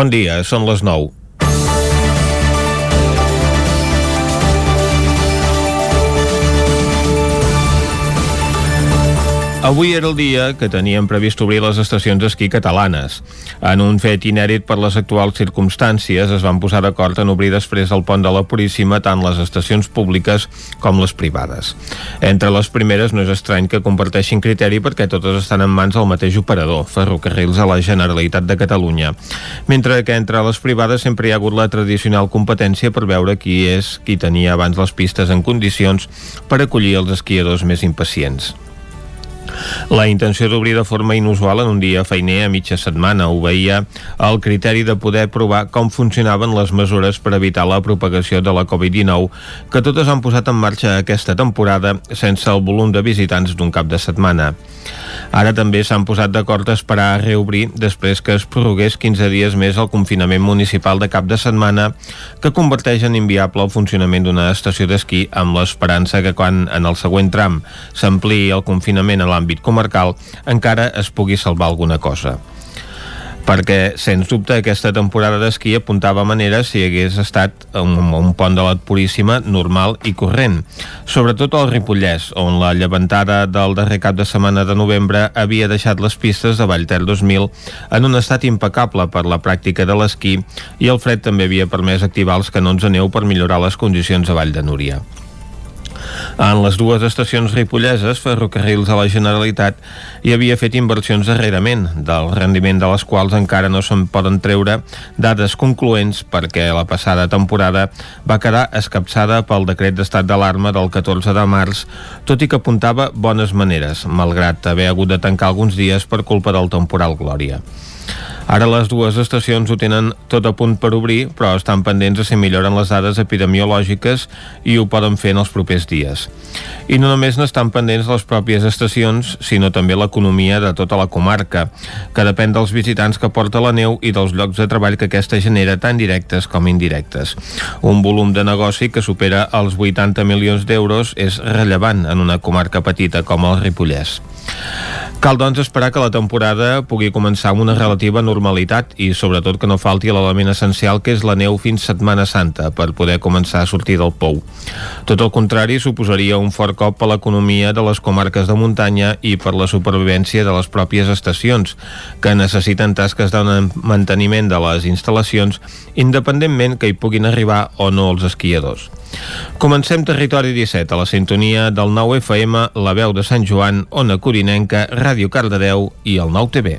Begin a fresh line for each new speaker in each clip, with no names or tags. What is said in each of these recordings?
Bon dia, són les 9. Avui era el dia que teníem previst obrir les estacions d'esquí catalanes. En un fet inèdit per les actuals circumstàncies, es van posar d'acord en obrir després del pont de la Puríssima tant les estacions públiques com les privades. Entre les primeres no és estrany que comparteixin criteri perquè totes estan en mans del mateix operador, Ferrocarrils a la Generalitat de Catalunya. Mentre que entre les privades sempre hi ha hagut la tradicional competència per veure qui és qui tenia abans les pistes en condicions per acollir els esquiadors més impacients. La intenció d'obrir de forma inusual en un dia feiner a mitja setmana obeïa el criteri de poder provar com funcionaven les mesures per evitar la propagació de la Covid-19 que totes han posat en marxa aquesta temporada sense el volum de visitants d'un cap de setmana. Ara també s'han posat d'acord a esperar a reobrir després que es prorrogués 15 dies més el confinament municipal de cap de setmana que converteix en inviable el funcionament d'una estació d'esquí amb l'esperança que quan en el següent tram s'ampliï el confinament a l'àmbit comarcal encara es pugui salvar alguna cosa perquè, sens dubte, aquesta temporada d'esquí apuntava manera si hagués estat un, un pont de la Puríssima normal i corrent. Sobretot al Ripollès, on la llevantada del darrer cap de setmana de novembre havia deixat les pistes de Vallter 2000 en un estat impecable per la pràctica de l'esquí i el fred també havia permès activar els canons de neu per millorar les condicions a Vall de Núria. En les dues estacions ripolleses, Ferrocarrils a la Generalitat hi havia fet inversions darrerament, del rendiment de les quals encara no se'n poden treure dades concloents perquè la passada temporada va quedar escapçada pel decret d'estat d'alarma del 14 de març, tot i que apuntava bones maneres, malgrat haver hagut de tancar alguns dies per culpa del temporal Glòria. Ara les dues estacions ho tenen tot a punt per obrir, però estan pendents de si milloren les dades epidemiològiques i ho poden fer en els propers dies. I no només n'estan pendents les pròpies estacions, sinó també l'economia de tota la comarca, que depèn dels visitants que porta la neu i dels llocs de treball que aquesta genera tant directes com indirectes. Un volum de negoci que supera els 80 milions d'euros és rellevant en una comarca petita com el Ripollès. Cal, doncs, esperar que la temporada pugui començar amb una relativa normalitat i, sobretot, que no falti l'element essencial que és la neu fins Setmana Santa per poder començar a sortir del pou. Tot el contrari, suposaria un fort cop a l'economia de les comarques de muntanya i per la supervivència de les pròpies estacions, que necessiten tasques de manteniment de les instal·lacions independentment que hi puguin arribar o no els esquiadors. Comencem Territori 17 a la sintonia del 9 FM, la veu de Sant Joan, Ona Corinenca, Ràdio Cardedeu i el 9 TV.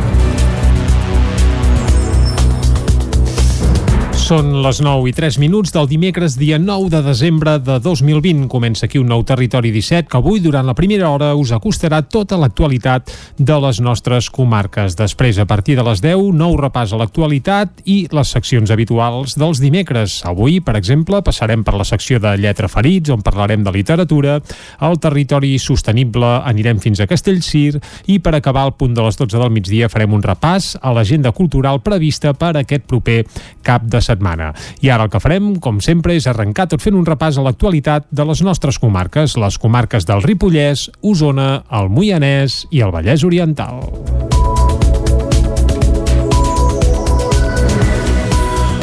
Són les 9 i 3 minuts del dimecres, dia 9 de desembre de 2020. Comença aquí un nou Territori 17 que avui, durant la primera hora, us acostarà tota l'actualitat de les nostres comarques. Després, a partir de les 10, nou repàs a l'actualitat i les seccions habituals dels dimecres. Avui, per exemple, passarem per la secció de Lletra Ferits, on parlarem de literatura, al territori sostenible anirem fins a Castellcir i per acabar al punt de les 12 del migdia farem un repàs a l'agenda cultural prevista per aquest proper cap de setmana setmana. I ara el que farem, com sempre, és arrencar tot fent un repàs a l'actualitat de les nostres comarques, les comarques del Ripollès, Osona, el Moianès i el Vallès Oriental.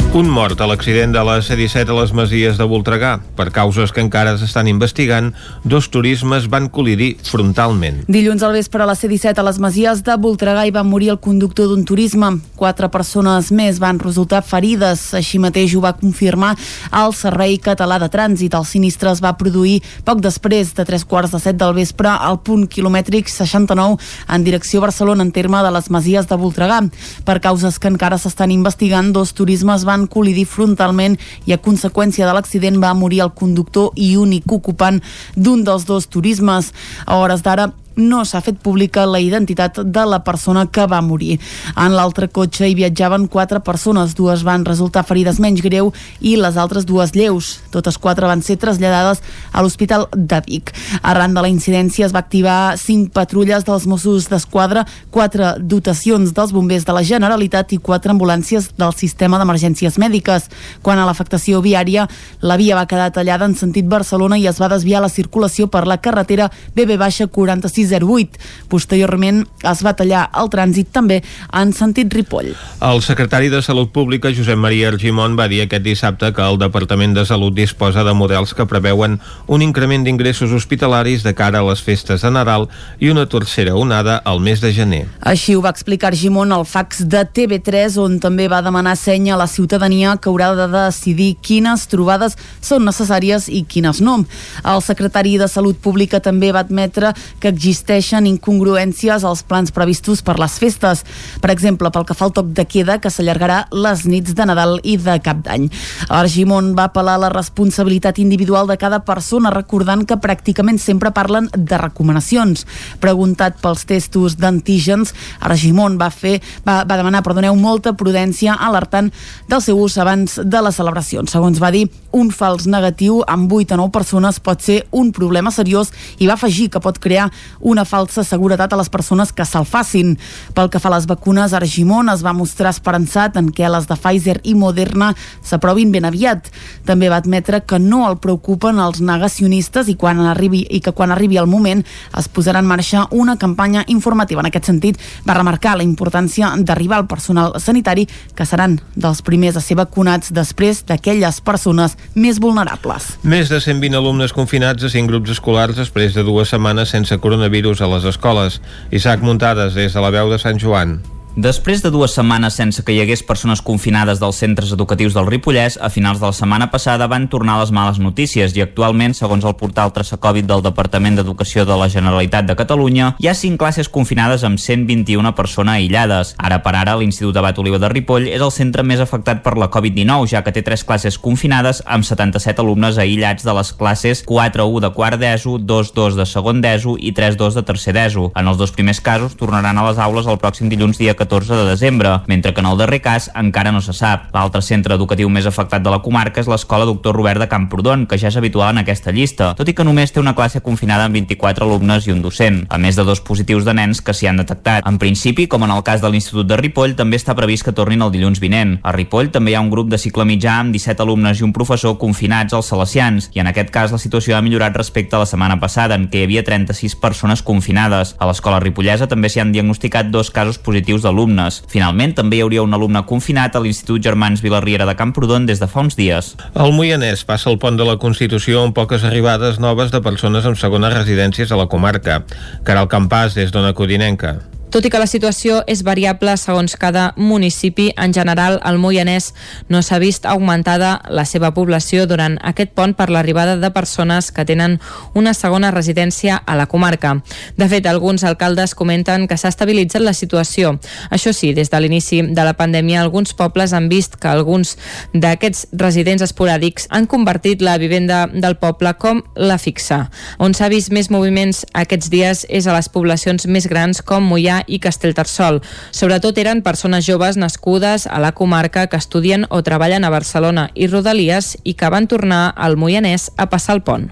Un mort a l'accident de la C-17 a les Masies de Voltregà. Per causes que encara s'estan investigant, dos turismes van col·lidir frontalment.
Dilluns al vespre a la C-17 a les Masies de Voltregà hi va morir el conductor d'un turisme. Quatre persones més van resultar ferides. Així mateix ho va confirmar el Servei Català de Trànsit. El sinistre es va produir poc després de tres quarts de set del vespre al punt quilomètric 69 en direcció Barcelona en terme de les Masies de Voltregà. Per causes que encara s'estan investigant, dos turismes van van col·lidir frontalment i a conseqüència de l'accident va morir el conductor i únic ocupant d'un dels dos turismes. A hores d'ara no s'ha fet pública la identitat de la persona que va morir. En l'altre cotxe hi viatjaven quatre persones, dues van resultar ferides menys greu i les altres dues lleus. Totes quatre van ser traslladades a l'Hospital de Vic. Arran de la incidència es va activar cinc patrulles dels Mossos d'Esquadra, quatre dotacions dels bombers de la Generalitat i quatre ambulàncies del sistema d'emergències mèdiques. Quan a l'afectació viària, la via va quedar tallada en sentit Barcelona i es va desviar la circulació per la carretera BB-46 I08. Posteriorment es va tallar el trànsit també en sentit Ripoll.
El secretari de Salut Pública, Josep Maria Argimon, va dir aquest dissabte que el Departament de Salut disposa de models que preveuen un increment d'ingressos hospitalaris de cara a les festes de Nadal i una tercera onada al mes de gener.
Així ho va explicar Argimon al fax de TV3, on també va demanar senya a la ciutadania que haurà de decidir quines trobades són necessàries i quines no. El secretari de Salut Pública també va admetre que existeixen incongruències als plans previstos per les festes. Per exemple, pel que fa al toc de queda, que s'allargarà les nits de Nadal i de Cap d'Any. Argimon va apel·lar la responsabilitat individual de cada persona, recordant que pràcticament sempre parlen de recomanacions. Preguntat pels testos d'antígens, Argimon va fer va, va demanar, perdoneu, molta prudència alertant del seu ús abans de les celebracions. Segons va dir, un fals negatiu amb 8 a 9 persones pot ser un problema seriós i va afegir que pot crear una falsa seguretat a les persones que se'l facin. Pel que fa a les vacunes, Argimon es va mostrar esperançat en què les de Pfizer i Moderna s'aprovin ben aviat. També va admetre que no el preocupen els negacionistes i, quan arribi, i que quan arribi el moment es posarà en marxa una campanya informativa. En aquest sentit, va remarcar la importància d'arribar al personal sanitari que seran dels primers a ser vacunats després d'aquelles persones més vulnerables.
Més de 120 alumnes confinats a 5 grups escolars després de dues setmanes sense coronavirus a les escoles. Isaac Muntades, des de la veu de Sant Joan.
Després de dues setmanes sense que hi hagués persones confinades dels centres educatius del Ripollès, a finals de la setmana passada van tornar les males notícies i actualment, segons el portal Traçacovid del Departament d'Educació de la Generalitat de Catalunya, hi ha cinc classes confinades amb 121 persones aïllades. Ara per ara, l'Institut Abat Oliva de Ripoll és el centre més afectat per la Covid-19, ja que té tres classes confinades amb 77 alumnes aïllats de les classes 4-1 de quart d'ESO, 2-2 de segon d'ESO i 3-2 de tercer d'ESO. En els dos primers casos tornaran a les aules el pròxim dilluns dia 14 de desembre, mentre que en el darrer cas encara no se sap. L'altre centre educatiu més afectat de la comarca és l'Escola Doctor Robert de Camprodon, que ja és habitual en aquesta llista, tot i que només té una classe confinada amb 24 alumnes i un docent, a més de dos positius de nens que s'hi han detectat. En principi, com en el cas de l'Institut de Ripoll, també està previst que tornin el dilluns vinent. A Ripoll també hi ha un grup de cicle mitjà amb 17 alumnes i un professor confinats als Salesians, i en aquest cas la situació ha millorat respecte a la setmana passada, en què hi havia 36 persones confinades. A l'escola ripollesa també s'hi han diagnosticat dos casos positius d'alumnes. Finalment, també hi hauria un alumne confinat a l'Institut Germans Vilarriera de Camprodon des de fa uns dies.
El Moianès passa el pont de la Constitució amb poques arribades noves de persones amb segones residències a la comarca. Caral Campàs, des d'Ona Codinenca.
Tot i que la situació és variable segons cada municipi, en general el Moianès no s'ha vist augmentada la seva població durant aquest pont per l'arribada de persones que tenen una segona residència a la comarca. De fet, alguns alcaldes comenten que s'ha estabilitzat la situació. Això sí, des de l'inici de la pandèmia, alguns pobles han vist que alguns d'aquests residents esporàdics han convertit la vivenda del poble com la fixa. On s'ha vist més moviments aquests dies és a les poblacions més grans com Moià i Castellterçol. Sobretot eren persones joves nascudes a la comarca que estudien o treballen a Barcelona i Rodalies i que van tornar al Moianès a passar el pont.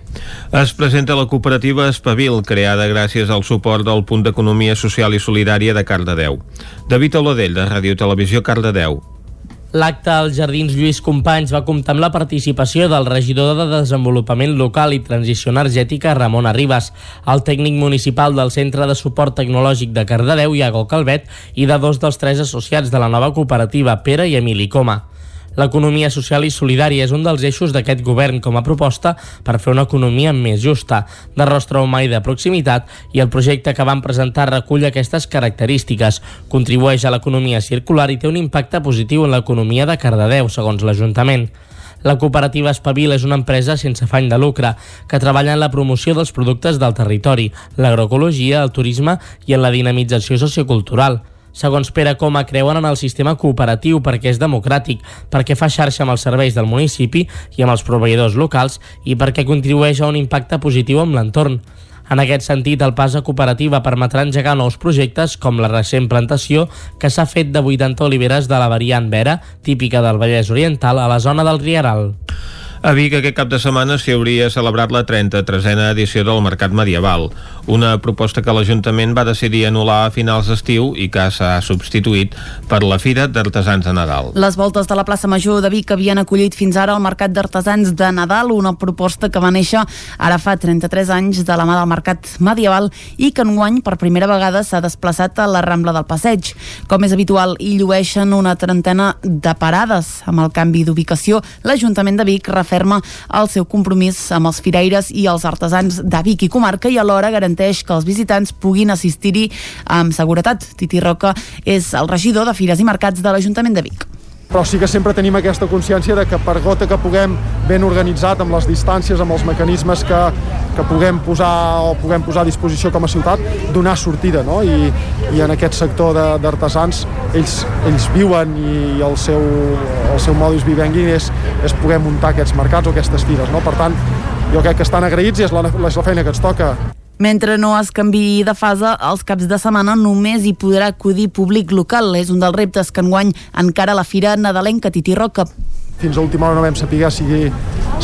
Es presenta la cooperativa Espavil, creada gràcies al suport del Punt d'Economia Social i Solidària de Cardedeu. David Oladell, de Ràdio Televisió Cardedeu.
L'acte als Jardins Lluís Companys va comptar amb la participació del regidor de Desenvolupament Local i Transició Energètica, Ramon Arribas, el tècnic municipal del Centre de Suport Tecnològic de Cardedeu, Iago Calvet, i de dos dels tres associats de la nova cooperativa, Pere i Emili Coma. L'economia social i solidària és un dels eixos d'aquest govern com a proposta per fer una economia més justa, de rostre humà i de proximitat, i el projecte que van presentar recull aquestes característiques, contribueix a l'economia circular i té un impacte positiu en l'economia de Cardedeu, segons l'Ajuntament. La cooperativa Espavil és una empresa sense afany de lucre que treballa en la promoció dels productes del territori, l'agroecologia, el turisme i en la dinamització sociocultural. Segons Pere Coma, creuen en el sistema cooperatiu perquè és democràtic, perquè fa xarxa amb els serveis del municipi i amb els proveïdors locals i perquè contribueix a un impacte positiu amb l'entorn. En aquest sentit, el pas a cooperativa permetrà engegar nous projectes com la recent plantació que s'ha fet de 80 oliveres de la variant Vera, típica del Vallès Oriental, a la zona del Rieral.
A Vic aquest cap de setmana s'hi hauria celebrat la 33a edició del Mercat Medieval, una proposta que l'Ajuntament va decidir anul·lar a finals d'estiu i que s'ha substituït per la Fira d'Artesans de Nadal.
Les voltes de la plaça Major de Vic havien acollit fins ara el Mercat d'Artesans de Nadal, una proposta que va néixer ara fa 33 anys de la mà del Mercat Medieval i que enguany per primera vegada s'ha desplaçat a la Rambla del Passeig. Com és habitual, hi llueixen una trentena de parades. Amb el canvi d'ubicació, l'Ajuntament de Vic referma el seu compromís amb els firaires i els artesans de Vic i comarca i alhora garanteix que els visitants puguin assistir-hi amb seguretat. Titi Roca és el regidor de Fires i Mercats de l'Ajuntament de Vic
però sí que sempre tenim aquesta consciència de que per gota que puguem ben organitzat amb les distàncies, amb els mecanismes que, que puguem posar o puguem posar a disposició com a ciutat, donar sortida, no? I, i en aquest sector d'artesans ells, ells viuen i el seu, el seu modus vivendi és, és poder muntar aquests mercats o aquestes fires, no? Per tant, jo crec que estan agraïts i és la, és la feina que ens toca.
Mentre no es canvi de fase, els caps de setmana només hi podrà acudir públic local. És un dels reptes que enguany encara la Fira Nadalenca Titi Roca.
Fins a última hora no vam saber si,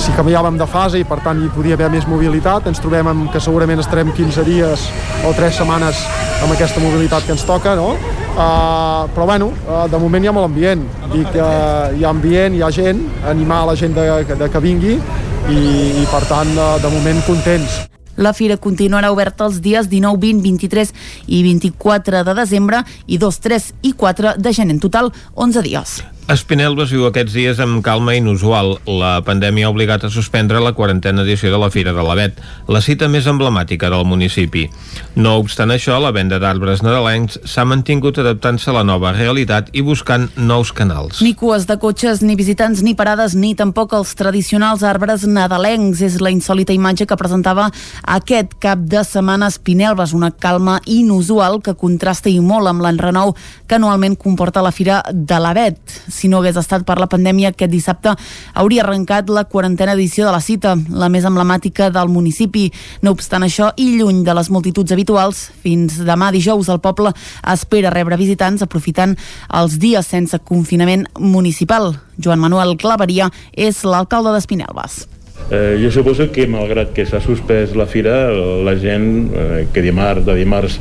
si canviàvem de fase i per tant hi podia haver més mobilitat. Ens trobem amb que segurament estarem 15 dies o 3 setmanes amb aquesta mobilitat que ens toca, no? Uh, però bueno, uh, de moment hi ha molt ambient. Dic, uh, hi ha ambient, hi ha gent, animar la gent de, de que vingui i, i per tant, uh, de moment contents.
La fira continuarà oberta els dies 19, 20, 23 i 24 de desembre i 2, 3 i 4 de gener. En total, 11 dies.
Espinelves viu aquests dies amb calma inusual. La pandèmia ha obligat a suspendre la quarantena edició de la Fira de l'Avet, la cita més emblemàtica del municipi. No obstant això, la venda d'arbres nadalencs s'ha mantingut adaptant-se a la nova realitat i buscant nous canals.
Ni cues de cotxes, ni visitants, ni parades, ni tampoc els tradicionals arbres nadalencs. És la insòlita imatge que presentava aquest cap de setmana Espinelves, una calma inusual que contrasta i molt amb l'enrenou que anualment comporta la Fira de l'Avet si no hagués estat per la pandèmia, aquest dissabte hauria arrencat la quarantena edició de la cita, la més emblemàtica del municipi. No obstant això, i lluny de les multituds habituals, fins demà dijous el poble espera rebre visitants aprofitant els dies sense confinament municipal. Joan Manuel Claveria és l'alcalde d'Espinelves.
Eh, jo suposo que malgrat que s'ha suspès la fira la gent eh, que dimarts, de dimarts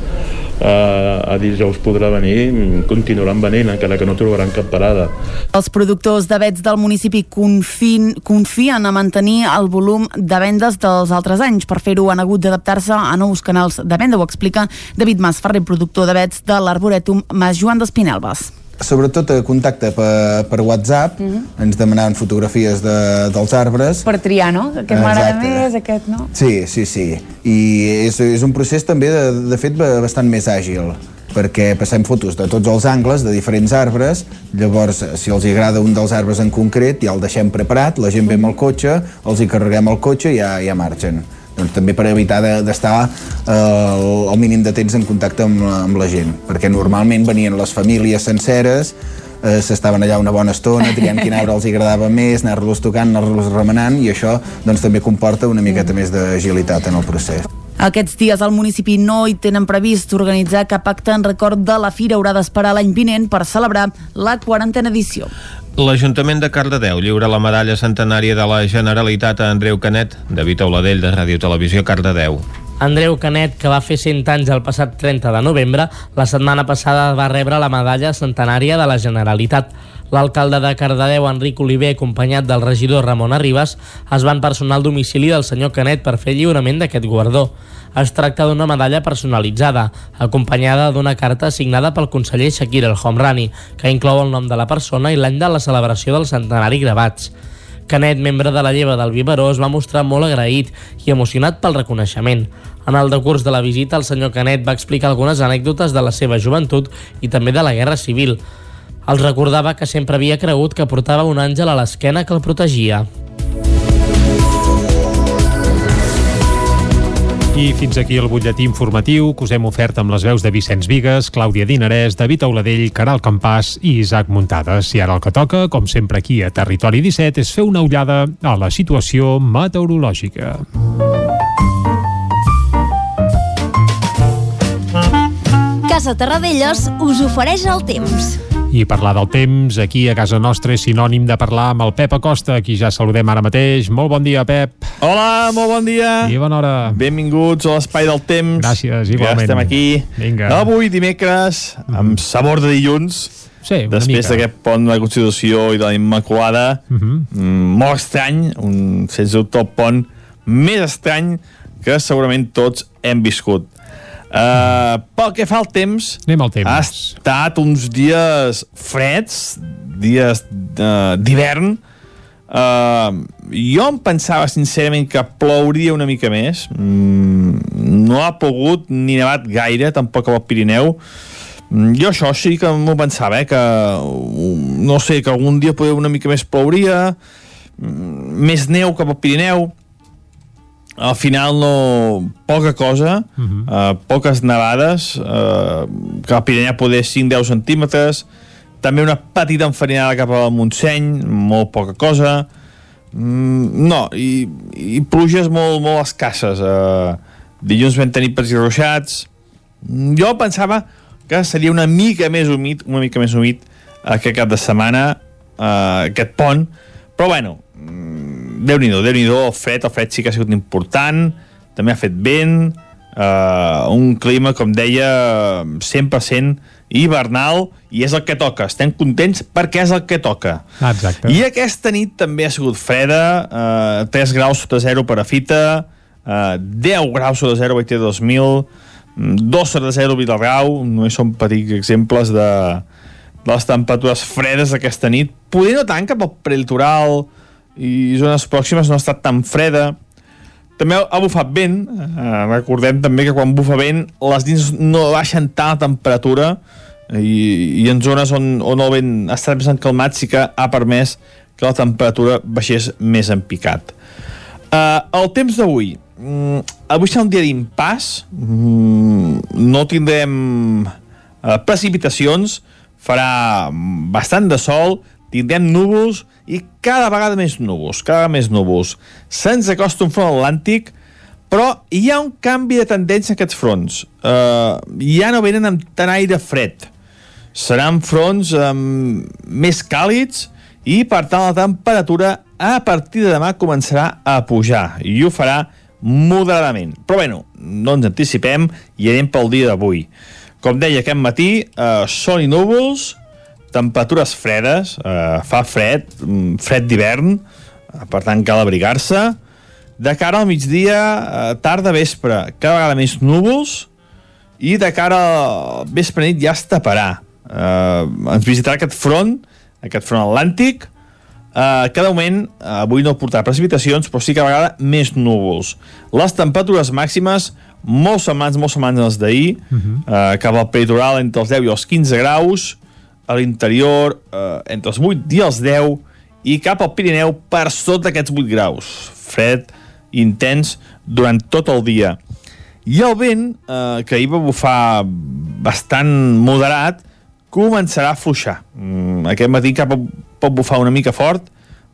a dijous podrà venir continuaran venint encara que no trobaran cap parada.
Els productors de vets del municipi confin, confien a mantenir el volum de vendes dels altres anys. Per fer-ho han hagut d'adaptar-se a nous canals de venda ho explica David Mas Ferrer, productor de vets de l'Arboretum Mas Joan d'Espinelves
sobretot a contacte per, per WhatsApp mhm. -huh. ens demanaven fotografies de, dels arbres
per triar, no? Aquest m'agrada més, aquest no?
Sí, sí, sí i és, és un procés també de, de fet bastant més àgil perquè passem fotos de tots els angles de diferents arbres, llavors si els agrada un dels arbres en concret ja el deixem preparat, la gent ve amb el cotxe els hi carreguem el cotxe i ja, ja marxen també per evitar d'estar de, eh, el mínim de temps en contacte amb, amb la gent, perquè normalment venien les famílies senceres, eh, s'estaven allà una bona estona, triant quin arbre els agradava més, anar-los tocant, anar-los remenant, i això doncs, també comporta una miqueta més d'agilitat en el procés.
Aquests dies al municipi no hi tenen previst organitzar cap acte en record de la fira. Haurà d'esperar l'any vinent per celebrar la quarantena edició.
L'Ajuntament de Cardedeu lliura la medalla centenària de la Generalitat a Andreu Canet, David Auladell, de Ràdio Televisió Cardedeu.
Andreu Canet, que va fer 100 anys el passat 30 de novembre, la setmana passada va rebre la medalla centenària de la Generalitat. L'alcalde de Cardedeu, Enric Oliver, acompanyat del regidor Ramon Arribas, es van personar al domicili del senyor Canet per fer lliurament d'aquest guardó. Es tracta d'una medalla personalitzada, acompanyada d'una carta signada pel conseller Shakir El Homrani, que inclou el nom de la persona i l'any de la celebració del centenari gravats. Canet, membre de la lleva del Viveró, es va mostrar molt agraït i emocionat pel reconeixement. En el decurs de la visita, el senyor Canet va explicar algunes anècdotes de la seva joventut i també de la Guerra Civil. Els recordava que sempre havia cregut que portava un àngel a l'esquena que el protegia.
I fins aquí el butlletí informatiu que us hem ofert amb les veus de Vicenç Vigues, Clàudia Dinarès, David Auladell, Caral Campàs i Isaac Muntades. I ara el que toca, com sempre aquí a Territori 17, és fer una ullada a la situació meteorològica.
Casa Terradellos us ofereix el temps.
I parlar del temps aquí a casa nostra és sinònim de parlar amb el Pep Acosta, qui ja saludem ara mateix. Molt bon dia, Pep.
Hola, molt bon dia.
I bona hora.
Benvinguts a l'Espai del Temps.
Gràcies, igualment.
Ja estem aquí.
Vinga.
Avui, dimecres, amb sabor de dilluns,
Sí, una
després d'aquest pont de la Constitució i de la Immaculada,
Uh -huh.
mm, molt estrany, un, sense dubte el pont més estrany que segurament tots hem viscut. Uh, pel que fa al temps,
Anem al temps.
ha estat uns dies freds, dies uh, d'hivern. Uh, jo em pensava sincerament que plouria una mica més. Mm, no ha plogut ni nevat gaire, tampoc al Pirineu. Mm, Jo això sí que m'ho pensava, eh, que uh, no sé, que algun dia poder una mica més plouria, mm, més neu cap al Pirineu, al final no... poca cosa, uh -huh. uh, poques nevades, uh, que al Pirineu poder 5-10 centímetres, també una petita enfarinada cap al Montseny, molt poca cosa, mm, no, i, i pluges molt, molt escasses. Uh, dilluns vam tenir petits ruixats, Mm, jo pensava que seria una mica més humit, una mica més humit aquest cap de setmana, uh, aquest pont, però bueno, mm, Déu-n'hi-do, déu nhi déu el fred, el fred sí que ha sigut important, també ha fet vent, uh, un clima, com deia, 100% hivernal, i és el que toca. Estem contents perquè és el que toca.
Ah, exacte.
I aquesta nit també ha sigut freda, uh, 3 graus sota zero per a Fita, uh, 10 graus sota zero a Baiter 2000, 2 sota zero a Vilarrau, només són petits exemples de, de les temperatures fredes d'aquesta nit. Poder no tant cap al prelitoral i zones pròximes no ha estat tan freda. També ha bufat vent, eh, recordem també que quan bufa vent les nits no baixen tant la temperatura i, i en zones on, on el vent ha estat més encalmat sí que ha permès que la temperatura baixés més en picat. Uh, el temps d'avui. Mm, avui serà un dia d'impàs. Mm, no tindrem uh, precipitacions. Farà bastant de sol. Tindrem núvols i cada vegada més núvols. Cada més núvols. Se'ns acosta un front atlàntic però hi ha un canvi de tendència en aquests fronts. Uh, ja no venen amb tant aire fred. Seran fronts um, més càlids i, per tant, la temperatura a partir de demà començarà a pujar i ho farà moderadament. Però, bueno, no ens anticipem i anem pel dia d'avui. Com deia aquest matí, eh, sol i núvols, temperatures fredes, eh, fa fred, mm, fred d'hivern, eh, per tant cal abrigar-se. De cara al migdia, eh, tarda, vespre, cada vegada més núvols i de cara al vespre nit ja es taparà. Eh, ens visitarà aquest front, aquest front atlàntic, Uh, cada moment, uh, avui no portarà precipitacions, però sí que a vegada més núvols. Les temperatures màximes molt semblants, molt semblants als d'ahir, uh -huh. uh, cap al peritoral entre els 10 i els 15 graus, a l'interior uh, entre els 8 i els 10, i cap al Pirineu per sota d'aquests 8 graus. Fred, intens, durant tot el dia. I el vent, eh, que ahir va bufar bastant moderat, començarà a fluixar. Mm, aquest matí cap pot bufar una mica fort,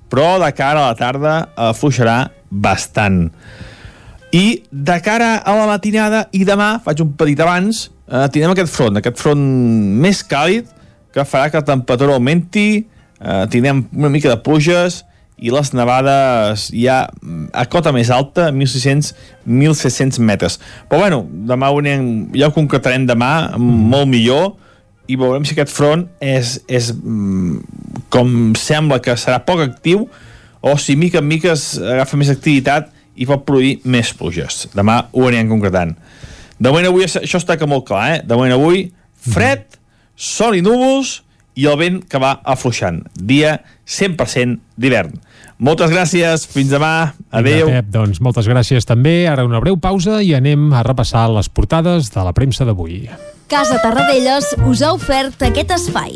però de cara a la tarda afluixarà bastant. I de cara a la matinada i demà, faig un petit abans, eh, tindrem aquest front, aquest front més càlid, que farà que la temperatura augmenti, eh, tindrem una mica de pluges, i les nevades ja a cota més alta, 1.600-1.700 metres. Però bueno, demà ho anem, ja ho concretarem demà, molt millor, i veurem si aquest front és, és mm, com sembla que serà poc actiu o si mica en mica es agafa més activitat i pot produir més pluges. Demà ho anirem concretant. De moment avui això està que molt clar, eh? De moment avui fred, sol i núvols i el vent que va afluixant. Dia 100% d'hivern. Moltes gràcies, fins demà, adeu.
Vinga, Pep, doncs moltes gràcies també. Ara una breu pausa i anem a repassar les portades de la premsa d'avui.
Casa Tarradellas us ha ofert aquest espai.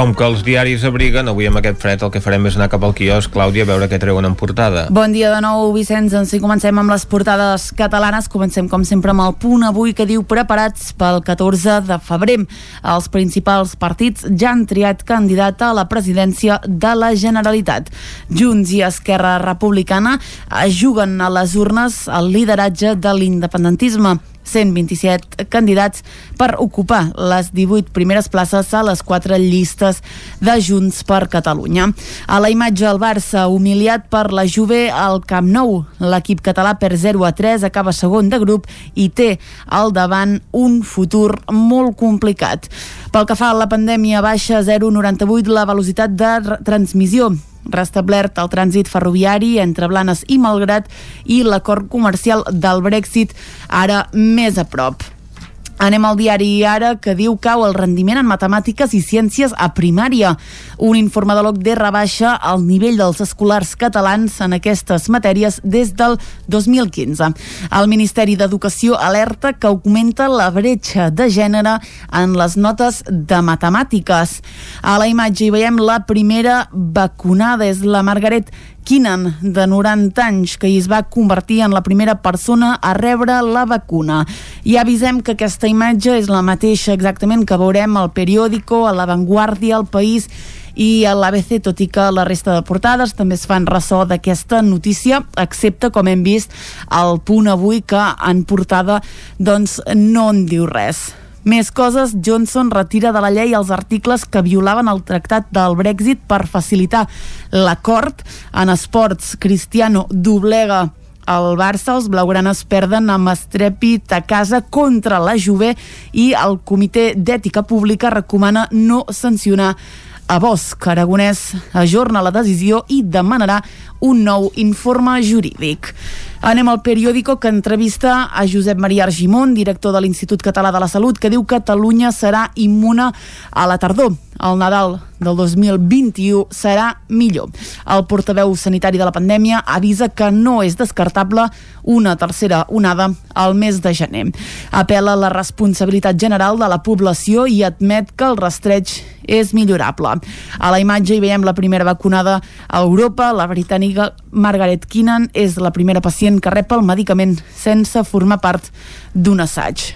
Com que els diaris abriguen, avui amb aquest fred el que farem és anar cap al quiosc, Clàudia, a veure què treuen en portada.
Bon dia de nou, Vicenç. Doncs si comencem amb les portades catalanes, comencem com sempre amb el punt avui que diu preparats pel 14 de febrer. Els principals partits ja han triat candidat a la presidència de la Generalitat. Junts i Esquerra Republicana juguen a les urnes el lideratge de l'independentisme. 127 candidats per ocupar les 18 primeres places a les quatre llistes de Junts per Catalunya. A la imatge el Barça humiliat per la Juve al Camp Nou. L'equip català per 0 a 3 acaba segon de grup i té al davant un futur molt complicat. Pel que fa a la pandèmia, baixa 0,98 la velocitat de transmissió restablert el trànsit ferroviari entre Blanes i Malgrat i l'acord comercial del Brexit ara més a prop. Anem al diari Ara, que diu cau el rendiment en matemàtiques i ciències a primària. Un informe de l'OCDE rebaixa el nivell dels escolars catalans en aquestes matèries des del 2015. El Ministeri d'Educació alerta que augmenta la bretxa de gènere en les notes de matemàtiques. A la imatge hi veiem la primera vacunada, és la Margaret Keenan, de 90 anys, que es va convertir en la primera persona a rebre la vacuna. I avisem que aquesta imatge és la mateixa exactament que veurem al periòdico, a La Vanguardia, al País i a l'ABC, tot i que la resta de portades també es fan ressò d'aquesta notícia, excepte, com hem vist, el punt avui que en portada doncs, no en diu res. Més coses, Johnson retira de la llei els articles que violaven el tractat del Brexit per facilitar l'acord. En esports, Cristiano doblega el Barça, els blaugranes perden amb estrèpit a casa contra la Juve i el Comitè d'Ètica Pública recomana no sancionar a Bosch. Aragonès ajorna la decisió i demanarà un nou informe jurídic. Anem al periòdico que entrevista a Josep Maria Argimon, director de l'Institut Català de la Salut, que diu que Catalunya serà immune a la tardor. El Nadal del 2021 serà millor. El portaveu sanitari de la pandèmia avisa que no és descartable una tercera onada al mes de gener. Apela a la responsabilitat general de la població i admet que el rastreig és millorable. A la imatge hi veiem la primera vacunada a Europa. La britànica Margaret Keenan és la primera pacient que rep el medicament sense formar part d'un assaig.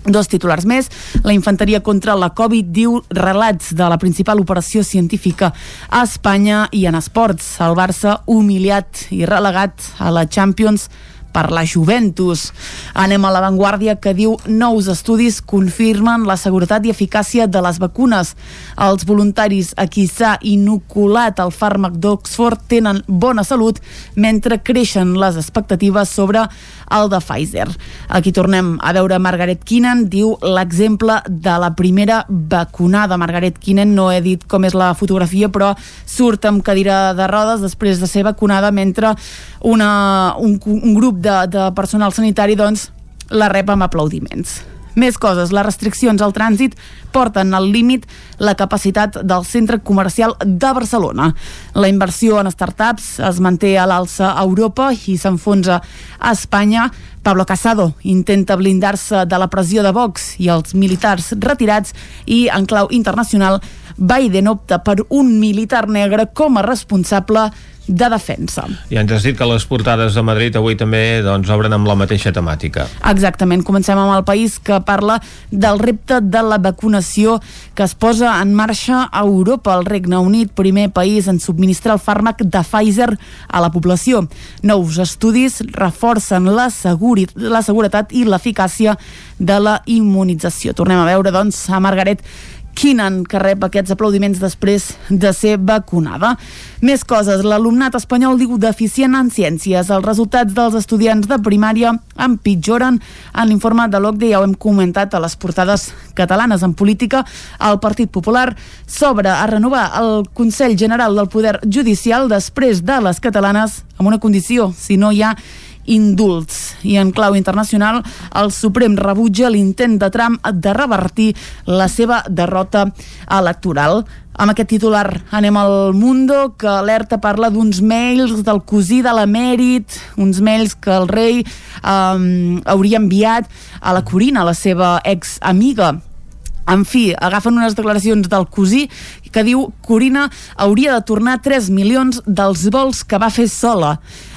Dos titulars més. La infanteria contra la Covid diu relats de la principal operació científica a Espanya i en esports. El Barça humiliat i relegat a la Champions per la Juventus. Anem a l'avantguàrdia que diu nous estudis confirmen la seguretat i eficàcia de les vacunes. Els voluntaris a qui s'ha inoculat el fàrmac d'Oxford tenen bona salut mentre creixen les expectatives sobre el de Pfizer. Aquí tornem a veure Margaret Keenan, diu l'exemple de la primera vacunada. Margaret Keenan, no he dit com és la fotografia, però surt amb cadira de rodes després de ser vacunada mentre una, un, un grup de, de personal sanitari doncs, la rep amb aplaudiments. Més coses, les restriccions al trànsit porten al límit la capacitat del centre comercial de Barcelona. La inversió en startups es manté a l'alça a Europa i s'enfonsa a Espanya. Pablo Casado intenta blindar-se de la pressió de Vox i els militars retirats i en clau internacional Biden opta per un militar negre com a responsable de defensa.
I ens has dit que les portades de Madrid avui també doncs, obren amb la mateixa temàtica.
Exactament, comencem amb el país que parla del repte de la vacunació que es posa en marxa a Europa. El Regne Unit, primer país en subministrar el fàrmac de Pfizer a la població. Nous estudis reforcen la, seguri, la seguretat i l'eficàcia de la immunització. Tornem a veure, doncs, a Margaret Keenan, que rep aquests aplaudiments després de ser vacunada. Més coses. L'alumnat espanyol diu deficient en ciències. Els resultats dels estudiants de primària empitjoren en l'informe de l'OCDE, ja ho hem comentat a les portades catalanes en política. El Partit Popular s'obre a renovar el Consell General del Poder Judicial després de les catalanes amb una condició, si no hi ha indults. I en clau internacional, el Suprem rebutja l'intent de Trump de revertir la seva derrota electoral. Amb aquest titular anem al Mundo, que alerta parla d'uns mails del cosí de l'emèrit, uns mails que el rei um, hauria enviat a la Corina, la seva ex-amiga En fi, agafen unes declaracions del cosí que diu Corina hauria de tornar 3 milions dels vols que va fer sola.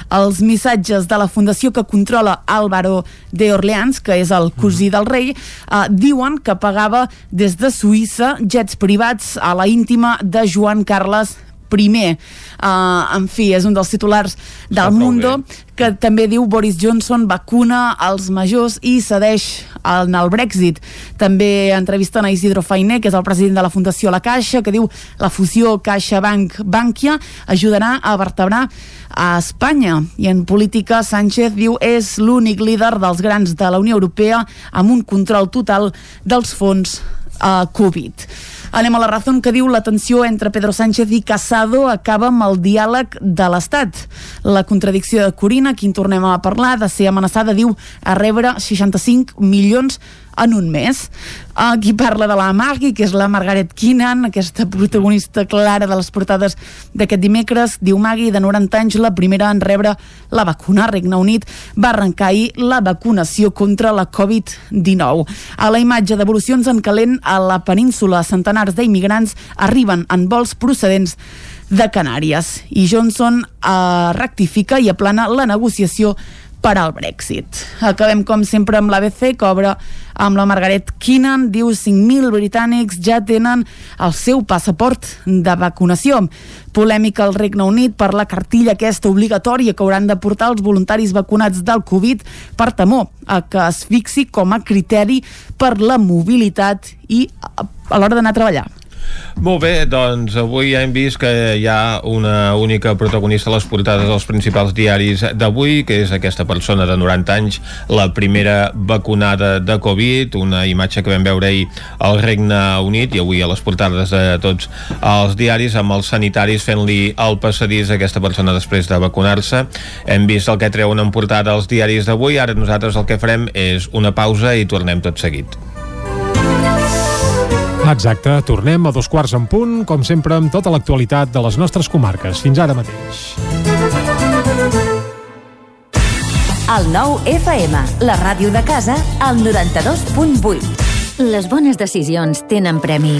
Els missatges de la fundació que controla Álvaro de Orleans, que és el cosí del rei, eh, diuen que pagava des de Suïssa jets privats a la íntima de Joan Carles primer. Uh, en fi, és un dels titulars del Mundo que també diu Boris Johnson vacuna als majors i cedeix en el Brexit. També entrevisten a Isidro Fainé, que és el president de la Fundació La Caixa, que diu la fusió Caixa-Bank-Bànquia ajudarà a vertebrar a Espanya. I en política, Sánchez diu és l'únic líder dels grans de la Unió Europea amb un control total dels fons uh, Covid. Anem a la raó que diu la tensió entre Pedro Sánchez i Casado acaba amb el diàleg de l'Estat. La contradicció de Corina, qui en tornem a parlar, de ser amenaçada, diu a rebre 65 milions en un mes. Aquí parla de la Maggie, que és la Margaret Keenan, aquesta protagonista clara de les portades d'aquest dimecres. Diu Maggie, de 90 anys, la primera en rebre la vacuna. Regne Unit va arrencar ahir la vacunació contra la Covid-19. A la imatge d'evolucions en calent a la península, centenars d'immigrants arriben en vols procedents de Canàries. I Johnson eh, rectifica i aplana la negociació per al Brexit. Acabem, com sempre, amb l'ABC, que obre amb la Margaret Keenan. Diu 5.000 britànics ja tenen el seu passaport de vacunació. Polèmica al Regne Unit per la cartilla aquesta obligatòria que hauran de portar els voluntaris vacunats del Covid per temor a que es fixi com a criteri per la mobilitat i a l'hora d'anar a treballar.
Molt bé, doncs avui hem vist que hi ha una única protagonista a les portades dels principals diaris d'avui, que és aquesta persona de 90 anys, la primera vacunada de Covid, una imatge que vam veure ahir al Regne Unit i avui a les portades de tots els diaris amb els sanitaris fent-li el passadís a aquesta persona després de vacunar-se. Hem vist el que treuen en portada els diaris d'avui, ara nosaltres el que farem és una pausa i tornem tot seguit.
Exacte, tornem a dos quarts en punt, com sempre, amb tota l'actualitat de les nostres comarques. Fins ara mateix.
El nou FM, la ràdio de casa, al 92.8.
Les bones decisions tenen premi.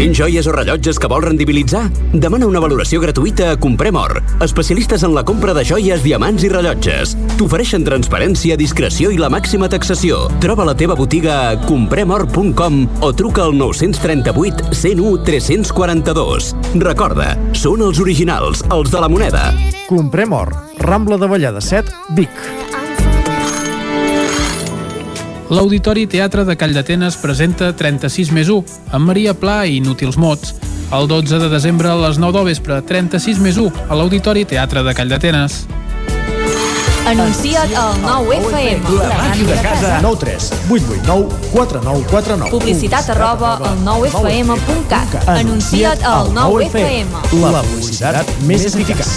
Tens joies o rellotges que vols rendibilitzar? Demana una valoració gratuïta a Comprem Or, especialistes en la compra de joies, diamants i rellotges. T'ofereixen transparència, discreció i la màxima taxació. Troba la teva botiga a compremor.com o truca al 938 101 342. Recorda, són els originals, els de la moneda.
Comprem Or, Rambla de Vallada 7, Vic.
L'Auditori Teatre de Call d'Atenes presenta 36 més 1, amb Maria Pla i Inútils Mots. El 12 de desembre a les 9 del vespre, 36 més 1, a l'Auditori Teatre de Call d'Atenes.
Anuncia't al 9FM.
La màquina de casa. 9 3 8 8 9 4 9 4 9.
Publicitat arroba al 9FM.cat. Anuncia't al 9FM.
La publicitat més eficaç.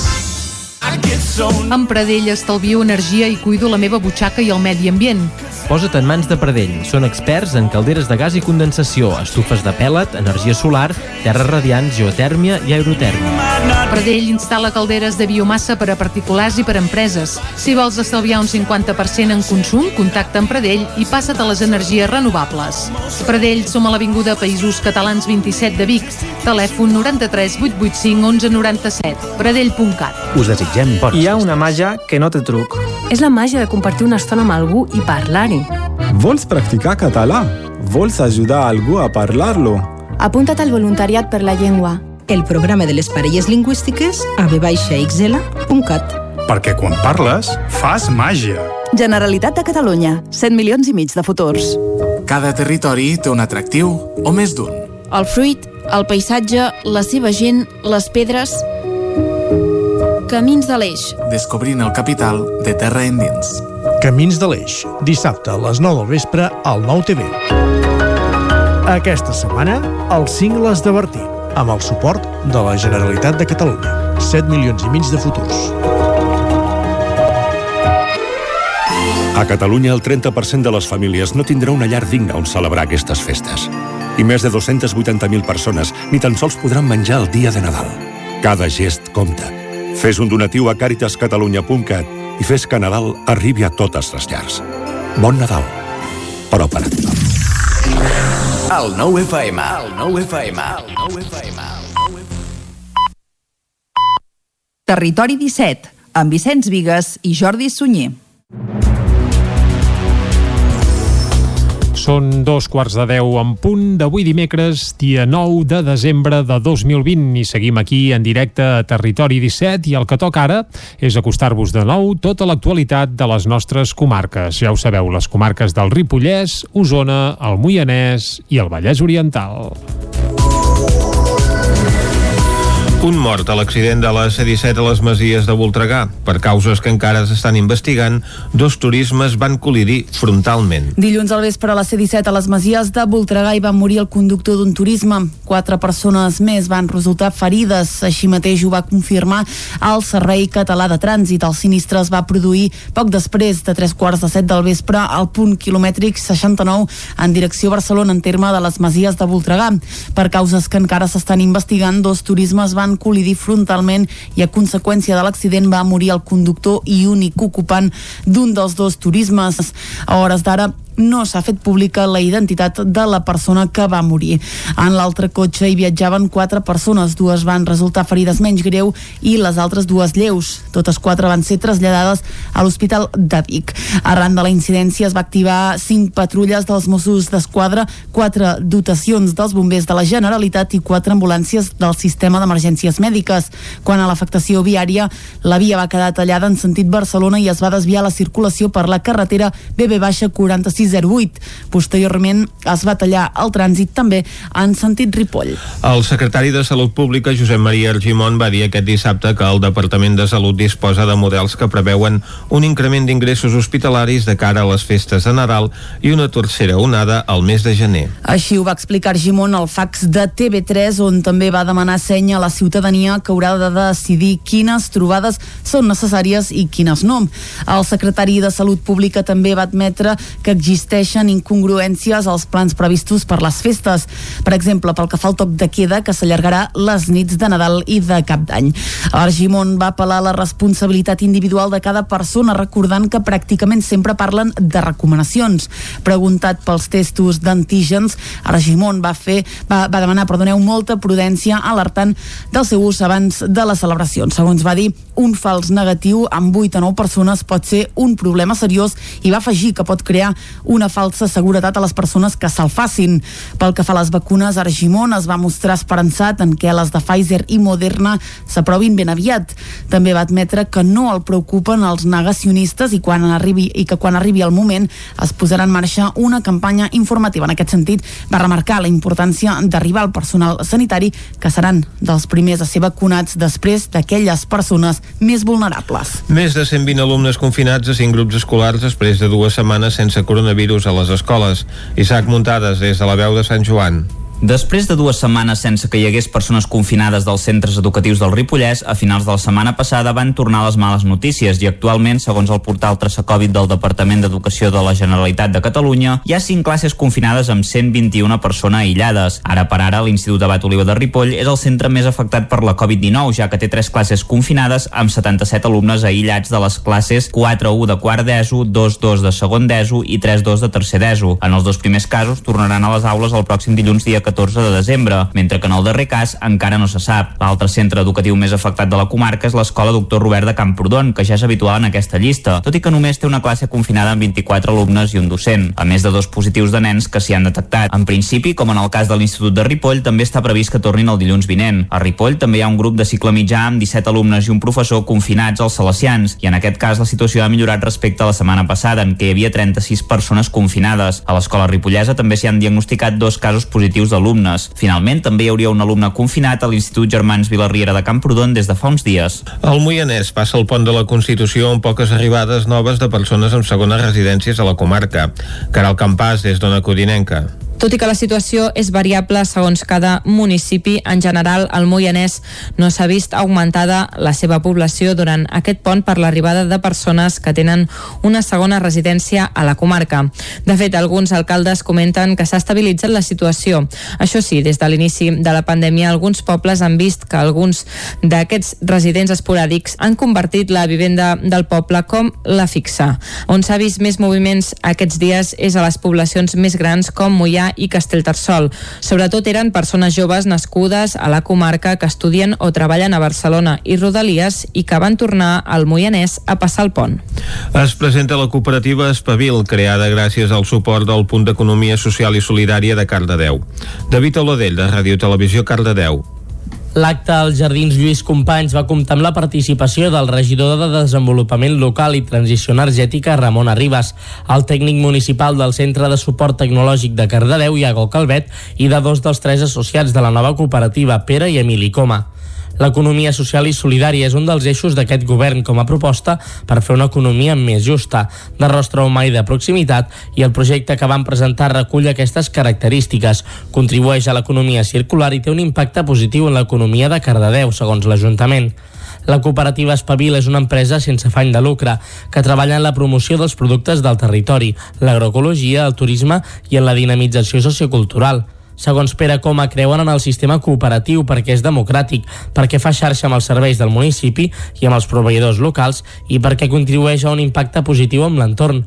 Amb Pradell estalvio energia i cuido la meva butxaca i el medi ambient.
Posa't en mans de Pradell. Són experts en calderes de gas i condensació, estufes de pèl·let, energia solar, terres radiants, geotèrmia i aerotèrmia.
Pradell instal·la calderes de biomassa per a particulars i per a empreses. Si vols estalviar un 50% en consum, contacta amb Pradell i passa't a les energies renovables. Pradell som a l'Avinguda Països Catalans 27 de Vic. Telèfon 93 885 1197. Pradell.cat.
Us desitgem bon
Hi ha una màgia que no té truc.
És la màgia de compartir una estona amb algú i parlar-hi.
Vols practicar català? Vols ajudar algú a parlar-lo?
Apunta't al voluntariat per la llengua.
El programa de les parelles lingüístiques a vxl.cat.
Perquè quan parles, fas màgia.
Generalitat de Catalunya. 100 milions i mig de futurs.
Cada territori té un atractiu, o més d'un.
El fruit, el paisatge, la seva gent, les pedres... Camins de l'Eix.
Descobrint el capital de terra endins.
Camins de l'Eix, dissabte a les 9 del vespre al 9 TV. Aquesta setmana, els cingles de Bertí, amb el suport de la Generalitat de Catalunya. 7 milions i mig de futurs.
A Catalunya, el 30% de les famílies no tindrà una llar digna on celebrar aquestes festes. I més de 280.000 persones ni tan sols podran menjar el dia de Nadal. Cada gest compta. Fes un donatiu a caritascatalunya.cat i fes que Nadal arribi a totes les llars. Bon Nadal. Però per a tothom.
El nou FM, el nou FM, el nou FM.
Territori 17, amb Vicenç Vigues i Jordi Sunyer.
Són dos quarts de deu en punt d'avui dimecres, dia 9 de desembre de 2020 i seguim aquí en directe a Territori 17 i el que toca ara és acostar-vos de nou tota l'actualitat de les nostres comarques. Ja ho sabeu, les comarques del Ripollès, Osona, el Moianès i el Vallès Oriental.
Un mort a l'accident de la C-17 a les Masies de Voltregà. Per causes que encara s'estan investigant, dos turismes van col·lidir frontalment.
Dilluns al vespre a la C-17 a les Masies de Voltregà hi va morir el conductor d'un turisme. Quatre persones més van resultar ferides. Així mateix ho va confirmar el Servei Català de Trànsit. El sinistre es va produir poc després de tres quarts de set del vespre al punt quilomètric 69 en direcció Barcelona en terme de les Masies de Voltregà. Per causes que encara s'estan investigant, dos turismes van col·lidir frontalment i a conseqüència de l'accident va morir el conductor i únic ocupant d'un dels dos turismes. A hores d'ara no s'ha fet pública la identitat de la persona que va morir. En l'altre cotxe hi viatjaven quatre persones, dues van resultar ferides menys greu i les altres dues lleus. Totes quatre van ser traslladades a l'Hospital de Vic. Arran de la incidència es va activar cinc patrulles dels Mossos d'Esquadra, quatre dotacions dels bombers de la Generalitat i quatre ambulàncies del sistema d'emergències mèdiques. Quan a l'afectació viària, la via va quedar tallada en sentit Barcelona i es va desviar la circulació per la carretera BB-46 608. Posteriorment es va tallar el trànsit també en sentit Ripoll.
El secretari de Salut Pública, Josep Maria Argimon, va dir aquest dissabte que el Departament de Salut disposa de models que preveuen un increment d'ingressos hospitalaris de cara a les festes de Nadal i una tercera onada al mes de gener.
Així ho va explicar Argimon al fax de TV3, on també va demanar senya a la ciutadania que haurà de decidir quines trobades són necessàries i quines no. El secretari de Salut Pública també va admetre que existeixen incongruències als plans previstos per les festes. Per exemple, pel que fa al toc de queda, que s'allargarà les nits de Nadal i de Cap d'Any. Argimon va apel·lar la responsabilitat individual de cada persona, recordant que pràcticament sempre parlen de recomanacions. Preguntat pels testos d'antígens, Argimon va fer va, va demanar, perdoneu, molta prudència alertant del seu ús abans de les celebracions. Segons va dir, un fals negatiu amb 8 a 9 persones pot ser un problema seriós i va afegir que pot crear una falsa seguretat a les persones que se'l facin. Pel que fa a les vacunes, Argimon es va mostrar esperançat en què les de Pfizer i Moderna s'aprovin ben aviat. També va admetre que no el preocupen els negacionistes i, quan arribi, i que quan arribi el moment es posarà en marxa una campanya informativa. En aquest sentit, va remarcar la importància d'arribar al personal sanitari que seran dels primers a ser vacunats després d'aquelles persones més vulnerables.
Més de 120 alumnes confinats a 5 grups escolars després de dues setmanes sense coronavirus a les escoles. Isaac Muntades, des de la veu de Sant Joan.
Després de dues setmanes sense que hi hagués persones confinades dels centres educatius del Ripollès, a finals de la setmana passada van tornar les males notícies i actualment, segons el portal Traçacovid del Departament d'Educació de la Generalitat de Catalunya, hi ha cinc classes confinades amb 121 persones aïllades. Ara per ara, l'Institut Abat Oliva de Ripoll és el centre més afectat per la Covid-19, ja que té tres classes confinades amb 77 alumnes aïllats de les classes 4-1 de quart d'ESO, 2-2 de segon d'ESO i 3-2 de tercer d'ESO. En els dos primers casos tornaran a les aules el pròxim dilluns dia 14 de desembre, mentre que en el darrer cas encara no se sap. L'altre centre educatiu més afectat de la comarca és l'Escola Doctor Robert de Camprodon, que ja és habitual en aquesta llista, tot i que només té una classe confinada amb 24 alumnes i un docent, a més de dos positius de nens que s'hi han detectat. En principi, com en el cas de l'Institut de Ripoll, també està previst que tornin el dilluns vinent. A Ripoll també hi ha un grup de cicle mitjà amb 17 alumnes i un professor confinats als Salesians, i en aquest cas la situació ha millorat respecte a la setmana passada, en què hi havia 36 persones confinades. A l'escola ripollesa també s'hi han diagnosticat dos casos positius d'alumnes. Finalment, també hi hauria un alumne confinat a l'Institut Germans Vilarriera de Camprodon des de fa uns dies.
El Moianès passa el pont de la Constitució amb poques arribades noves de persones amb segones residències a la comarca. Caral Campàs, des d'Ona Codinenca.
Tot i que la situació és variable segons cada municipi, en general al Moianès no s'ha vist augmentada la seva població durant aquest pont per l'arribada de persones que tenen una segona residència a la comarca. De fet, alguns alcaldes comenten que s'ha estabilitzat la situació. Això sí, des de l'inici de la pandèmia, alguns pobles han vist que alguns d'aquests residents esporàdics han convertit la vivenda del poble com la fixa. On s'ha vist més moviments aquests dies és a les poblacions més grans com I Castellterçol. Sobretot eren persones joves nascudes a la comarca que estudien o treballen a Barcelona i Rodalies i que van tornar al Moianès a passar el pont.
Es presenta la cooperativa Espavil, creada gràcies al suport del Punt d'Economia Social i Solidària de Cardedeu. David Oladell, de Ràdio Televisió Cardedeu.
L'acte als Jardins Lluís Companys va comptar amb la participació del regidor de Desenvolupament Local i Transició Energètica, Ramon Arribas, el tècnic municipal del Centre de Suport Tecnològic de Cardedeu, Iago Calvet, i de dos dels tres associats de la nova cooperativa, Pere i Emili Coma. L'economia social i solidària és un dels eixos d'aquest govern com a proposta per fer una economia més justa, de rostre humà i de proximitat, i el projecte que van presentar recull aquestes característiques, contribueix a l'economia circular i té un impacte positiu en l'economia de Cardedeu, segons l'Ajuntament. La cooperativa Espavil és una empresa sense afany de lucre que treballa en la promoció dels productes del territori, l'agroecologia, el turisme i en la dinamització sociocultural. Segons Pere Coma, creuen en el sistema cooperatiu perquè és democràtic, perquè fa xarxa amb els serveis del municipi i amb els proveïdors locals i perquè contribueix a un impacte positiu amb l'entorn.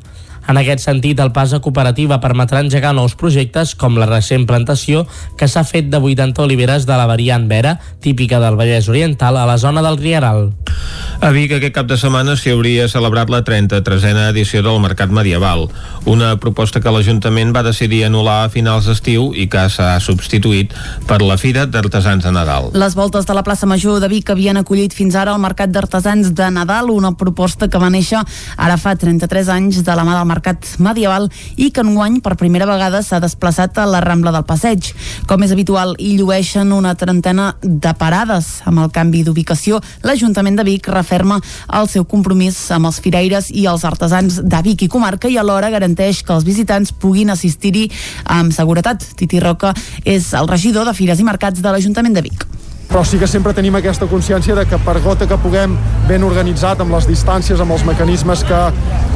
En aquest sentit, el pas a cooperativa permetrà engegar nous projectes com la recent plantació que s'ha fet de 80 oliveres de la variant Vera, típica del Vallès Oriental, a la zona del Rieral.
A Vic aquest cap de setmana s'hi hauria celebrat la 33a edició del Mercat Medieval, una proposta que l'Ajuntament va decidir anul·lar a finals d'estiu i que s'ha substituït per la Fira d'Artesans de Nadal.
Les voltes de la plaça Major de Vic havien acollit fins ara el Mercat d'Artesans de Nadal, una proposta que va néixer ara fa 33 anys de la mà del Mercat Medieval i que enguany per primera vegada s'ha desplaçat a la Rambla del Passeig. Com és habitual, hi llueixen una trentena de parades. Amb el canvi d'ubicació, l'Ajuntament de Vic referma el seu compromís amb els firaires i els artesans de Vic i comarca i alhora garanteix que els visitants puguin assistir-hi amb seguretat. Titi Roca és el regidor de Fires i Mercats de l'Ajuntament de Vic
però sí que sempre tenim aquesta consciència de que per gota que puguem ben organitzat amb les distàncies, amb els mecanismes que,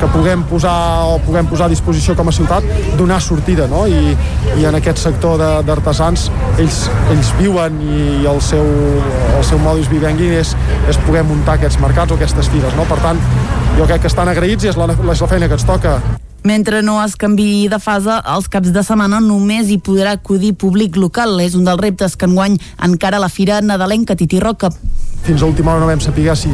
que puguem posar o puguem posar a disposició com a ciutat, donar sortida, no? I, i en aquest sector d'artesans ells, ells viuen i, el seu, el seu modus vivendi és, és poder muntar aquests mercats o aquestes fires, no? Per tant, jo crec que estan agraïts i és la, és la feina que ens toca.
Mentre no es canvi de fase, els caps de setmana només hi podrà acudir públic local. És un dels reptes que enguany encara la Fira Nadalenca Titi Roca.
Fins a última hora no vam saber si,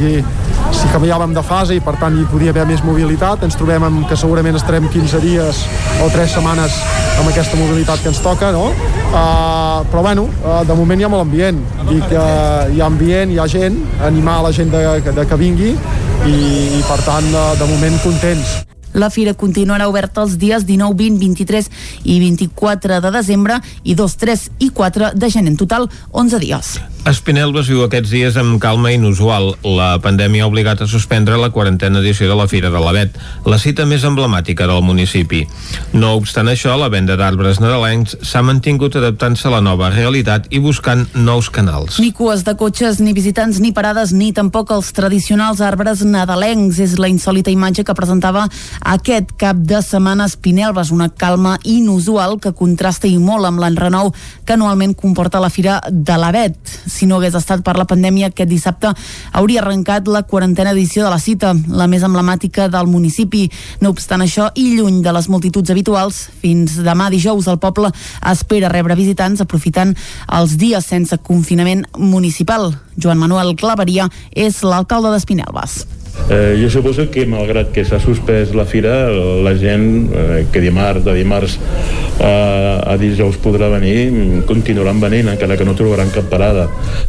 si canviàvem de fase i per tant hi podia haver més mobilitat. Ens trobem amb que segurament estarem 15 dies o 3 setmanes amb aquesta mobilitat que ens toca, no? Uh, però bueno, uh, de moment hi ha molt ambient. Dic, uh, hi ha ambient, hi ha gent, animar la gent de, de que vingui i, i per tant, uh, de moment contents.
La fira continuarà oberta els dies 19, 20, 23 i 24 de desembre i 2, 3 i 4 de gener. En total, 11 dies.
Espinelves viu aquests dies amb calma inusual. La pandèmia ha obligat a suspendre la quarantena edició de la Fira de l'Avet, la cita més emblemàtica del municipi. No obstant això, la venda d'arbres nadalencs s'ha mantingut adaptant-se a la nova realitat i buscant nous canals.
Ni cues de cotxes, ni visitants, ni parades, ni tampoc els tradicionals arbres nadalencs. És la insòlita imatge que presentava aquest cap de setmana Espinelves, una calma inusual que contrasta i molt amb l'enrenou que anualment comporta la Fira de l'Avet si no hagués estat per la pandèmia, aquest dissabte hauria arrencat la quarantena edició de la cita, la més emblemàtica del municipi. No obstant això, i lluny de les multituds habituals, fins demà dijous el poble espera rebre visitants aprofitant els dies sense confinament municipal. Joan Manuel Claveria és l'alcalde d'Espinelves.
Eh, jo suposo que malgrat que s'ha suspès la fira la gent eh, que dimarts, de dimarts eh, a dijous podrà venir continuaran venint encara que no trobaran cap parada.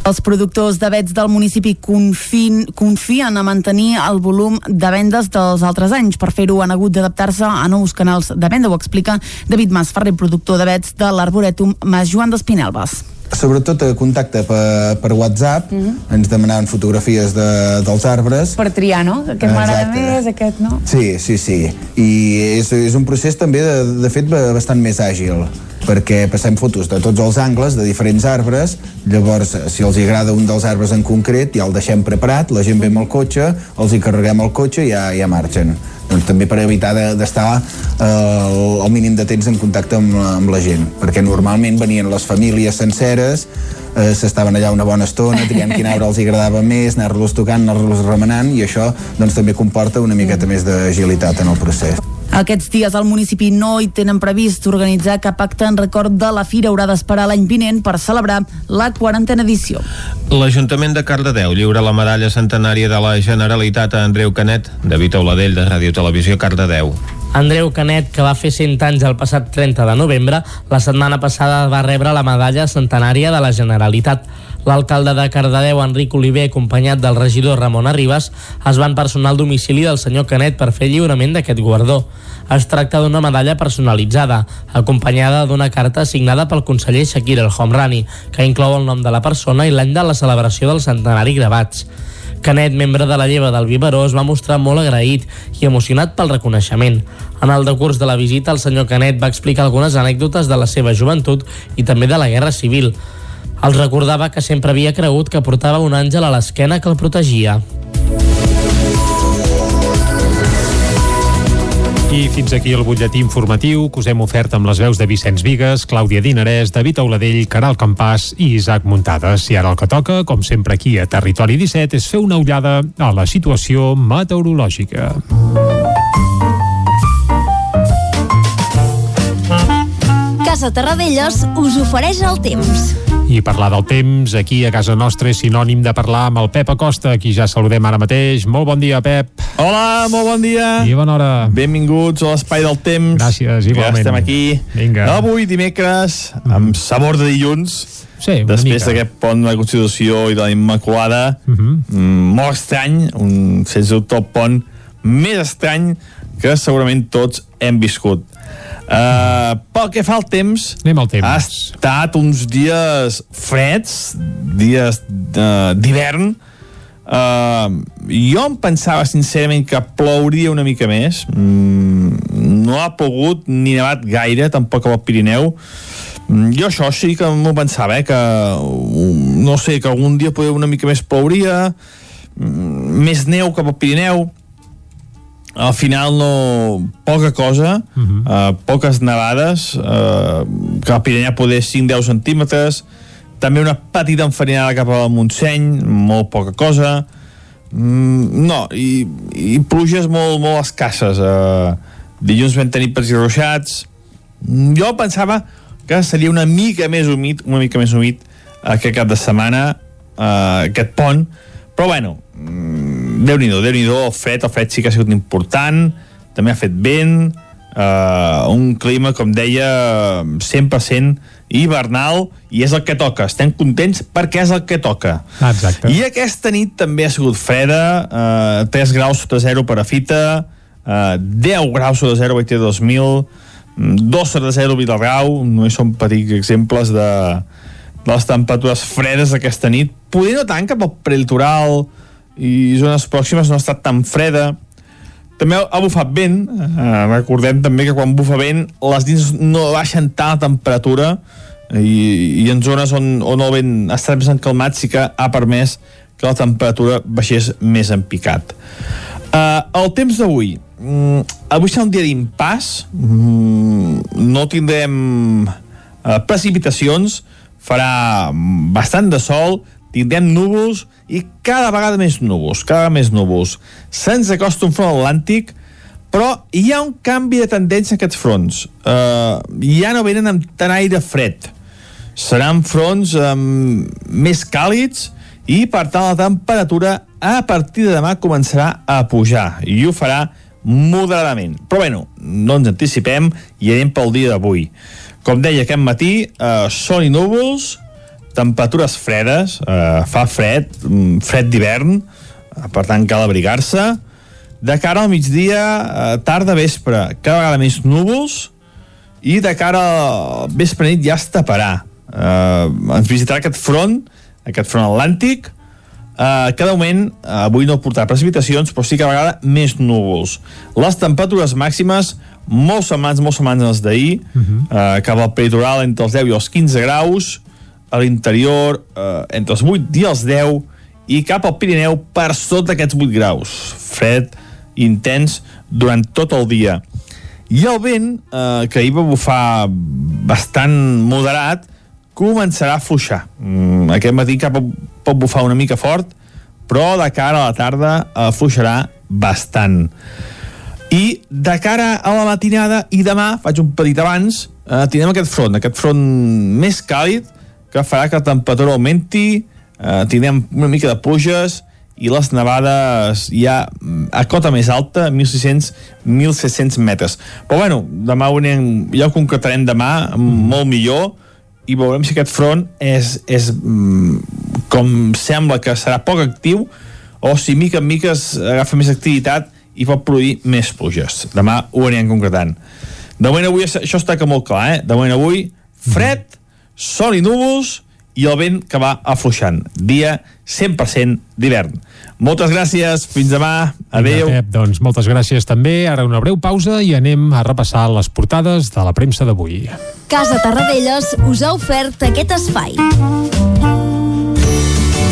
Els productors de vets del municipi confin, confien a mantenir el volum de vendes dels altres anys. Per fer-ho han hagut d'adaptar-se a nous canals de venda ho explica David Mas Ferrer, productor de vets de l'Arboretum Mas Joan d'Espinelves
sobretot a contacte per, per WhatsApp,
Mhm.
ens demanaven fotografies de, dels arbres.
Per triar, no? Aquest m'agrada més, aquest no.
Sí, sí, sí. I és, és un procés també, de, de fet, ba- bastant més àgil perquè passem fotos de tots els angles de diferents arbres, llavors si els agrada un dels arbres en concret ja el deixem preparat, la gent ve amb el cotxe els hi carreguem el cotxe i ja, ja marxen doncs també per evitar de- d'estar eh, el, mínim de temps en contacte amb, amb la gent, perquè normalment venien les famílies senceres eh, s'estaven allà una bona estona, triant quin arbre els agradava més, anar-los tocant, anar-los remenant i això doncs, també comporta una miqueta més d'agilitat en el procés.
Aquests dies al municipi no hi tenen previst organitzar cap acte en record de la fira. Haurà d'esperar l'any vinent per celebrar la quarantena edició.
L'Ajuntament de Cardedeu lliura la medalla centenària de la Generalitat a Andreu Canet, David Auladell, de Ràdio Televisió Cardedeu.
Andreu Canet, que va fer 100 anys el passat 30 de novembre, la setmana passada va rebre la medalla centenària de la Generalitat. L'alcalde de Cardedeu, Enric Oliver, acompanyat del regidor Ramon Arribas, es van personar al domicili del senyor Canet per fer lliurament d'aquest guardó. Es tracta d'una medalla personalitzada, acompanyada d'una carta signada pel conseller Shakir El Homrani, que inclou el nom de la persona i l'any de la celebració del centenari gravats. Canet, membre de la lleva del Biberó, es va mostrar molt agraït i emocionat pel reconeixement. En el decurs de la visita, el senyor Canet va explicar algunes anècdotes de la seva joventut i també de la Guerra Civil. Els recordava que sempre havia cregut que portava un àngel a l'esquena que el protegia.
I fins aquí el butlletí informatiu que us hem ofert amb les veus de Vicenç Vigues, Clàudia Dinarès, David Auladell, Caral Campàs i Isaac Muntades. I ara el que toca, com sempre aquí a Territori 17, és fer una ullada a la situació meteorològica.
Casa Terradellos us ofereix el temps.
I parlar del temps aquí a casa nostra és sinònim de parlar amb el Pep Acosta, qui ja saludem ara mateix. Molt bon dia, Pep.
Hola, molt bon dia.
I bona hora.
Benvinguts a l'Espai del Temps.
Gràcies, igualment.
Ja estem aquí.
Vinga.
Avui, dimecres, amb sabor de dilluns.
Sí,
Després d'aquest pont de la Constitució i de la Immaculada,
Uh -huh.
mm, molt estrany, un, sense dubte el pont més estrany que segurament tots hem viscut. Uh, pel que fa al temps,
Anem al temps.
ha estat uns dies freds, dies de- d'hivern, Uh, jo em pensava sincerament que plouria una mica més. Mm, no ha pogut ni nevat gaire tampoc al Pirineu. Mm, jo això sí que m'ho pensava eh, que uh, no sé, que algun dia poder una mica més plouria mm, més neu cap al Pirineu al final no poca cosa uh -huh. uh, poques nevades uh, que al Pirineu poder 5-10 centímetres també una petita enfarinada cap al Montseny molt poca cosa. Mm, no, i, i pluges molt, molt escasses uh, dilluns vam tenir pels i ruixats jo pensava que seria una mica més humit una mica més humit aquest cap de setmana uh, aquest pont. Però bueno, mm, Déu-n'hi-do, déu nhi déu fred, el fred sí que ha sigut important, també ha fet vent, uh, un clima, com deia, 100% hivernal, i és el que toca. Estem contents perquè és el que toca.
Ah, exacte.
I aquesta nit també ha sigut freda, uh, 3 graus sota zero per a Fita, uh, 10 graus sota zero a 2000, 2 sota zero a Vilarrau, no són petits exemples de, de les temperatures fredes d'aquesta nit. Poder no tant cap al prelitoral i zones pròximes no ha estat tan freda. També ha bufat vent. Eh, recordem també que quan bufa vent les dins no baixen tant la temperatura i, i en zones on, on el vent ha estat més encalmat sí que ha permès que la temperatura baixés més en picat. Uh, el temps d'avui. Mm, avui serà un dia d'impàs. Mm, no tindrem uh, precipitacions. Farà bastant de sol. Tindrem núvols i cada vegada més núvols, cada vegada més núvols. Se'ns acosta un front atlàntic, però hi ha un canvi de tendència a aquests fronts. Uh, ja no venen amb tant aire fred. Seran fronts um, més càlids i, per tant, la temperatura a partir de demà començarà a pujar i ho farà moderadament. Però, bueno, no ens anticipem i anem pel dia d'avui. Com deia aquest matí, eh, sol i núvols, temperatures fredes, eh, fa fred, mm, fred d'hivern, eh, per tant cal abrigar-se. De cara al migdia, eh, tarda, vespre, cada vegada més núvols, i de cara al vespre nit ja es taparà. eh, ens visitarà aquest front, aquest front atlàntic, eh, que moment eh, avui no portarà precipitacions, però sí que a vegada més núvols. Les temperatures màximes molt semblants, molt semblants als d'ahir, uh -huh. eh, cap al peritoral entre els 10 i els 15 graus, a l'interior eh, entre els 8 i els 10, i cap al Pirineu per sota aquests 8 graus. Fred, intens, durant tot el dia. I el vent, eh, que ahir va bufar bastant moderat, començarà a fluixar. Mm, aquest matí cap pot bufar una mica fort, però de cara a la tarda afluixarà bastant. I de cara a la matinada i demà, faig un petit abans, eh, tindrem aquest front, aquest front més càlid, que farà que la temperatura augmenti, eh, tindrem una mica de pluges, i les nevades ja a cota més alta, 1.600-1.700 metres. Però bueno, demà ho anem, ja ho concretarem demà, molt millor, i veurem si aquest front és, és mm, com sembla que serà poc actiu o si mica en mica es agafa més activitat i pot produir més pluges. Demà ho anirem concretant. De moment avui això està que molt clar, eh? De moment avui fred, sol i núvols i el vent que va afluixant. Dia 100% d'hivern. Moltes gràcies, fins demà, adeu.
Pep, doncs moltes gràcies també. Ara una breu pausa i anem a repassar les portades de la premsa d'avui.
Casa Tarradellas us ha ofert aquest espai.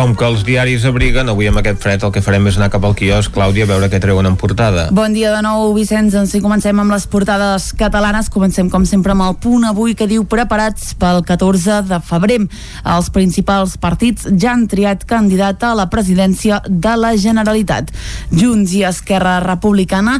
Com que els diaris abriguen, avui amb aquest fred el que farem és anar cap al quiosc, Clàudia, a veure què treuen en portada.
Bon dia de nou, Vicenç. Doncs sí, comencem amb les portades catalanes. Comencem, com sempre, amb el punt avui que diu preparats pel 14 de febrer. Els principals partits ja han triat candidat a la presidència de la Generalitat. Junts i Esquerra Republicana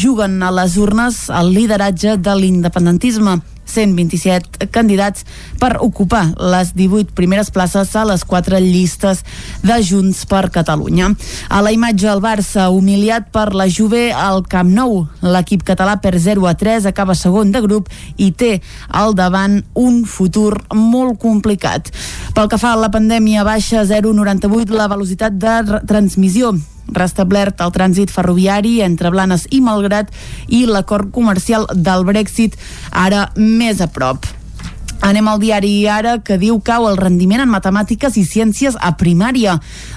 juguen a les urnes el lideratge de l'independentisme. 127 candidats per ocupar les 18 primeres places a les quatre llistes de Junts per Catalunya. A la imatge el Barça humiliat per la Juve al Camp Nou. L'equip català per 0 a 3 acaba segon de grup i té al davant un futur molt complicat. Pel que fa a la pandèmia baixa 0,98 la velocitat de transmissió restablert el trànsit ferroviari entre Blanes i Malgrat i l'acord comercial del Brexit ara més a prop. Anem al diari Ara, que diu cau el rendiment en matemàtiques i ciències a primària.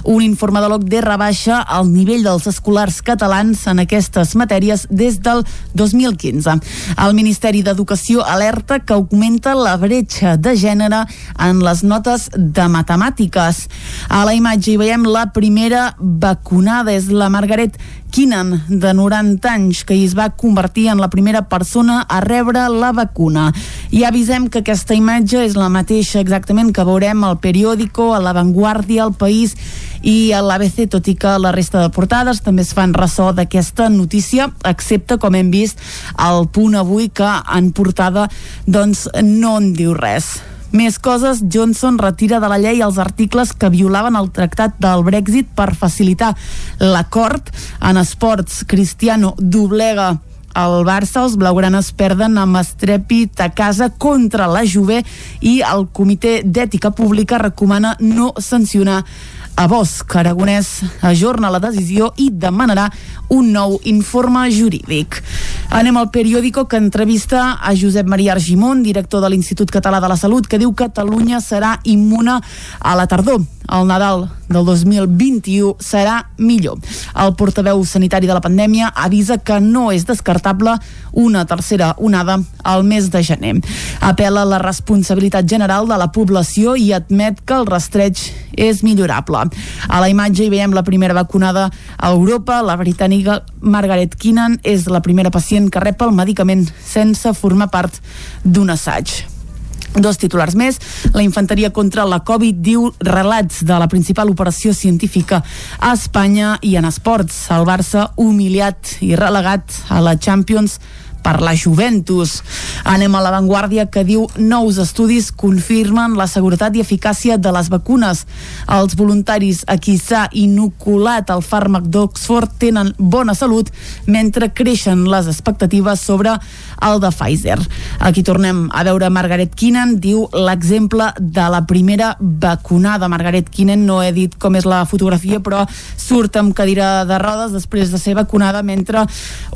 Un informe de l'OCDE rebaixa el nivell dels escolars catalans en aquestes matèries des del 2015. El Ministeri d'Educació alerta que augmenta la bretxa de gènere en les notes de matemàtiques. A la imatge hi veiem la primera vacunada, és la Margaret Keenan, de 90 anys, que es va convertir en la primera persona a rebre la vacuna. I avisem que aquesta imatge és la mateixa exactament que veurem al periòdico, a La Vanguardia, al País i a l'ABC, tot i que la resta de portades també es fan ressò d'aquesta notícia, excepte, com hem vist, el punt avui que en portada doncs no en diu res. Més coses, Johnson retira de la llei els articles que violaven el tractat del Brexit per facilitar l'acord. En esports, Cristiano doblega el Barça, els blaugranes perden amb estrèpit a casa contra la Juve i el Comitè d'Ètica Pública recomana no sancionar a Bosch. Aragonès ajorna la decisió i demanarà un nou informe jurídic. Anem al periòdico que entrevista a Josep Maria Argimon, director de l'Institut Català de la Salut, que diu que Catalunya serà immune a la tardor. El Nadal del 2021 serà millor. El portaveu sanitari de la pandèmia avisa que no és descartable una tercera onada al mes de gener. Apela a la responsabilitat general de la població i admet que el rastreig és millorable. A la imatge hi veiem la primera vacunada a Europa. La britànica Margaret Keenan és la primera pacient que rep el medicament sense formar part d'un assaig. Dos titulars més. La infanteria contra la Covid diu relats de la principal operació científica a Espanya i en esports. El Barça humiliat i relegat a la Champions per la Juventus. Anem a l'avantguàrdia que diu nous estudis confirmen la seguretat i eficàcia de les vacunes. Els voluntaris a qui s'ha inoculat el fàrmac d'Oxford tenen bona salut mentre creixen les expectatives sobre el de Pfizer. Aquí tornem a veure Margaret Keenan, diu l'exemple de la primera vacunada. Margaret Keenan, no he dit com és la fotografia, però surt amb cadira de rodes després de ser vacunada mentre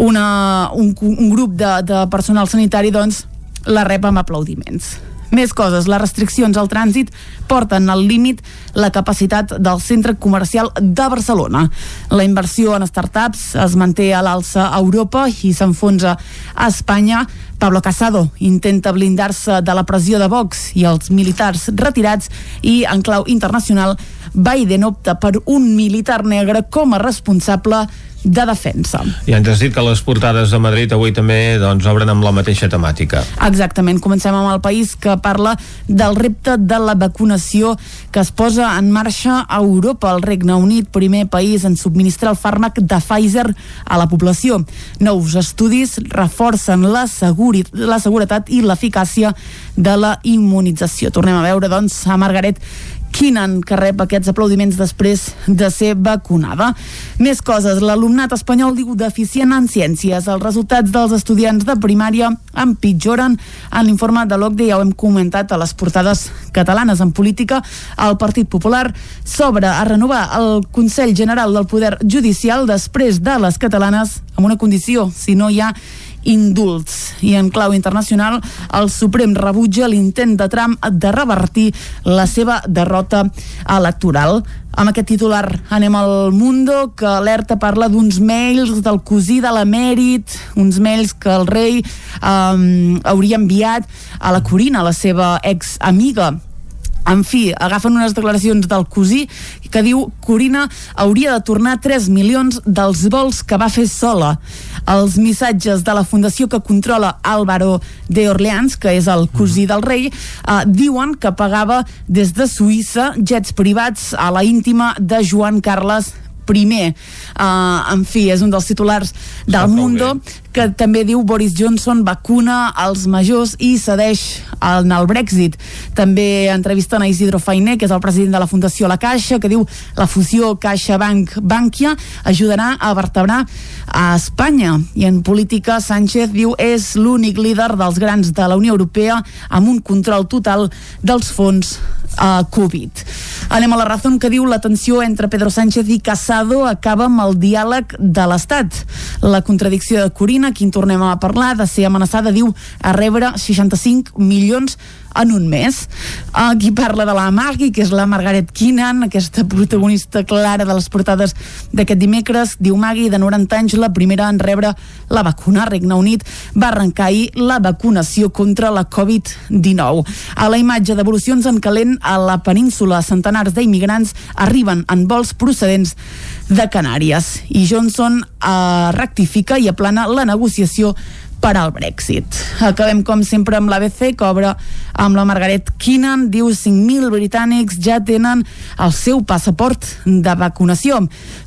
una, un, un grup de, de personal sanitari doncs, la rep amb aplaudiments. Més coses, les restriccions al trànsit porten al límit la capacitat del centre comercial de Barcelona. La inversió en startups es manté a l'alça a Europa i s'enfonsa a Espanya. Pablo Casado intenta blindar-se de la pressió de Vox i els militars retirats i en clau internacional Biden opta per un militar negre com a responsable de defensa.
I ens has dit que les portades de Madrid avui també doncs, obren amb la mateixa temàtica.
Exactament, comencem amb el país que parla del repte de la vacunació que es posa en marxa a Europa. El Regne Unit, primer país en subministrar el fàrmac de Pfizer a la població. Nous estudis reforcen la, seguri, la seguretat i l'eficàcia de la immunització. Tornem a veure, doncs, a Margaret Keenan, que rep aquests aplaudiments després de ser vacunada. Més coses. L'alumnat espanyol diu deficient en ciències. Els resultats dels estudiants de primària empitjoren. En l'informe de l'OCDE ja ho hem comentat a les portades catalanes en política. El Partit Popular s'obre a renovar el Consell General del Poder Judicial després de les catalanes amb una condició, si no hi ha indults. I en clau internacional, el Suprem rebutja l'intent de Trump de revertir la seva derrota electoral. Amb aquest titular anem al Mundo, que alerta parla d'uns mails del cosí de l'emèrit, uns mails que el rei um, hauria enviat a la Corina, la seva ex amiga en fi, agafen unes declaracions del cosí que diu Corina hauria de tornar 3 milions dels vols que va fer sola. Els missatges de la fundació que controla Álvaro de Orleans, que és el cosí del rei, eh, diuen que pagava des de Suïssa jets privats a la íntima de Joan Carles primer. Uh, en fi, és un dels titulars del Mundo que també diu Boris Johnson vacuna als majors i cedeix en el Brexit. També entrevisten a Isidro Fainé, que és el president de la Fundació La Caixa, que diu la fusió Caixa-Banc-Bànquia ajudarà a vertebrar a Espanya. I en política, Sánchez diu és l'únic líder dels grans de la Unió Europea amb un control total dels fons uh, Covid. Anem a la raó que diu la tensió entre Pedro Sánchez i Casado acaba amb el diàleg de l'Estat. La contradicció de Corina, qui en tornem a parlar, de ser amenaçada, diu a rebre 65 milions en un mes. Aquí parla de la Maggie, que és la Margaret Keenan, aquesta protagonista clara de les portades d'aquest dimecres. Diu Maggie, de 90 anys, la primera en rebre la vacuna. Regne Unit va arrencar ahir la vacunació contra la Covid-19. A la imatge d'evolucions en calent a la península, centenars d'immigrants arriben en vols procedents de Canàries. I Johnson eh, rectifica i aplana la negociació per al Brexit. Acabem com sempre amb l'ABC que obre amb la Margaret Keenan diu 5.000 britànics ja tenen el seu passaport de vacunació.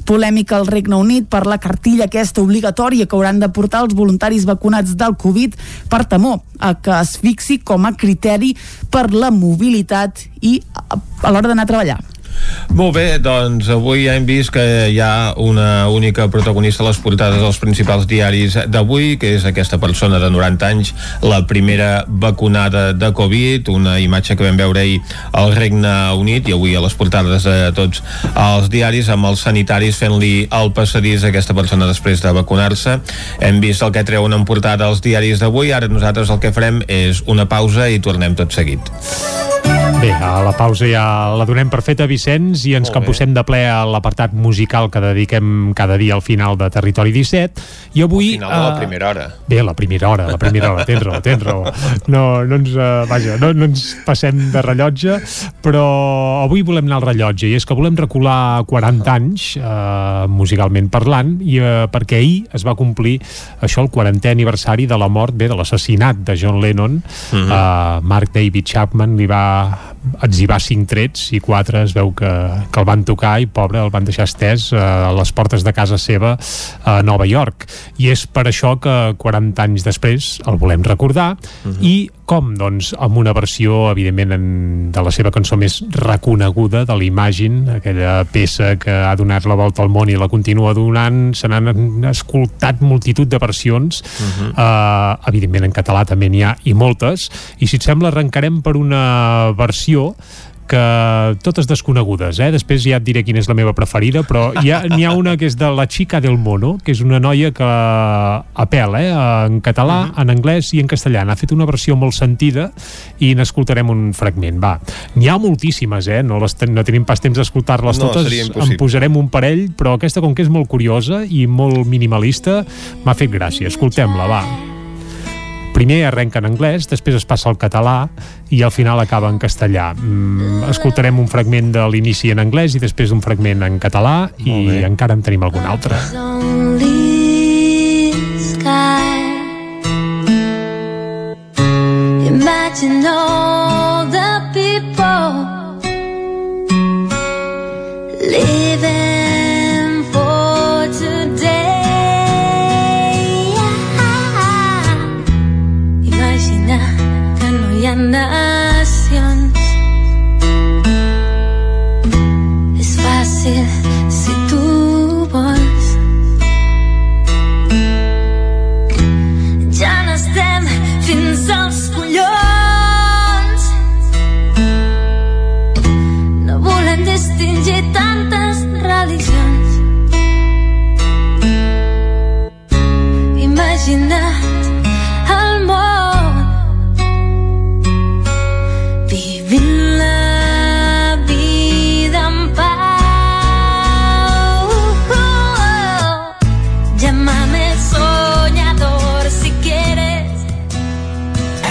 Polèmica al Regne Unit per la cartilla aquesta obligatòria que hauran de portar els voluntaris vacunats del Covid per temor a que es fixi com a criteri per la mobilitat i a l'hora d'anar a treballar.
Molt bé, doncs avui ja hem vist que hi ha una única protagonista a les portades dels principals diaris d'avui, que és aquesta persona de 90 anys, la primera vacunada de Covid, una imatge que vam veure ahir al Regne Unit i avui a les portades de tots els diaris amb els sanitaris fent-li el passadís a aquesta persona després de vacunar-se. Hem vist el que treuen en portada els diaris d'avui, ara nosaltres el que farem és una pausa i tornem tot seguit.
Bé, a la pausa ja la donem per feta, Vicenç, i ens
Molt bé.
de ple a l'apartat musical que dediquem cada dia al final de Territori 17. I avui...
Al final de la
eh,
primera hora.
Bé, la primera hora, la primera hora, tens raó, tens raó. No, no ens, uh, vaja, no, no ens passem de rellotge, però avui volem anar al rellotge, i és que volem recular 40 anys, uh, musicalment parlant, i uh, perquè ahir es va complir això, el 40è aniversari de la mort, bé, de l'assassinat de John Lennon.
Mhm.
uh, Mark David Chapman li va etzibar cinc trets i quatre es veu que, que el van tocar i pobre el van deixar estès eh, a les portes de casa seva a Nova York. I és per això que 40 anys després el volem recordar i com? Doncs amb una versió evidentment en, de la seva cançó més reconeguda de l'Imagine, aquella peça que ha donat la volta al món i la continua donant, se n'han escoltat multitud de versions
Mhm.
uh, evidentment en català també n'hi ha i moltes i si et sembla arrencarem per una versió que totes desconegudes, eh? després ja et diré quina és la meva preferida, però hi ha, n'hi ha una que és de La Chica del Mono, que és una noia que apela eh? en català, en anglès i en castellà. N'ha fet una versió molt sentida i n'escoltarem un fragment. Va, n'hi ha moltíssimes, eh? no, les ten no tenim pas temps d'escoltar-les
No,
totes, en posarem un parell, però aquesta, com que és molt curiosa i molt minimalista, m'ha fet gràcia. Escoltem-la, va primer arrenca en anglès, després es passa al català i al final acaba en castellà. Mm, escoltarem un fragment de l'inici en anglès i després un fragment en català i encara en tenim algun altre.
Imagine all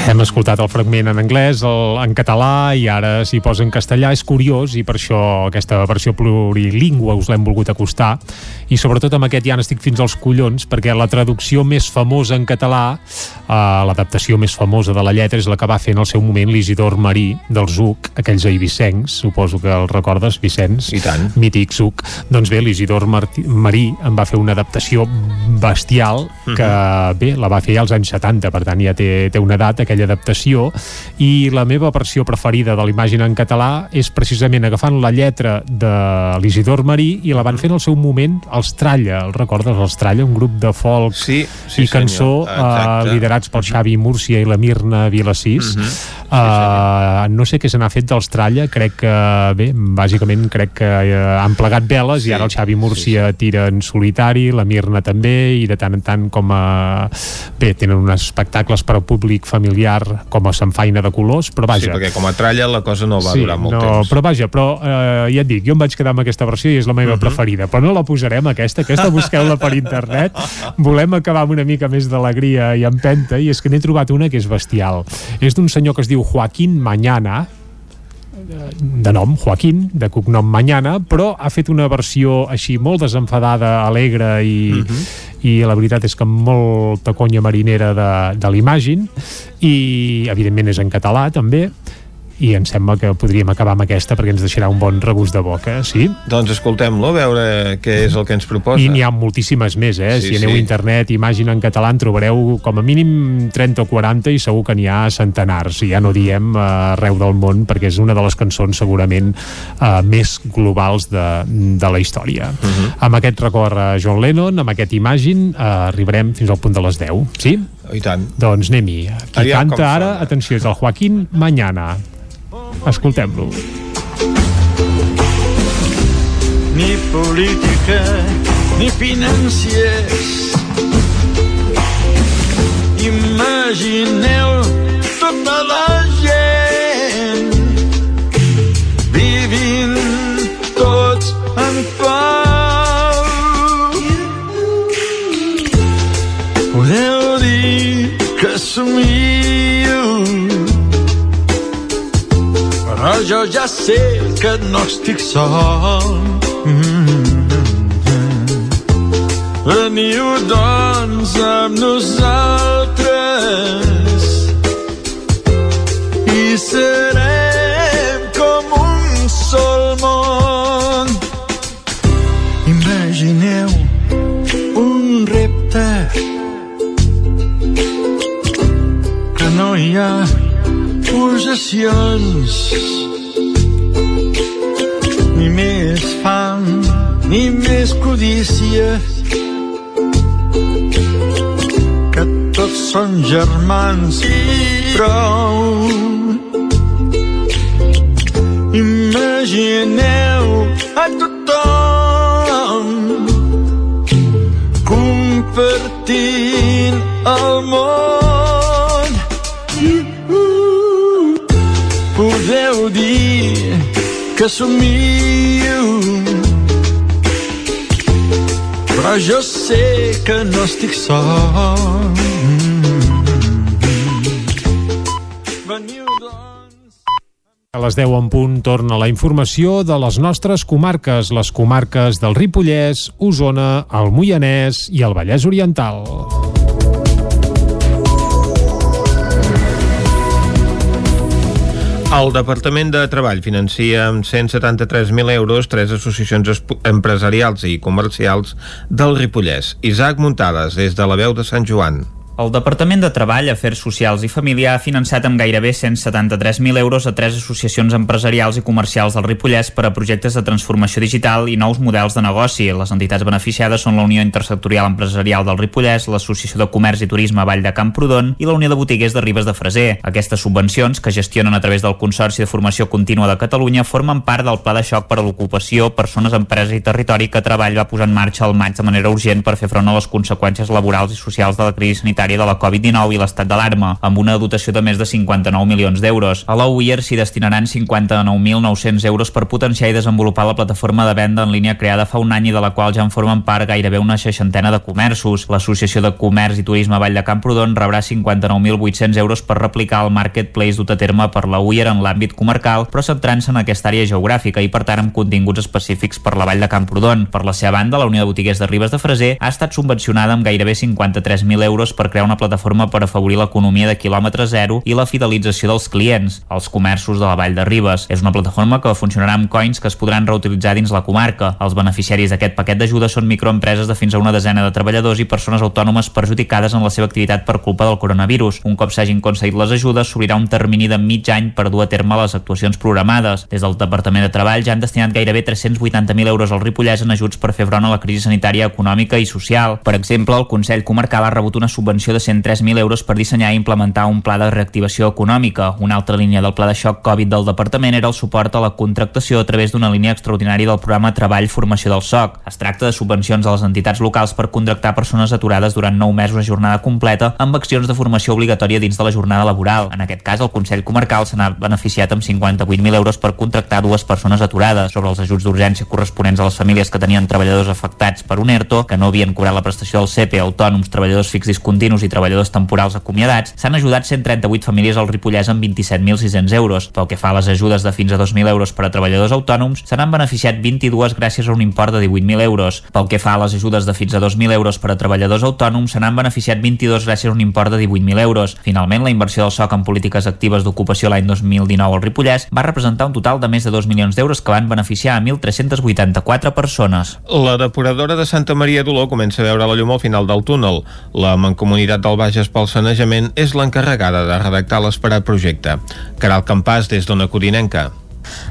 Hem escoltat el fragment en anglès, el, en català i ara s'hi posa en castellà. És curiós i per això aquesta versió plurilingüe us l'hem volgut acostar. I sobretot amb aquest ja n'estic fins als collons perquè la traducció més famosa en català, eh, l'adaptació més famosa de la lletra és la que va fer en el seu moment l'Isidor Marí del ZUC, aquells eivissencs, suposo que el recordes, Vicenç?
I tant.
Mític ZUC. Doncs bé, l'Isidor Marí en va fer una adaptació bestial que, bé, la va fer als anys 70, per tant ja té, té una edat aquella adaptació i la meva versió preferida de l'imatge en català és precisament agafant la lletra de l'Isidor Marí i la van fer en el seu moment els Tralla, el recordes els Tralla, un grup de folk
sí, sí,
i cançó
senyor.
Eh, liderats pel Xavi Múrcia i la Mirna Vilassís.
Mhm.
uh, no sé què se n'ha fet dels Tralla. Crec que, bé, bàsicament crec que uh, han plegat veles i ara el Xavi Múrcia tira en solitari la Mirna també i de tant en tant com a bé, tenen uns espectacles per a públic familiar com a Sanfaina de colors però vaja,
Sí, perquè com a tralla la cosa no va
sí,
durar molt
no,
temps.
Però vaja, però eh, ja et dic, jo em vaig quedar amb aquesta versió i és la meva
Mhm.
preferida, però no la posarem aquesta, aquesta busqueu-la per internet. Volem acabar amb una mica més d'alegria i empenta, i és que n'he trobat una que és bestial. És d'un senyor que es diu Joaquín Mañana, eh, de nom Joaquín, de cognom Mañana, però ha fet una versió així molt desenfadada, alegre i, i la veritat és que molta conya marinera de, de l'Imagine i evidentment és en català també i em sembla que podríem acabar amb aquesta perquè ens deixarà un bon regust de boca, sí?
Doncs escoltem-lo, a veure què és el que ens proposa.
I n'hi ha moltíssimes més, eh?
Sí,
si aneu
sí.
a internet, imagina en català, en trobareu com a mínim 30 o 40 i segur que n'hi ha centenars. I ja no diem eh, arreu del món, perquè és una de les cançons segurament eh, més globals de, de la història. Uh
Mhm.
-huh. Amb aquest record a John Lennon, amb aquest Imagine, eh, arribarem fins al punt de les 10, sí?
I tant.
Doncs anem-hi. Qui
Aviam
canta ara, atenció, és el Joaquín Mañana. Escoltem-lo.
Ni política, ni financiers. Imagineu tota la gent vivint tots en pau. Podeu dir que somia però jo ja sé que no estic sol. Mm -hmm. Veniu, doncs, amb nosaltres i serem com un sol món. Imagineu un repte que no hi ha possessions ni més fam ni més codícia. Que tots són germans i prou. Imagineu a tothom compartint el món que somio. Però jo sé que no estic sol.
A les 10 en punt torna la informació de les nostres comarques, les comarques del Ripollès, Osona, el Moianès i el Vallès Oriental.
El Departament de Treball financia amb 173.000 euros tres associacions empresarials i comercials del Ripollès. Isaac Muntades, des de la veu de Sant Joan.
El Departament de Treball, Afers Socials i Família ha finançat amb gairebé 173.000 euros a tres associacions empresarials i comercials del Ripollès per a projectes de transformació digital i nous models de negoci. Les entitats beneficiades són la Unió Intersectorial Empresarial del Ripollès, l'Associació de Comerç i Turisme Vall de Camprodon i la Unió de Botiguers de Ribes de Freser. Aquestes subvencions, que gestionen a través del Consorci de Formació Contínua de Catalunya, formen part del Pla de Xoc per a l'Ocupació, Persones, Empreses i Territori que Treball va posar en marxa al maig de manera urgent per fer front a les conseqüències laborals i socials de la crisi sanitària de la Covid-19 i l'estat d'alarma, amb una dotació de més de 59 milions d'euros. A la s'hi destinaran 59.900 euros per potenciar i desenvolupar la plataforma de venda en línia creada fa un any i de la qual ja en formen part gairebé una seixantena de comerços. L'Associació de Comerç i Turisme Vall de Camprodon rebrà 59.800 euros per replicar el marketplace dut a terme per la UIR en l'àmbit comarcal, però centrant-se en aquesta àrea geogràfica i per tant amb continguts específics per la Vall de Camprodon. Per la seva banda, la Unió de Botiguers de Ribes de Freser ha estat subvencionada amb gairebé 53.000 euros per crear una plataforma per afavorir l'economia de quilòmetre zero i la fidelització dels clients, els comerços de la Vall de Ribes. És una plataforma que funcionarà amb coins que es podran reutilitzar dins la comarca. Els beneficiaris d'aquest paquet d'ajuda són microempreses de fins a una desena de treballadors i persones autònomes perjudicades en la seva activitat per culpa del coronavirus. Un cop s'hagin concedit les ajudes, s'obrirà un termini de mig any per dur a terme les actuacions programades. Des del Departament de Treball ja han destinat gairebé 380.000 euros al Ripollès en ajuts per fer front a la crisi sanitària, econòmica i social. Per exemple, el Consell Comarcal ha rebut una subvenció de 103.000 euros per dissenyar i implementar un pla de reactivació econòmica. Una altra línia del pla de xoc Covid del Departament era el suport a la contractació a través d'una línia extraordinària del programa Treball Formació del SOC. Es tracta de subvencions a les entitats locals per contractar persones aturades durant 9 mesos a jornada completa amb accions de formació obligatòria dins de la jornada laboral. En aquest cas, el Consell Comarcal se n'ha beneficiat amb 58.000 euros per contractar dues persones aturades. Sobre els ajuts d'urgència corresponents a les famílies que tenien treballadors afectats per un ERTO, que no havien cobrat la prestació del CEPE, autònoms, treballadors fix discontinus i treballadors temporals acomiadats, s'han ajudat 138 famílies al Ripollès amb 27.600 euros. Pel que fa a les ajudes de fins a 2.000 euros per a treballadors autònoms, se n'han beneficiat 22 gràcies a un import de 18.000 euros. Pel que fa a les ajudes de fins a 2.000 euros per a treballadors autònoms, se n'han beneficiat 22 gràcies a un import de 18.000 euros. Finalment, la inversió del SOC en polítiques actives d'ocupació l'any 2019 al Ripollès va representar un total de més de 2 milions d'euros que van beneficiar a 1.384 persones.
La depuradora de Santa Maria d'Oló comença a veure la llum al final del túnel. La Mancomunitat del Bages pel Sanejament és l'encarregada de redactar l'esperat projecte. Caral Campàs, des d'Ona Codinenca.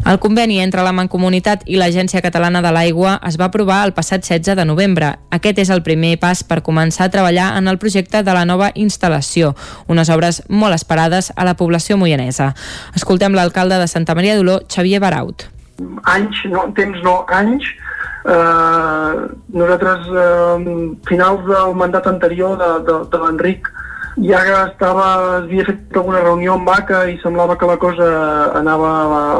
El conveni entre la Mancomunitat i l'Agència Catalana de l'Aigua es va aprovar el passat 16 de novembre. Aquest és el primer pas per començar a treballar en el projecte de la nova instal·lació, unes obres molt esperades a la població moianesa. Escoltem l'alcalde de Santa Maria d'Oló, Xavier Baraut.
anys, no, temps no, anys. Eh, nosaltres, eh, finals del mandat anterior de, de, de l'Enric, ja estava, havia fet alguna reunió amb VACA i semblava que la cosa anava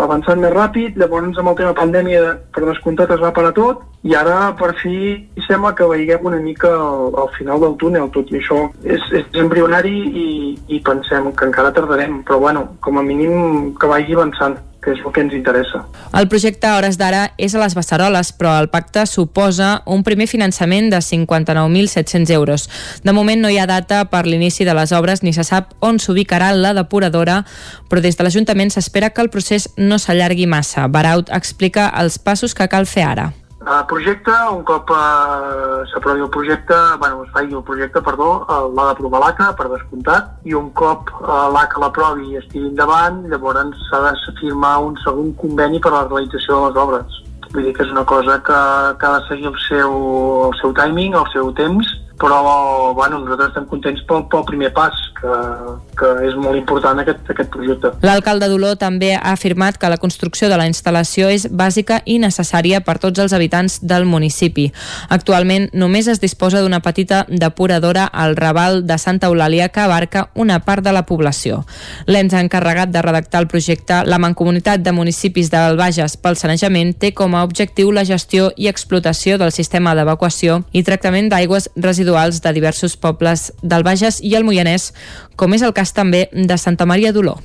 avançant més ràpid, llavors amb el tema pandèmia per descomptat es va parar tot i ara per fi sembla que veiguem una mica al, al final del túnel tot i això és, és embrionari i, i pensem que encara tardarem però bueno, com a mínim que vagi avançant que és el que ens interessa.
El projecte a hores d'ara és a les Beceroles, però el pacte suposa un primer finançament de 59.700 euros. De moment no hi ha data per l'inici de les obres ni se sap on s'ubicarà la depuradora, però des de l'Ajuntament s'espera que el procés no s'allargui massa. Baraut explica els passos que cal fer ara.
El projecte, un cop eh, s'aprovi el projecte, bueno, es faci el projecte, perdó, eh, l'ha d'aprovar l'ACA, per descomptat, i un cop eh, l'ACA l'aprovi i estigui endavant, llavors s'ha de firmar un segon conveni per a la realització de les obres. Vull dir que és una cosa que, que ha de seguir el seu, el seu timing, el seu temps, però bueno, nosaltres estem contents pel, pel primer pas, que, que és molt important aquest, aquest projecte.
L'alcalde d'Oló també ha afirmat que la construcció de la instal·lació és bàsica i necessària per tots els habitants del municipi. Actualment només es disposa d'una petita depuradora al Raval de Santa Eulàlia que abarca una part de la població. L'ens encarregat de redactar el projecte, la Mancomunitat de Municipis del Bages pel Sanejament, té com a objectiu la gestió i explotació del sistema d'evacuació i tractament d'aigües residuals residuals de diversos pobles del Bages i el Moianès, com és el cas també de Santa Maria d'Oló.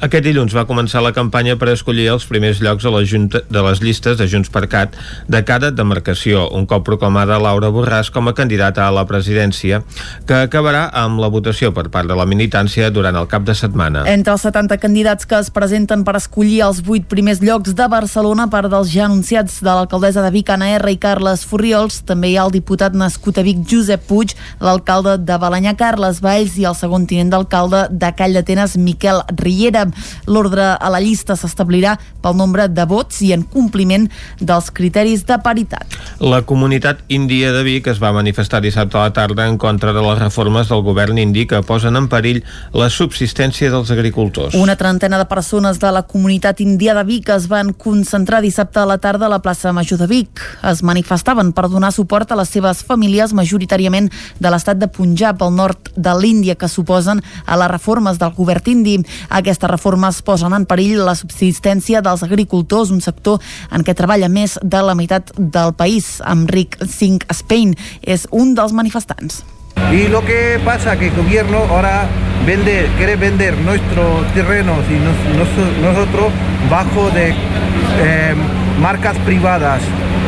Aquest dilluns va començar la campanya per escollir els primers llocs a la junta de les llistes de Junts per Cat de cada demarcació, un cop proclamada Laura Borràs com a candidata a la presidència, que acabarà amb la votació per part de la militància durant el cap de setmana.
Entre els 70 candidats que es presenten per escollir els 8 primers llocs de Barcelona, part dels ja anunciats de l'alcaldessa de Vic, Anna R. i Carles Furriols, també hi ha el diputat nascut a Vic, Josep Puig, l'alcalde de Balanyà, Carles Valls, i el segon tinent d'alcalde de Call d'Atenes, Miquel Riera. L'ordre a la llista s'establirà pel nombre de vots i en compliment dels criteris de paritat.
La comunitat índia de Vic es va manifestar dissabte a la tarda en contra de les reformes del govern indi que posen en perill la subsistència dels agricultors.
Una trentena de persones de la comunitat índia de Vic es van concentrar dissabte a la tarda a la plaça Major de Vic. Es manifestaven per donar suport a les seves famílies majoritàriament de l'estat de Punjab, al nord de l'Índia, que suposen a les reformes del govern indi. Aquesta reformes posen en perill la subsistència dels agricultors, un sector en què treballa més de la meitat del país. Enric Singh Spain és un dels manifestants.
Y lo que pasa que el gobierno ahora vende, quiere vender nuestros terrenos y nos, nos- nosotros bajo de eh, marcas privadas,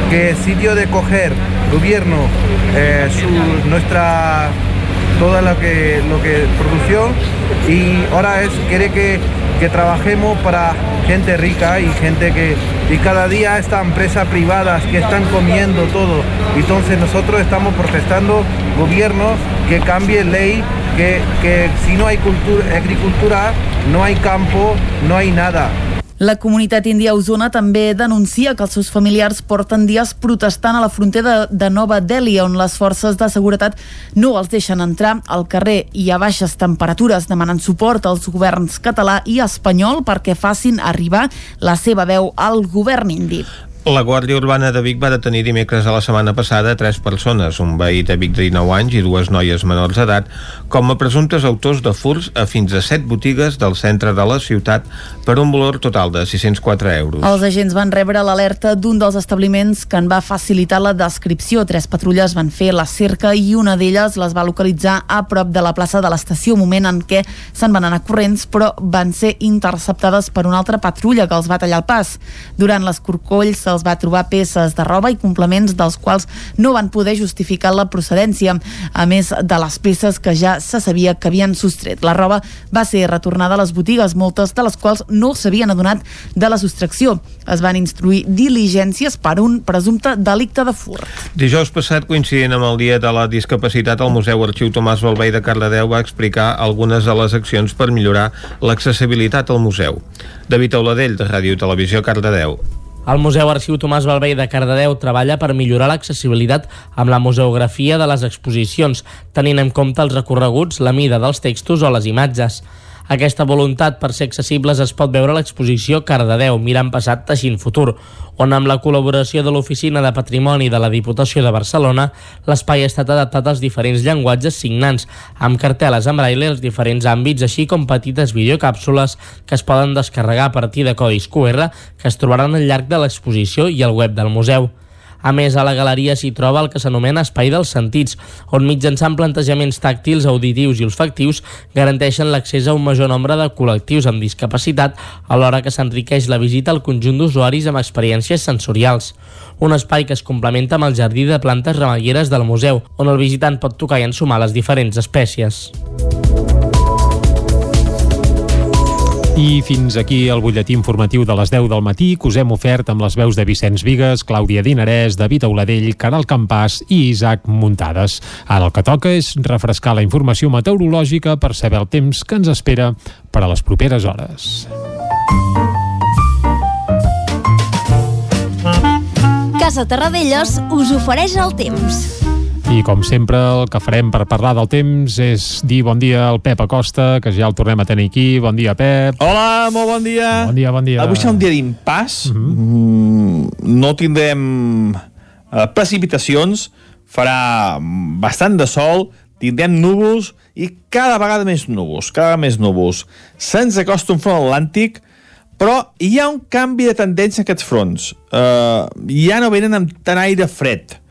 que sitio de coger gobierno, eh, su- nuestra toda lo que lo que producción y ahora es quiere que, que trabajemos para gente rica y gente que y cada día estas empresas privadas que están comiendo todo. Entonces nosotros estamos protestando gobierno que cambie ley que, que si no hay cultura, agricultura no hay campo no hay nada
La comunitat índia Osona també denuncia que els seus familiars porten dies protestant a la frontera de Nova Delhi, on les forces de seguretat no els deixen entrar al carrer i a baixes temperatures demanen suport als governs català i espanyol perquè facin arribar la seva veu al govern indi.
La Guàrdia Urbana de Vic va detenir dimecres a la setmana passada tres persones, un veí de Vic de 19 anys i dues noies menors d'edat, com a presumptes autors de furs a fins a set botigues del centre de la ciutat per un valor total de 604 euros.
Els agents van rebre l'alerta d'un dels establiments que en va facilitar la descripció. Tres patrulles van fer la cerca i una d'elles les va localitzar a prop de la plaça de l'estació, moment en què se'n van anar corrents, però van ser interceptades per una altra patrulla que els va tallar el pas. Durant l'escorcoll se'ls va trobar peces de roba i complements dels quals no van poder justificar la procedència, a més de les peces que ja se sabia que havien sostret. La roba va ser retornada a les botigues, moltes de les quals no s'havien adonat de la sostracció. Es van instruir diligències per un presumpte delicte de furt.
Dijous passat, coincidint amb el Dia de la Discapacitat, el Museu Arxiu Tomàs Balvei de Cardedeu va explicar algunes de les accions per millorar l'accessibilitat al museu. David Auladell, de Ràdio Televisió, Cardedeu.
El Museu Arxiu Tomàs Balvei de Cardedeu treballa per millorar l'accessibilitat amb la museografia de les exposicions, tenint en compte els recorreguts, la mida dels textos o les imatges. Aquesta voluntat per ser accessibles es pot veure a l'exposició Cardedeu, mirant passat, teixint futur, on amb la col·laboració de l'Oficina de Patrimoni de la Diputació de Barcelona, l'espai ha estat adaptat als diferents llenguatges signants, amb cartel·les en braille als diferents àmbits, així com petites videocàpsules que es poden descarregar a partir de codis QR que es trobaran al llarg de l'exposició i al web del museu. A més, a la galeria s'hi troba el que s'anomena Espai dels Sentits, on mitjançant plantejaments tàctils, auditius i olfactius garanteixen l'accés a un major nombre de col·lectius amb discapacitat alhora que s'enriqueix la visita al conjunt d'usuaris amb experiències sensorials. Un espai que es complementa amb el jardí de plantes remeieres del museu, on el visitant pot tocar i ensumar les diferents espècies.
I fins aquí el butlletí informatiu de les 10 del matí que us hem ofert amb les veus de Vicenç Vigues, Clàudia Dinarès, David Auladell, Caral Campàs i Isaac Muntades. Ara el que toca és refrescar la informació meteorològica per saber el temps que ens espera per a les properes hores.
Casa Terradellos us ofereix el temps.
I com sempre el que farem per parlar del temps és dir bon dia al Pep Acosta, que ja el tornem a tenir aquí. Bon dia, Pep.
Hola, molt bon dia.
Bon dia, bon dia.
Avui serà un dia d'impàs. -huh. mm, no tindrem uh, precipitacions, farà bastant de sol, tindrem núvols i cada vegada més núvols, cada vegada més núvols. Se'ns acosta un front atlàntic, però hi ha un canvi de tendència en aquests fronts. Uh, ja no venen amb tant aire fred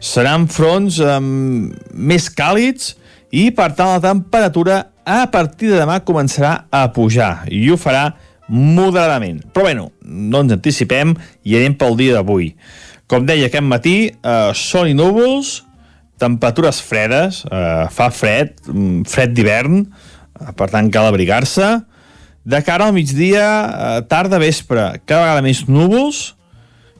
seran fronts um, més càlids i, per tant, la temperatura a partir de demà començarà a pujar i ho farà moderadament. Però, bueno, no ens anticipem i anem pel dia d'avui. Com deia aquest matí, eh, sol i núvols, temperatures fredes, eh, fa fred, mm, fred d'hivern, eh, per tant cal abrigar-se. De cara al migdia, eh, tarda, vespre, cada vegada més núvols,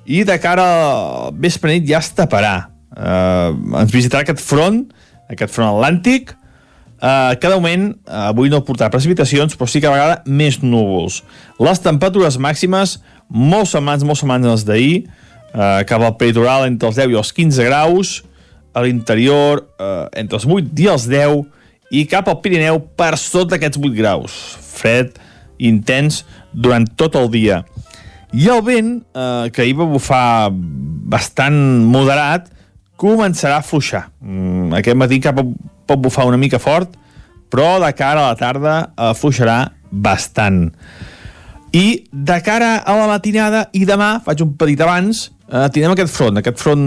i de cara al vespre nit ja es taparà eh, ens visitarà aquest front, aquest front atlàntic, Uh, cada moment, uh, avui no portarà precipitacions, però sí que a vegada més núvols. Les temperatures màximes, molt semblants, molt semblants als d'ahir, uh, cap al peritoral entre els 10 i els 15 graus, a l'interior uh, entre els 8 i els 10, i cap al Pirineu per sota d'aquests 8 graus. Fred, intens, durant tot el dia. I el vent, uh, que ahir va bufar bastant moderat, començarà a fluixar. Mm, aquest matí cap pot bufar una mica fort, però de cara a la tarda afluixarà bastant. I de cara a la matinada i demà, faig un petit abans, eh, tindrem aquest front, aquest front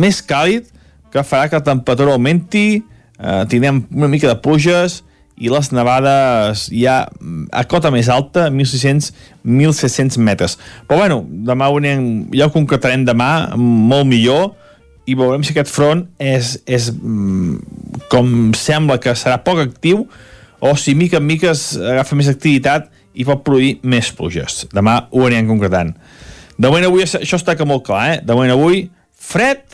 més càlid, que farà que la temperatura augmenti, eh, tindrem una mica de pluges i les nevades ja a cota més alta, 1.600-1.700 metres. Però bueno, demà anem, ja ho concretarem demà, molt millor, i veurem si aquest front és, és mm, com sembla que serà poc actiu o si mica en mica es agafa més activitat i pot produir més pluges. Demà ho anirem concretant. De moment avui això està que molt clar, eh? De moment avui fred,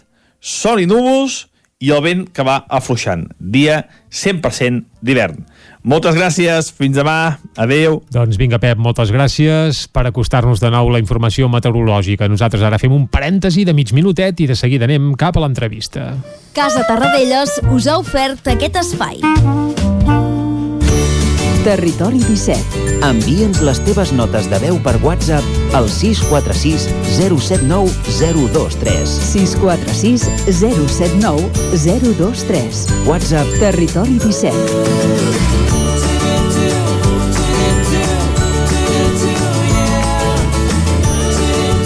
sol i núvols i el vent que va afluixant. Dia 100% d'hivern. Moltes gràcies, fins demà, adeu.
Doncs vinga, Pep, moltes gràcies per acostar-nos de nou la informació meteorològica. Nosaltres ara fem un parèntesi de mig minutet i de seguida anem cap a l'entrevista.
Casa Tarradellas us ha ofert aquest espai.
Territori 17.
Envia'ns les teves notes de veu per WhatsApp al 646 079 023.
646 079 023.
WhatsApp
Territori 17.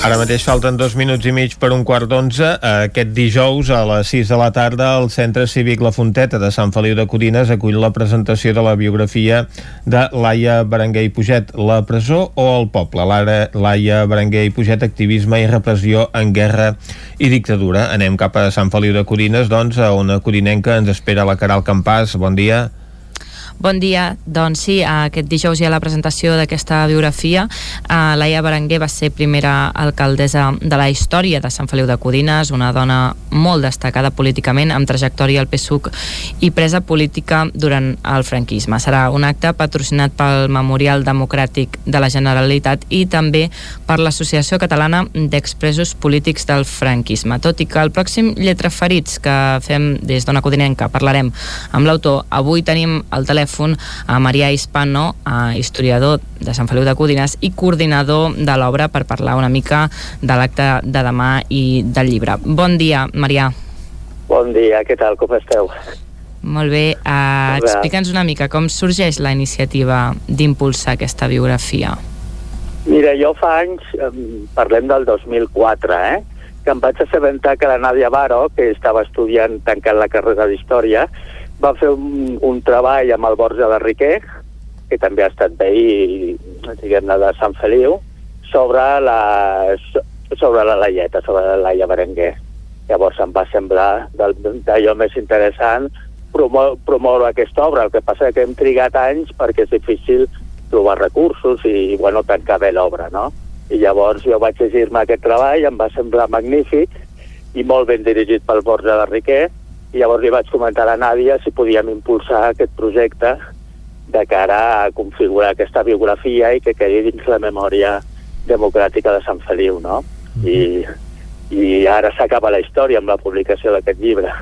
Ara mateix falten dos minuts i mig per un quart d'onze. Aquest dijous a les 6 de la tarda el Centre Cívic La Fonteta de Sant Feliu de Codines acull la presentació de la biografia de Laia Berenguer i Puget, La presó o el poble. Lara, Laia Berenguer i Puget, activisme i repressió en guerra i dictadura. Anem cap a Sant Feliu de Codines, doncs, a una codinenca ens espera la Caral Campàs. Bon dia.
Bon dia. Doncs sí, aquest dijous hi ha la presentació d'aquesta biografia. Laia Berenguer va ser primera alcaldessa de la història de Sant Feliu de Codines, una dona molt destacada políticament, amb trajectòria al PSUC i presa política durant el franquisme. Serà un acte patrocinat pel Memorial Democràtic de la Generalitat i també per l'Associació Catalana d'Expresos Polítics del Franquisme. Tot i que el pròxim Lletra Ferits que fem des d'Ona Codinenca parlarem amb l'autor, avui tenim al telèfon telèfon a Marià Hispano, historiador de Sant Feliu de Codines i coordinador de l'obra per parlar una mica de l'acte de demà i del llibre. Bon dia, Marià.
Bon dia, què tal, com esteu?
Molt bé, uh, explica'ns una mica com sorgeix la iniciativa d'impulsar aquesta biografia.
Mira, jo fa anys, parlem del 2004, eh? que em vaig assabentar que la Nàdia Baro, que estava estudiant tancant la carrera d'Història, va fer un, un treball amb el Borja de Riquer, que també ha estat veí, diguem-ne, de Sant Feliu, sobre la, sobre la Laieta, sobre la Laia Berenguer. Llavors em va semblar d'allò més interessant promou, promoure aquesta obra. El que passa que hem trigat anys perquè és difícil trobar recursos i, bueno, tancar bé l'obra, no? I llavors jo vaig llegir-me aquest treball, em va semblar magnífic i molt ben dirigit pel Borja de Riquer, i llavors li vaig comentar a la Nàdia si podíem impulsar aquest projecte de cara a configurar aquesta biografia i que quedi dins la memòria democràtica de Sant Feliu, no? I, i ara s'acaba la història amb la publicació d'aquest llibre.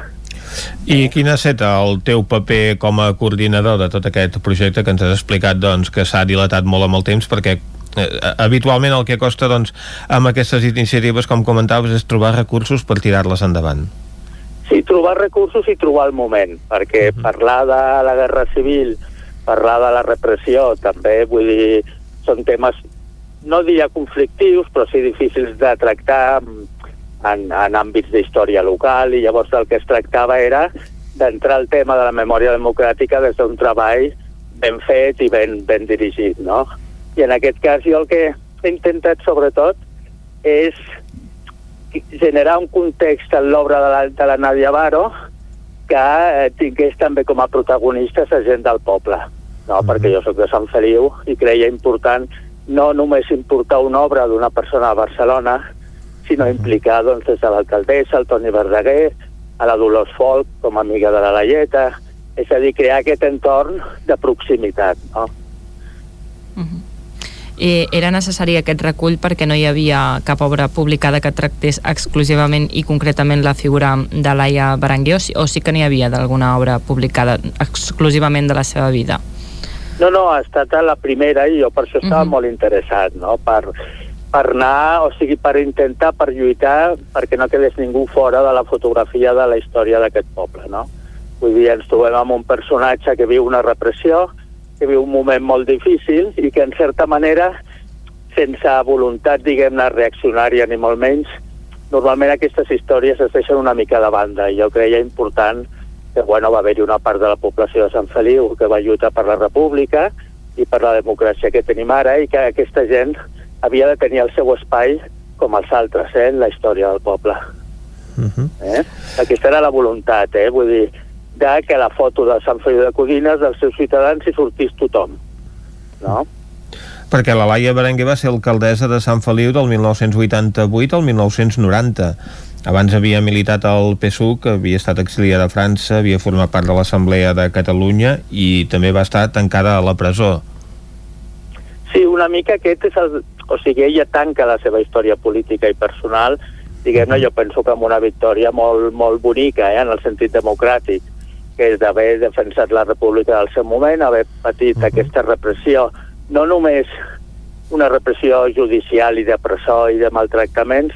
I quin ha estat el teu paper com a coordinador de tot aquest projecte que ens has explicat doncs, que s'ha dilatat molt amb el temps perquè eh, habitualment el que costa doncs, amb aquestes iniciatives, com comentaves, és trobar recursos per tirar-les endavant.
Sí, trobar recursos i trobar el moment, perquè -huh. parlar de la guerra civil, parlar de la repressió, també, vull dir, són temes, no diria conflictius, però sí difícils de tractar en, en àmbits d'història local i llavors el que es tractava era d'entrar al tema de la memòria democràtica des d'un treball ben fet i ben, ben dirigit, no? I en aquest cas jo el que he intentat sobretot és generar un context en l'obra de, la, de la Nadia Baro que eh, tingués també com a protagonistes a gent del poble, no? Mm -hmm. perquè jo sóc de Sant Feliu i creia important no només importar una obra d'una persona a Barcelona, sinó implicar doncs, des de l'alcaldessa, el Toni Verdaguer, a la Dolors Folk com a amiga de la Laieta, és a dir, crear aquest entorn de proximitat. No?
Uh -huh. I era necessari aquest recull perquè no hi havia cap obra publicada que tractés exclusivament i concretament la figura de Laia Berenguer o sí, o sí que n'hi havia d'alguna obra publicada exclusivament de la seva vida?
No, no, ha estat la primera i jo per això estava uh -huh. molt interessat, no? per, per anar, o sigui, per intentar, per lluitar, perquè no quedés ningú fora de la fotografia de la història d'aquest poble, no? Vull dir, ens trobem amb un personatge que viu una repressió, que viu un moment molt difícil i que, en certa manera, sense voluntat, diguem-ne, reaccionària ni molt menys, normalment aquestes històries es deixen una mica de banda i jo creia important que bueno, va haver-hi una part de la població de Sant Feliu que va lluitar per la república i per la democràcia que tenim ara i que aquesta gent havia de tenir el seu espai com els altres, eh, en la història del poble. Uh
mhm.
-huh. eh? Aquesta era la voluntat, eh? vull dir, de que la foto de Sant Feliu de Codines dels seus ciutadans hi sortís tothom. No?
Perquè la Laia Berenguer va ser alcaldessa de Sant Feliu del 1988 al 1990. Abans havia militat al PSUC, havia estat exiliada a França, havia format part de l'Assemblea de Catalunya i també va estar tancada a la presó.
Sí, una mica aquest és el, o sigui, ella tanca la seva història política i personal, diguem-ne, jo penso que amb una victòria molt, molt bonica, eh, en el sentit democràtic, que és d'haver defensat la república del seu moment, haver patit uh -huh. aquesta repressió, no només una repressió judicial i de presó i de maltractaments,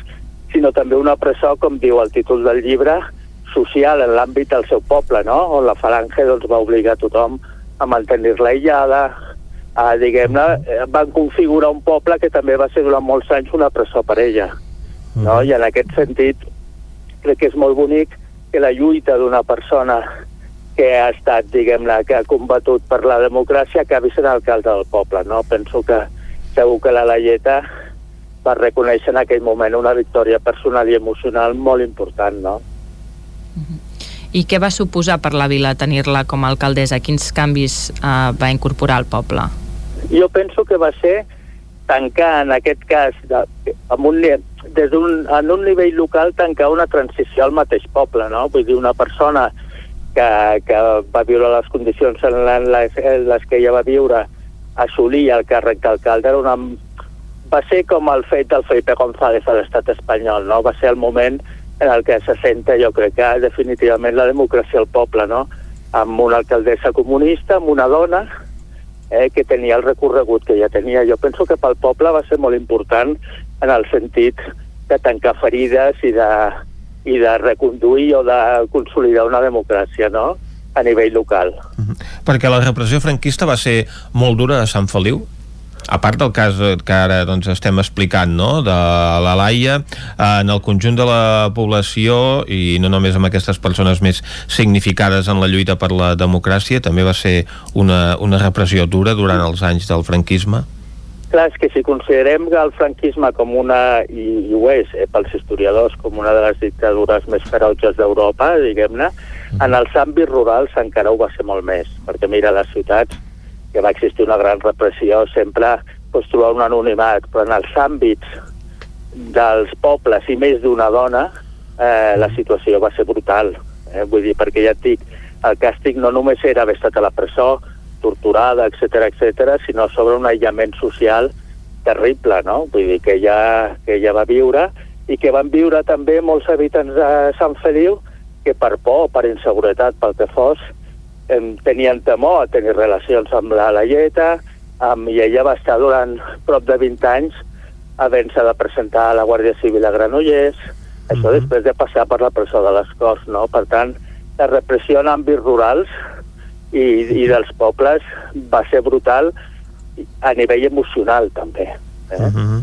sinó també una presó, com diu el títol del llibre, social en l'àmbit del seu poble, no? on la falange doncs, va obligar tothom a mantenir-la aïllada, eh, diguem-ne, van configurar un poble que també va ser durant molts anys una presó per ella. No? I en aquest sentit crec que és molt bonic que la lluita d'una persona que ha estat, diguem-ne, que ha combatut per la democràcia acabi sent alcalde del poble. No? Penso que segur que la Laieta va reconèixer en aquell moment una victòria personal i emocional molt important, no?
I què va suposar per la vila tenir-la com a alcaldessa? Quins canvis eh, va incorporar al poble?
Jo penso que va ser tancar, en aquest cas, de, amb un, des d'un, en un nivell local, tancar una transició al mateix poble, no? Vull dir, una persona que, que va viure les condicions en les, en les que ella va viure, assolir el càrrec d'alcalde, era una, va ser com el fet del Felipe González a l'estat espanyol, no? Va ser el moment en el que se senta, jo crec que definitivament la democràcia al poble, no? amb una alcaldessa comunista, amb una dona, eh, que tenia el recorregut que ja tenia. Jo penso que pel poble va ser molt important en el sentit de tancar ferides i de, i de reconduir o de consolidar una democràcia, no?, a nivell local.
Perquè la repressió franquista va ser molt dura a Sant Feliu? a part del cas que ara doncs, estem explicant no? de la Laia en el conjunt de la població i no només amb aquestes persones més significades en la lluita per la democràcia també va ser una, una repressió dura durant els anys del franquisme?
Clar, és que si considerem el franquisme com una, i, i ho és eh, pels historiadors, com una de les dictadures més ferotges d'Europa, diguem-ne, en els àmbits rurals encara ho va ser molt més, perquè mira, les ciutats, que va existir una gran repressió, sempre pots trobar un anonimat, però en els àmbits dels pobles i més d'una dona, eh, la situació va ser brutal. Eh? Vull dir, perquè ja et dic, el càstig no només era haver estat a la presó, torturada, etc etc, sinó sobre un aïllament social terrible, no? Vull dir, que ella, que ella va viure i que van viure també molts habitants de Sant Feliu que per por, per inseguretat, pel que fos, em, tenien temor a tenir relacions amb la Laieta, amb, i ella va estar durant prop de 20 anys havent-se de presentar a la Guàrdia Civil a Granollers, això
Mhm.
després de passar per la presó de les Corts, no? Per tant, la repressió en àmbits rurals i, i dels pobles va ser brutal a nivell emocional també. Eh?
Uh -huh.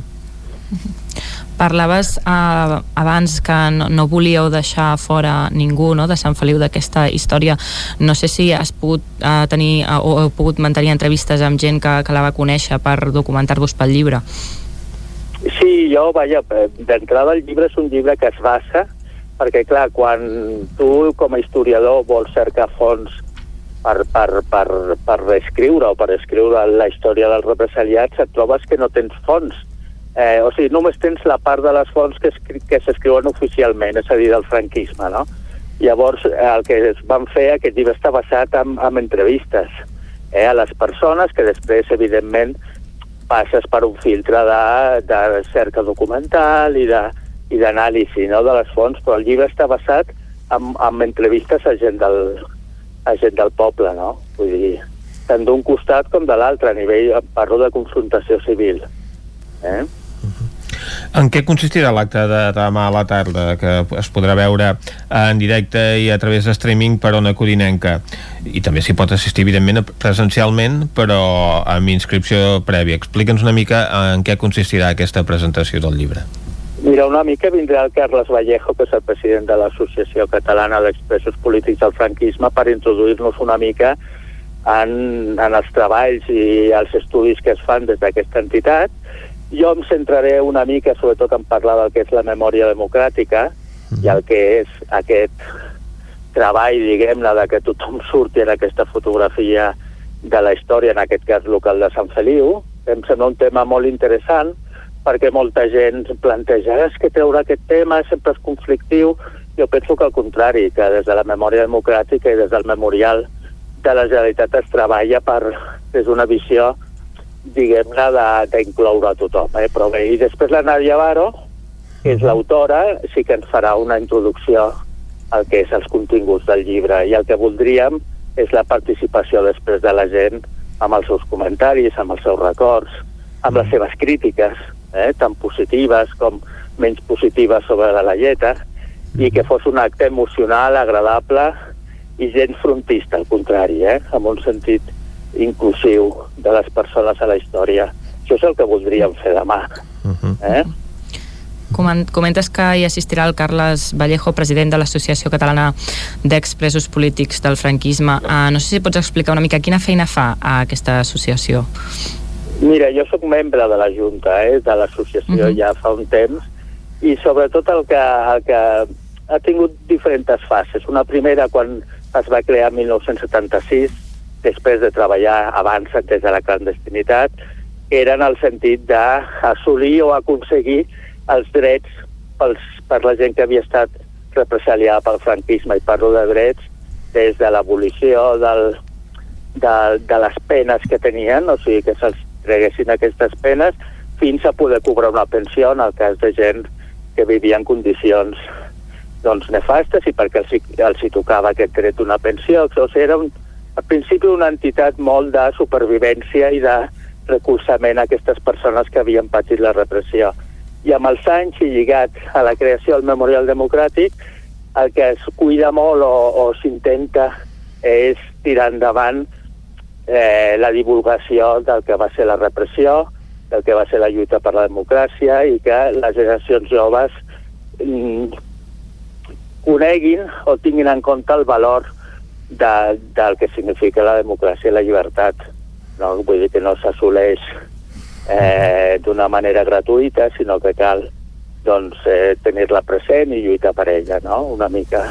Parlaves eh, abans que no, no volíeu deixar fora ningú no, de Sant Feliu d'aquesta història. No sé si has pogut eh, tenir eh, o heu pogut mantenir entrevistes amb gent que, que la va conèixer per documentar-vos pel llibre.
Sí, jo, vaja, eh, d'entrada el llibre és un llibre que es basa perquè, clar, quan tu com a historiador vols cercar fons per, per, per, per reescriure o per escriure la història dels represaliats, et trobes que no tens fons. Eh, o sigui, només tens la part de les fonts que, escri que s'escriuen oficialment, és a dir, del franquisme, no? Llavors, eh, el que es van fer, aquest llibre està basat en, en entrevistes eh, a les persones, que després, evidentment, passes per un filtre de, de cerca documental i d'anàlisi no, de les fonts, però el llibre està basat en, en entrevistes a gent, del, a gent del poble, no? Vull dir, tant d'un costat com de l'altre, a nivell, parlo de confrontació civil. Eh?
En què consistirà l'acte de demà a la tarda, que es podrà veure en directe i a través de streaming per Ona Codinenca? I també s'hi pot assistir, evidentment, presencialment, però amb inscripció prèvia. Explica'ns una mica en què consistirà aquesta presentació del llibre.
Mira, una mica vindrà el Carles Vallejo, que és el president de l'Associació Catalana d'Expressos Polítics del Franquisme, per introduir-nos una mica en, en els treballs i els estudis que es fan des d'aquesta entitat. Jo em centraré una mica, sobretot, en parlar del que és la memòria democràtica i el que és aquest treball, diguem-ne, de que tothom surti en aquesta fotografia de la història, en aquest cas local de Sant Feliu. Em sembla un tema molt interessant, perquè molta gent planteja és que treure aquest tema sempre és conflictiu. Jo penso que al contrari, que des de la memòria democràtica i des del memorial de la Generalitat es treballa per, des d'una visió diguem-ne, d'incloure a tothom. Eh? Però bé, i després la Nàdia Baro, que és l'autora, sí que ens farà una introducció al que és els continguts del llibre i el que voldríem és la participació després de la gent amb els seus comentaris, amb els seus records, amb les seves crítiques, eh, tant positives com menys positives sobre la Laieta, i que fos un acte emocional, agradable i gens frontista, al contrari, eh, amb un sentit inclusiu de les persones a la història. Això és el que voldríem fer demà. Eh?
Comen- Comentes que hi assistirà el Carles Vallejo, president de l'Associació Catalana d'Expresos Polítics del Franquisme. Uh, no sé si pots explicar una mica quina feina fa a aquesta associació.
Mira, jo sóc membre de la Junta, eh, de l'associació uh
Mhm.
-huh. ja fa un temps, i sobretot el que, el que ha tingut diferents fases. Una primera quan es va crear en 1976, després de treballar abans des de la clandestinitat, era en el sentit d'assolir o aconseguir els drets pels, per la gent que havia estat represaliada pel franquisme, i parlo de drets des de l'abolició del, de, de les penes que tenien, o sigui, que se'ls treguessin aquestes penes, fins a poder cobrar una pensió en el cas de gent que vivia en condicions doncs, nefastes i perquè els, els hi tocava aquest dret d'una pensió. O sigui, era un, al principi una entitat molt de supervivència i de recolzament a aquestes persones que havien patit la repressió. I amb els anys i lligat a la creació del Memorial Democràtic, el que es cuida molt o, o s'intenta és tirar endavant eh, la divulgació del que va ser la repressió, del que va ser la lluita per la democràcia i que les generacions joves mm, coneguin o tinguin en compte el valor de, del que significa la democràcia i la llibertat. No? Vull dir que no s'assoleix eh, d'una manera gratuïta, sinó que cal doncs, eh, tenir-la present i lluitar per ella, no? Una mica.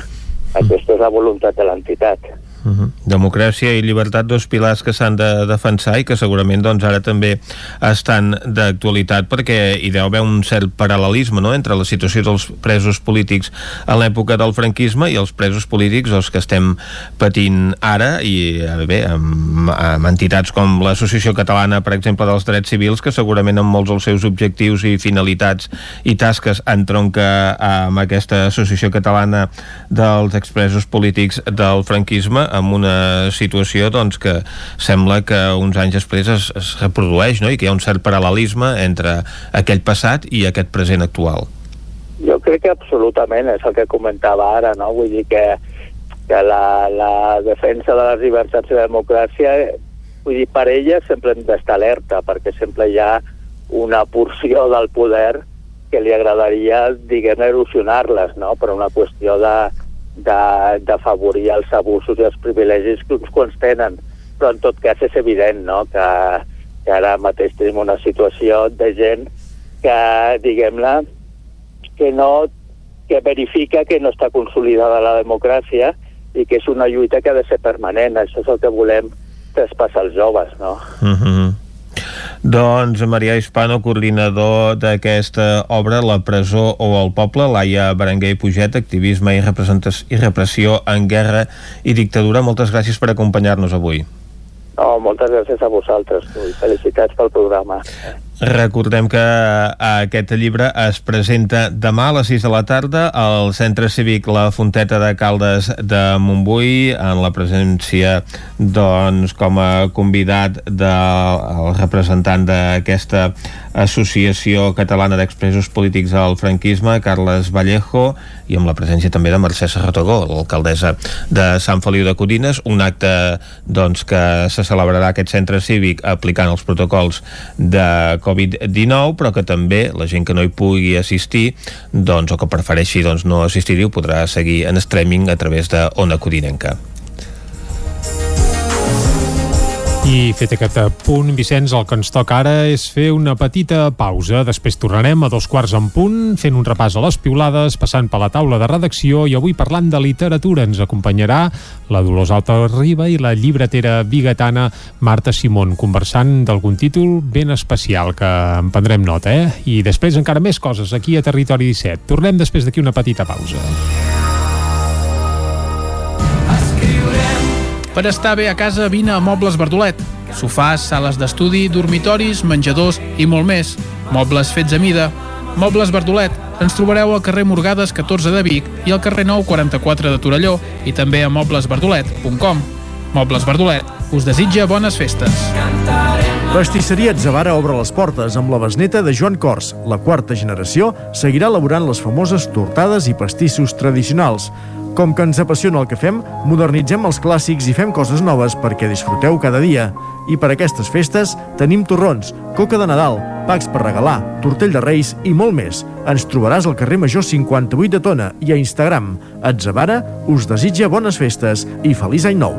Aquesta és la voluntat de l'entitat.
-huh. Democràcia i llibertat, dos pilars que s'han de defensar i que segurament doncs, ara també estan d'actualitat perquè hi deu haver un cert paral·lelisme no? entre la situació dels presos polítics a l'època del franquisme i els presos polítics els que estem patint ara i eh, bé, amb, amb entitats com l'Associació Catalana, per exemple, dels Drets Civils que segurament amb molts dels seus objectius i finalitats i tasques entronca amb aquesta Associació Catalana dels expresos polítics del franquisme amb una situació doncs, que sembla que uns anys després es, es reprodueix no? i que hi ha un cert paral·lelisme entre aquell passat i aquest present actual.
Jo crec que absolutament és el que comentava ara, no? Vull dir que, que la, la defensa de les llibertats i la democràcia, vull dir, per ella sempre hem d'estar alerta, perquè sempre hi ha una porció del poder que li agradaria, diguem, erosionar-les, no?, per una qüestió de, d'afavorir els abusos i els privilegis que uns quants tenen. Però en tot cas és evident no? que, que ara mateix tenim una situació de gent que, diguem-ne, que no que verifica que no està consolidada la democràcia i que és una lluita que ha de ser permanent. Això és el que volem traspassar als joves, no?
Uh -huh. Doncs Marià Hispano, coordinador d'aquesta obra La presó o el poble, Laia Berenguer i Puget, activisme i, i repressió en guerra i dictadura. Moltes gràcies per acompanyar-nos avui.
No, moltes gràcies a vosaltres i felicitats pel programa.
Recordem que aquest llibre es presenta demà a les 6 de la tarda al Centre Cívic La Fonteta de Caldes de Montbui en la presència doncs, com a convidat del representant d'aquesta Associació Catalana d'Expresos Polítics al Franquisme, Carles Vallejo, i amb la presència també de Mercè Serratogó, l'alcaldessa de Sant Feliu de Codines, un acte doncs, que se celebrarà aquest centre cívic aplicant els protocols de Covid-19, però que també la gent que no hi pugui assistir doncs, o que prefereixi doncs, no assistir-hi ho podrà seguir en streaming a través de Codinenca.
I fet aquest punt, Vicenç, el que ens toca ara és fer una petita pausa. Després tornarem a dos quarts en punt, fent un repàs a les piulades, passant per la taula de redacció i avui parlant de literatura. Ens acompanyarà la Dolors Alta Riba i la llibretera bigatana Marta Simón, conversant d'algun títol ben especial que en prendrem nota, eh? I després encara més coses aquí a Territori 17. Tornem després d'aquí una petita pausa.
Per estar bé a casa, vine a Mobles Verdolet. Sofàs, sales d'estudi, dormitoris, menjadors i molt més. Mobles fets a mida. Mobles Verdolet. Ens trobareu al carrer Morgades 14 de Vic i al carrer Nou 44 de Torelló i també a moblesverdolet.com. Mobles Verdolet us desitja bones festes.
Pastisseria Atzavara obre les portes amb la besneta de Joan Cors. La quarta generació seguirà elaborant les famoses tortades i pastissos tradicionals. Com que ens apassiona el que fem, modernitzem els clàssics i fem coses noves perquè disfruteu cada dia. I per aquestes festes tenim torrons, coca de Nadal, packs per regalar, tortell de Reis i molt més. Ens trobaràs al carrer Major 58 de Tona i a Instagram. Atzavara us desitja bones festes i feliç any nou.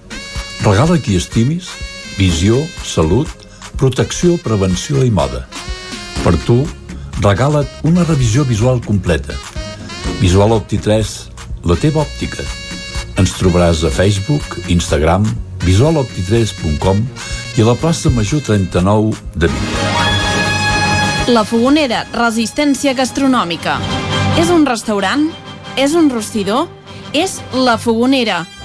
Regala qui estimis, visió, salut, protecció, prevenció i moda. Per tu, regala't una revisió visual completa. Visual Opti3, la teva òptica. Ens trobaràs a Facebook, Instagram, visualopti3.com i a la plaça Major 39 de Vic.
La Fogonera, resistència gastronòmica. És un restaurant? És un rostidor? És La Fogonera,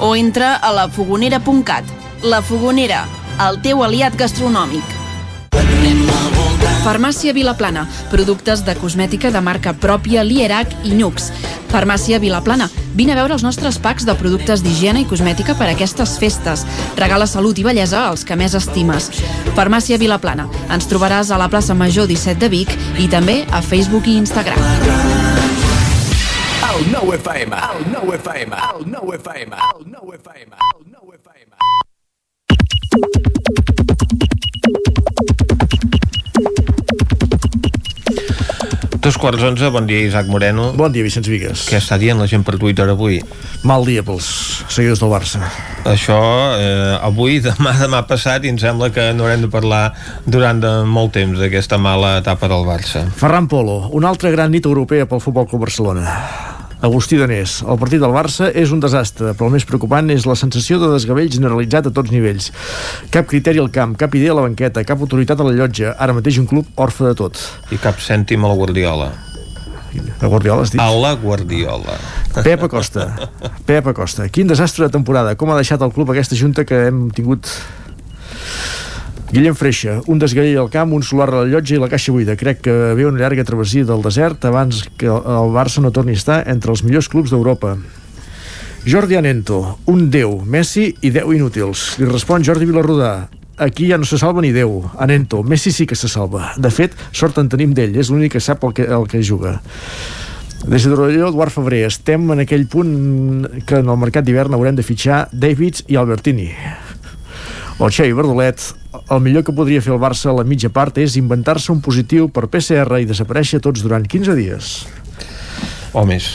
o entra a lafogonera.cat. La Fogonera, el teu aliat gastronòmic.
Farmàcia Vilaplana, productes de cosmètica de marca pròpia Lierac i Nux. Farmàcia Vilaplana, vine a veure els nostres packs de productes d'higiene i cosmètica per a aquestes festes. Regala salut i bellesa als que més estimes. Farmàcia Vilaplana. Ens trobaràs a la plaça Major 17 de Vic i també a Facebook i Instagram.
El nou FM, el nou FM, el nou FM, el nou FM, el nou FM.
Dos quarts onze, bon dia Isaac Moreno.
Bon dia, Vicenç Vigues.
Què està dient la gent per Twitter avui?
Mal dia pels seguidors del Barça.
Això, eh, avui, demà, demà passat, i em sembla que no haurem de parlar durant de molt temps d'aquesta mala etapa del Barça.
Ferran Polo, una altra gran nit europea pel Futbol Club Barcelona. Agustí Danés, el partit del Barça és un desastre, però el més preocupant és la sensació de desgavell generalitzat a tots nivells. Cap criteri al camp, cap idea a la banqueta, cap autoritat a la llotja, ara mateix un club orfe de tot.
I cap cèntim a la Guardiola.
A Guardiola has dit?
A la Guardiola.
Pep Acosta. Pep Acosta. Quin desastre de temporada. Com ha deixat el club aquesta junta que hem tingut Guillem Freixa, un desgavell al camp, un solar a la llotja i la caixa buida. Crec que ve una llarga travessia del desert abans que el Barça no torni a estar entre els millors clubs d'Europa. Jordi Anento, un déu, Messi i 10 inútils. Li respon Jordi Vilarrodà, aquí ja no se salva ni Déu. Anento, Messi sí que se salva. De fet, sort en tenim d'ell, és l'únic que sap el que, el que juga. Des de Torelló, Eduard Febrer, estem en aquell punt que en el mercat d'hivern haurem de fitxar Davids i Albertini. O Xavi Verdolet, el millor que podria fer el Barça a la mitja part és inventar-se un positiu per PCR i desaparèixer tots durant 15 dies.
O més.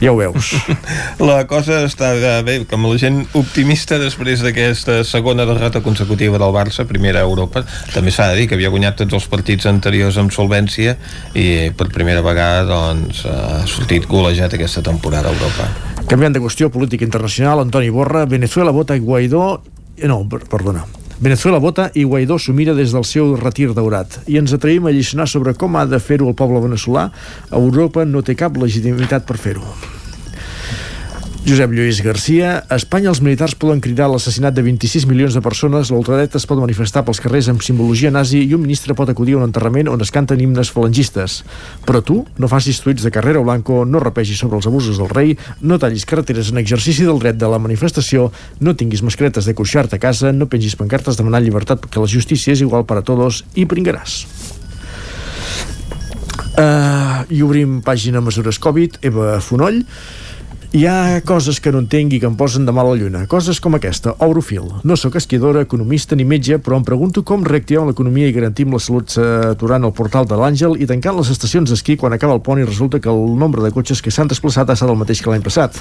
Ja ho veus.
La cosa està bé, com la gent optimista després d'aquesta segona derrota consecutiva del Barça, primera a Europa, també s'ha de dir que havia guanyat tots els partits anteriors amb solvència i per primera vegada doncs, ha sortit golejat aquesta temporada a Europa.
Canviant de qüestió política internacional, Antoni Borra, Venezuela vota Guaidó... eh, No, per- perdona. Venezuela vota i Guaidó s'ho mira des del seu retir daurat. I ens atrevim a lliçonar sobre com ha de fer-ho el poble veneçolà. Europa no té cap legitimitat per fer-ho. Josep Lluís Garcia, a Espanya els militars poden cridar l'assassinat de 26 milions de persones, l'ultradreta es pot manifestar pels carrers amb simbologia nazi i un ministre pot acudir a un enterrament on es canten himnes falangistes. Però tu no facis tuits de carrera blanco, no rapegis sobre els abusos del rei, no tallis carreteres en exercici del dret de la manifestació, no tinguis mascaretes de cuixart a casa, no pengis pancartes demanant llibertat perquè la justícia és igual per a todos i pringaràs. Uh, I obrim pàgina mesures Covid, Eva Fonoll. Hi ha coses que no entenc i que em posen de mala lluna. Coses com aquesta. Obrofil. No sóc esquiadora, economista ni metge, però em pregunto com reactivem l'economia i garantim la salut aturant el portal de l'Àngel i tancant les estacions d'esquí quan acaba el pont i resulta que el nombre de cotxes que s'han desplaçat ha estat el mateix que l'any passat.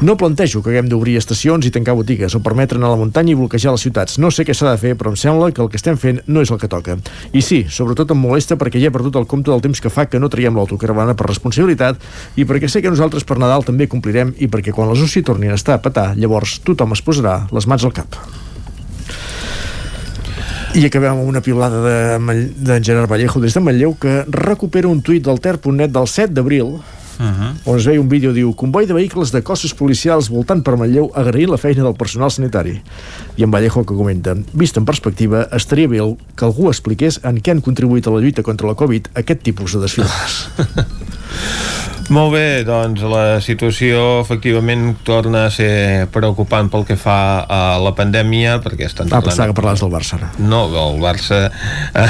No plantejo que haguem d'obrir estacions i tancar botigues o permetre anar a la muntanya i bloquejar les ciutats. No sé què s'ha de fer, però em sembla que el que estem fent no és el que toca. I sí, sobretot em molesta perquè ja he perdut el compte del temps que fa que no traiem l'autocaravana per responsabilitat i perquè sé que nosaltres per Nadal també complirem i perquè quan les UCI tornin a estar a petar, llavors tothom es posarà les mans al cap. I acabem amb una pilada de, Mall- d'en Gerard Vallejo des de Manlleu que recupera un tuit del ter.net del 7 d'abril
Uh -huh.
on es veia un vídeo, diu, comboi de vehicles de cossos policials voltant per Manlleu agraint la feina del personal sanitari. I en Vallejo que comenta, vist en perspectiva, estaria bé que algú expliqués en què han contribuït a la lluita contra la Covid aquest tipus de desfiles.
Molt bé, doncs la situació efectivament torna a ser preocupant pel que fa a la pandèmia, perquè estan
Ah, pensava que parlaves del Barça.
No, el Barça... Eh,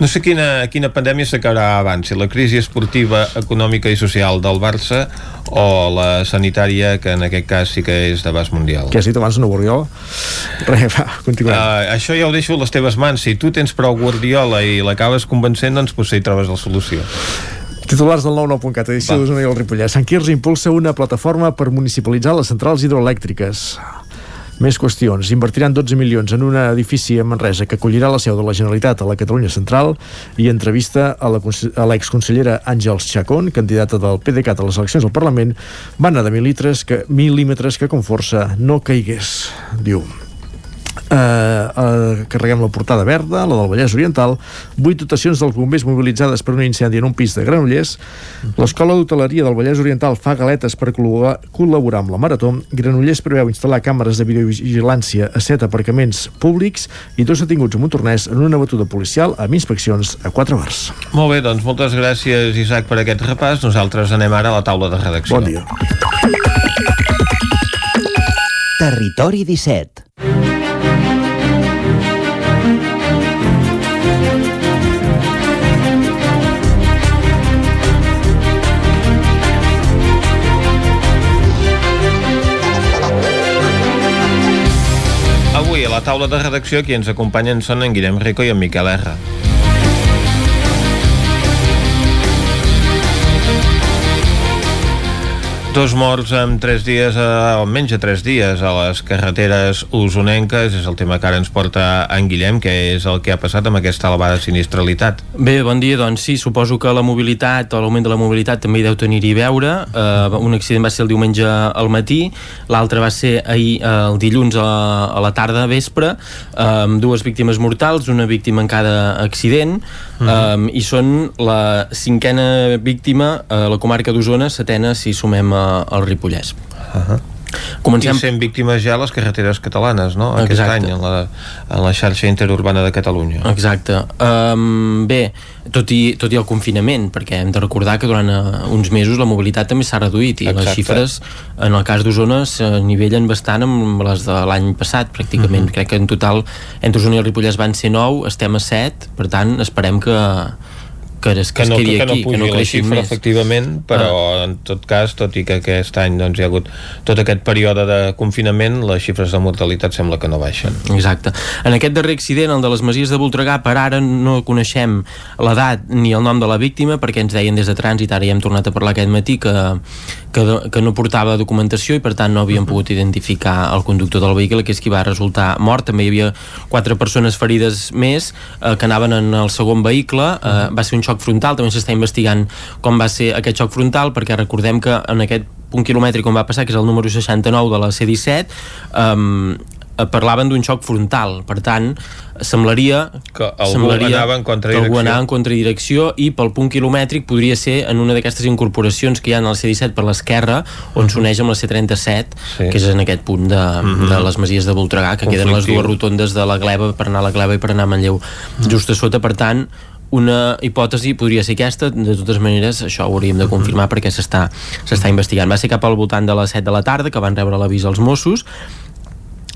no sé quina, quina pandèmia s'acabarà abans, si la crisi esportiva, econòmica i social del Barça o la sanitària, que en aquest cas sí que és d'abast mundial.
Què has dit abans, no Borriol? Res, va, continuem.
Uh, això ja ho deixo a les teves mans. Si tu tens prou Guardiola i l'acabes convencent, doncs potser hi trobes la solució.
Titulars del 99.cat, edició d'Osona i el Ripollès. Sant Quirze impulsa una plataforma per municipalitzar les centrals hidroelèctriques. Més qüestions. Invertiran 12 milions en un edifici a Manresa que acollirà la seu de la Generalitat a la Catalunya Central i entrevista a a l'exconsellera Àngels Chacón, candidata del PDeCAT a les eleccions al Parlament, van anar de mil·límetres que, mil·límetres que com força no caigués, diu. Uh, uh, carreguem la portada verda, la del Vallès Oriental, vuit dotacions dels bombers mobilitzades per un incendi en un pis de Granollers, l'Escola d'Hoteleria del Vallès Oriental fa galetes per col·laborar, col·laborar amb la Marató, Granollers preveu instal·lar càmeres de videovigilància a set aparcaments públics i dos detinguts a Montornès en una batuda policial amb inspeccions a quatre bars.
Molt bé, doncs moltes gràcies, Isaac, per aquest repàs. Nosaltres anem ara a la taula de redacció.
Bon dia.
Territori 17.
La taula de redacció qui ens acompanyen són en Guillem Rico i en Miquel R. Dos morts en tres dies, eh, almenys a tres dies, a les carreteres usonenques. És el tema que ara ens porta en Guillem, que és el que ha passat amb aquesta elevada sinistralitat.
Bé, bon dia. Doncs sí, suposo que la mobilitat o l'augment de la mobilitat també hi deu tenir-hi a veure. Uh, un accident va ser el diumenge al matí, l'altre va ser ahir uh, el dilluns a, a la tarda vespre, uh, amb dues víctimes mortals, una víctima en cada accident, um, i són la cinquena víctima a la comarca d'Osona, setena si sumem uh, el Ripollès.
Uh -huh. Comencem... I sent víctimes ja les carreteres catalanes, no? Aquest
Exacte.
any, en la, en la xarxa interurbana de Catalunya.
Exacte. Um, bé, tot i, tot i el confinament, perquè hem de recordar que durant uh, uns mesos la mobilitat també s'ha reduït i
Exacte.
les xifres, en el cas d'Osona, s'anivellen bastant amb les de l'any passat, pràcticament.
Mhm.
Crec que en total, entre Osona i el Ripollès van ser 9, estem a 7, per tant, esperem que, que, es, que,
que
es
no,
quedi
que no
aquí,
pugi
que no
la xifra,
més.
efectivament, però ah. en tot cas, tot i que aquest any doncs, hi ha hagut tot aquest període de confinament, les xifres de mortalitat sembla que no baixen.
Exacte. En aquest darrer accident, el de les Masies de Voltregà, per ara no coneixem l'edat ni el nom de la víctima, perquè ens deien des de trànsit, ara ja hem tornat a parlar aquest matí, que, que, que no portava documentació i per tant no havíem pogut identificar el conductor del vehicle, que és qui va resultar mort. També hi havia quatre persones ferides més eh, que anaven en el segon vehicle. Eh, va ser un xoc frontal, també s'està investigant com va ser aquest xoc frontal, perquè recordem que en aquest punt quilomètric on va passar, que és el número 69 de la C-17, um, parlaven d'un xoc frontal per tant semblaria
que algú
semblaria
anava en
que algú
contradirecció.
anava en contradirecció i pel punt quilomètric podria ser en una d'aquestes incorporacions que hi ha en el C-17 per l'esquerra on s'uneix amb la C-37
Sí.
que és en aquest punt de,
Mhm.
de les Masies de Voltregà que queden les
Conflictiu.
dues rotondes de la Gleva per anar a la Gleva i per anar a Manlleu just a sota, per tant una hipòtesi podria ser aquesta de totes maneres això ho hauríem de confirmar perquè s'està investigant. Va ser cap al voltant de les 7 de la tarda que van rebre l'avís als Mossos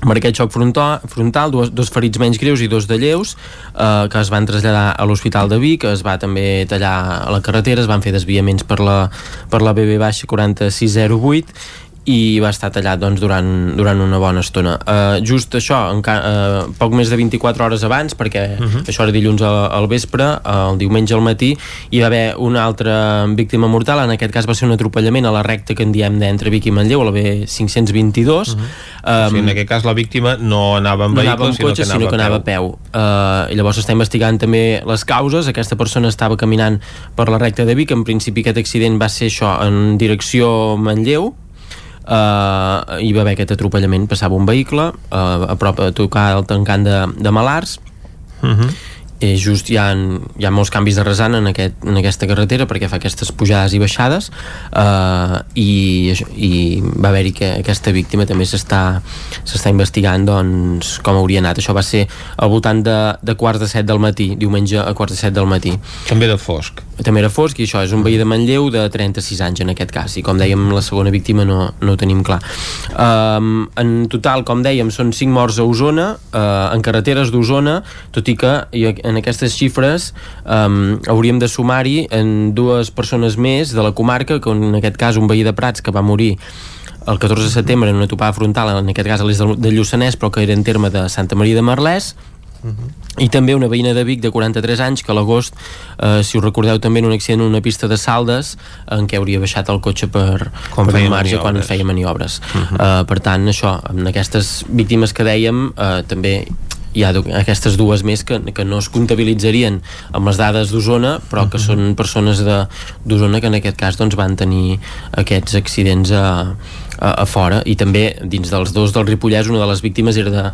amb aquest xoc frontal, frontal dos, dos ferits menys greus i dos de lleus eh, que es van traslladar a l'Hospital de Vic es va també tallar a la carretera es van fer desviaments per la, per la BB baixa 4608 i va estar tallat doncs, durant, durant una bona estona. Uh, just això, enca uh, poc més de 24 hores abans, perquè uh -huh. això era dilluns al, al vespre, uh, el diumenge al matí, hi va haver una altra víctima mortal, en aquest cas va ser un atropellament a la recta que en diem d'entre Vic i Manlleu, a la B522. Uh -huh.
o sigui, en aquest cas la víctima no anava en
no
vehicle,
anava amb
sinó,
cotxe,
que anava
sinó que anava a peu. Uh, I llavors s'està investigant també les causes. Aquesta persona estava caminant per la recta de Vic. En principi aquest accident va ser això en direcció Manlleu, uh, hi va haver aquest atropellament passava un vehicle uh, a prop a tocar el tancant de, de Malars
Uh -huh.
Eh, just hi ha, hi ha molts canvis de resant en, aquest, en aquesta carretera perquè fa aquestes pujades i baixades eh, i, i va haver-hi que aquesta víctima també s'està s'està investigant doncs, com hauria anat. Això va ser al voltant de, de quarts de set del matí diumenge a quarts de set del matí.
També era fosc.
També era fosc i això és un veí de Manlleu de 36 anys en aquest cas. I com dèiem la segona víctima no, no ho tenim clar. Um, en total com dèiem són 5 morts a Osona uh, en carreteres d'Osona tot i que en aquestes xifres um, hauríem de sumar-hi en dues persones més de la comarca, que en aquest cas un veí de Prats que va morir el 14 de setembre en una topada frontal, en aquest cas a l'est de Lluçanès, però que era en terme de Santa Maria de Merlès, Uh -huh. i també una veïna de Vic de 43 anys que a l'agost, eh, si us recordeu també en un accident en una pista de saldes en què hauria baixat el cotxe per,
quan
per
un
marge quan feia maniobres uh
Mhm.
-huh. uh, per tant això, amb aquestes víctimes que dèiem eh, també hi ha aquestes dues més que, que no es comptabilitzarien amb les dades d'Osona però que són persones d'Osona que en aquest cas doncs, van tenir aquests accidents a, a, a fora. I també dins dels dos del Ripollès una de les víctimes era de,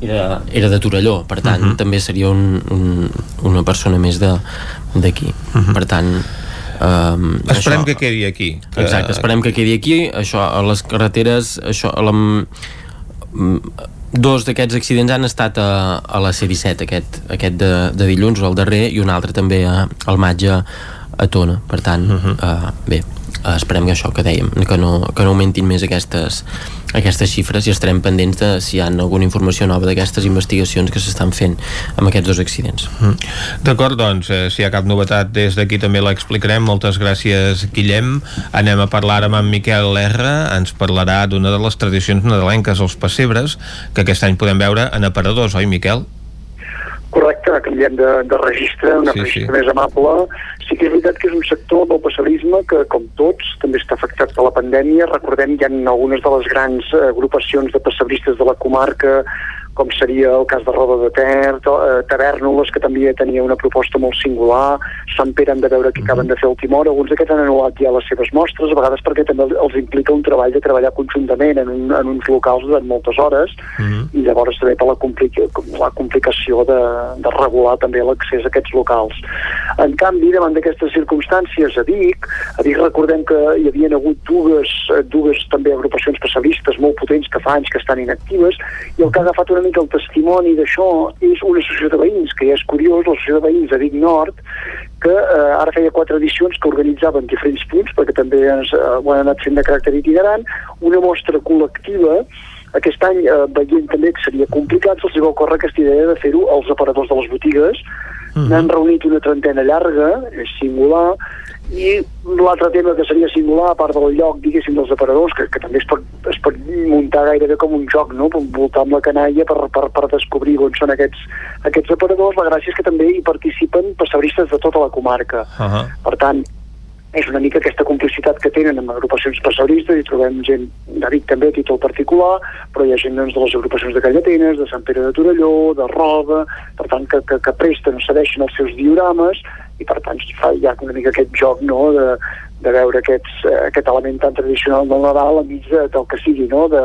era, era de Torelló, per tant uh -huh. també seria un, un, una persona més de- d'aquí, uh -huh. per tant um,
esperem
això,
que quedi aquí que...
Exacte, esperem que quedi aquí. Això, a les carreteres això, a la, dos d'aquests accidents han estat a, a la C-17 aquest, aquest de, de dilluns, el darrer i un altre també a, al maig a, a Tona per tant, uh -huh. uh, bé esperem que això que dèiem, que no, que no augmentin més aquestes, aquestes xifres i estarem pendents de si hi ha alguna informació nova d'aquestes investigacions que s'estan fent amb aquests dos accidents
Mm. D'acord, doncs, eh, si hi ha cap novetat des d'aquí també l'explicarem. Moltes gràcies, Guillem. Anem a parlar amb en Miquel R. Ens parlarà d'una de les tradicions nadalenques, els pessebres, que aquest any podem veure en aparadors, oi, Miquel?
Correcte, canviem de, de registre, una
Sí,
registre
sí.
més amable. Sí que és veritat que és un sector del passebrisme que, com tots, també està afectat per la pandèmia. Recordem que hi ha algunes de les grans eh, agrupacions de passebristes de la comarca com seria el cas de Roda de Ter, to- eh, Tavèrnoles, que també tenia una proposta molt singular, Sant Pere hem de veure que acaben de fer a última hora, alguns d'aquests han anul·lat ja les seves mostres, a vegades perquè també els implica un treball de treballar conjuntament en, un, en uns locals durant moltes hores, i llavors també per la, complica, la complicació de, de regular també l'accés a aquests locals. En canvi, davant d'aquestes circumstàncies a Vic, a Vic recordem que hi havia hagut dues, dues també agrupacions passabistes molt potents que fa anys que estan inactives, i el que ha agafat una mica el testimoni d'això és una associació de veïns, que ja és curiós, l'associació de veïns de Vic Nord, que eh, ara feia quatre edicions que organitzaven diferents punts, perquè també ens, eh, ho han anat fent de caràcter itinerant, una mostra col·lectiva aquest any, eh, veient també que seria complicat, se'ls va ocórrer aquesta idea de fer-ho als aparadors de les botigues. N'han reunit una trentena llarga, és singular, i l'altre tema que seria singular, a part del lloc, diguéssim, dels aparadors, que, que també es pot, es pot muntar gairebé com un joc, no?, voltar amb la canalla per, per, per descobrir on són aquests, aquests aparadors. La gràcia és que també hi participen passebristes de tota la comarca.
Uh -huh.
Per tant, és una mica aquesta complicitat que tenen amb agrupacions passauristes i trobem gent de Vic també a títol particular, però hi ha gent doncs, de les agrupacions de Callatenes, de Sant Pere de Torelló, de Roda, per tant que, que, que presten cedeixen els seus diorames i per tant fa, hi ha una mica aquest joc no, de, de veure aquests, eh, aquest element tan tradicional del Nadal enmig de, del que sigui, no? de,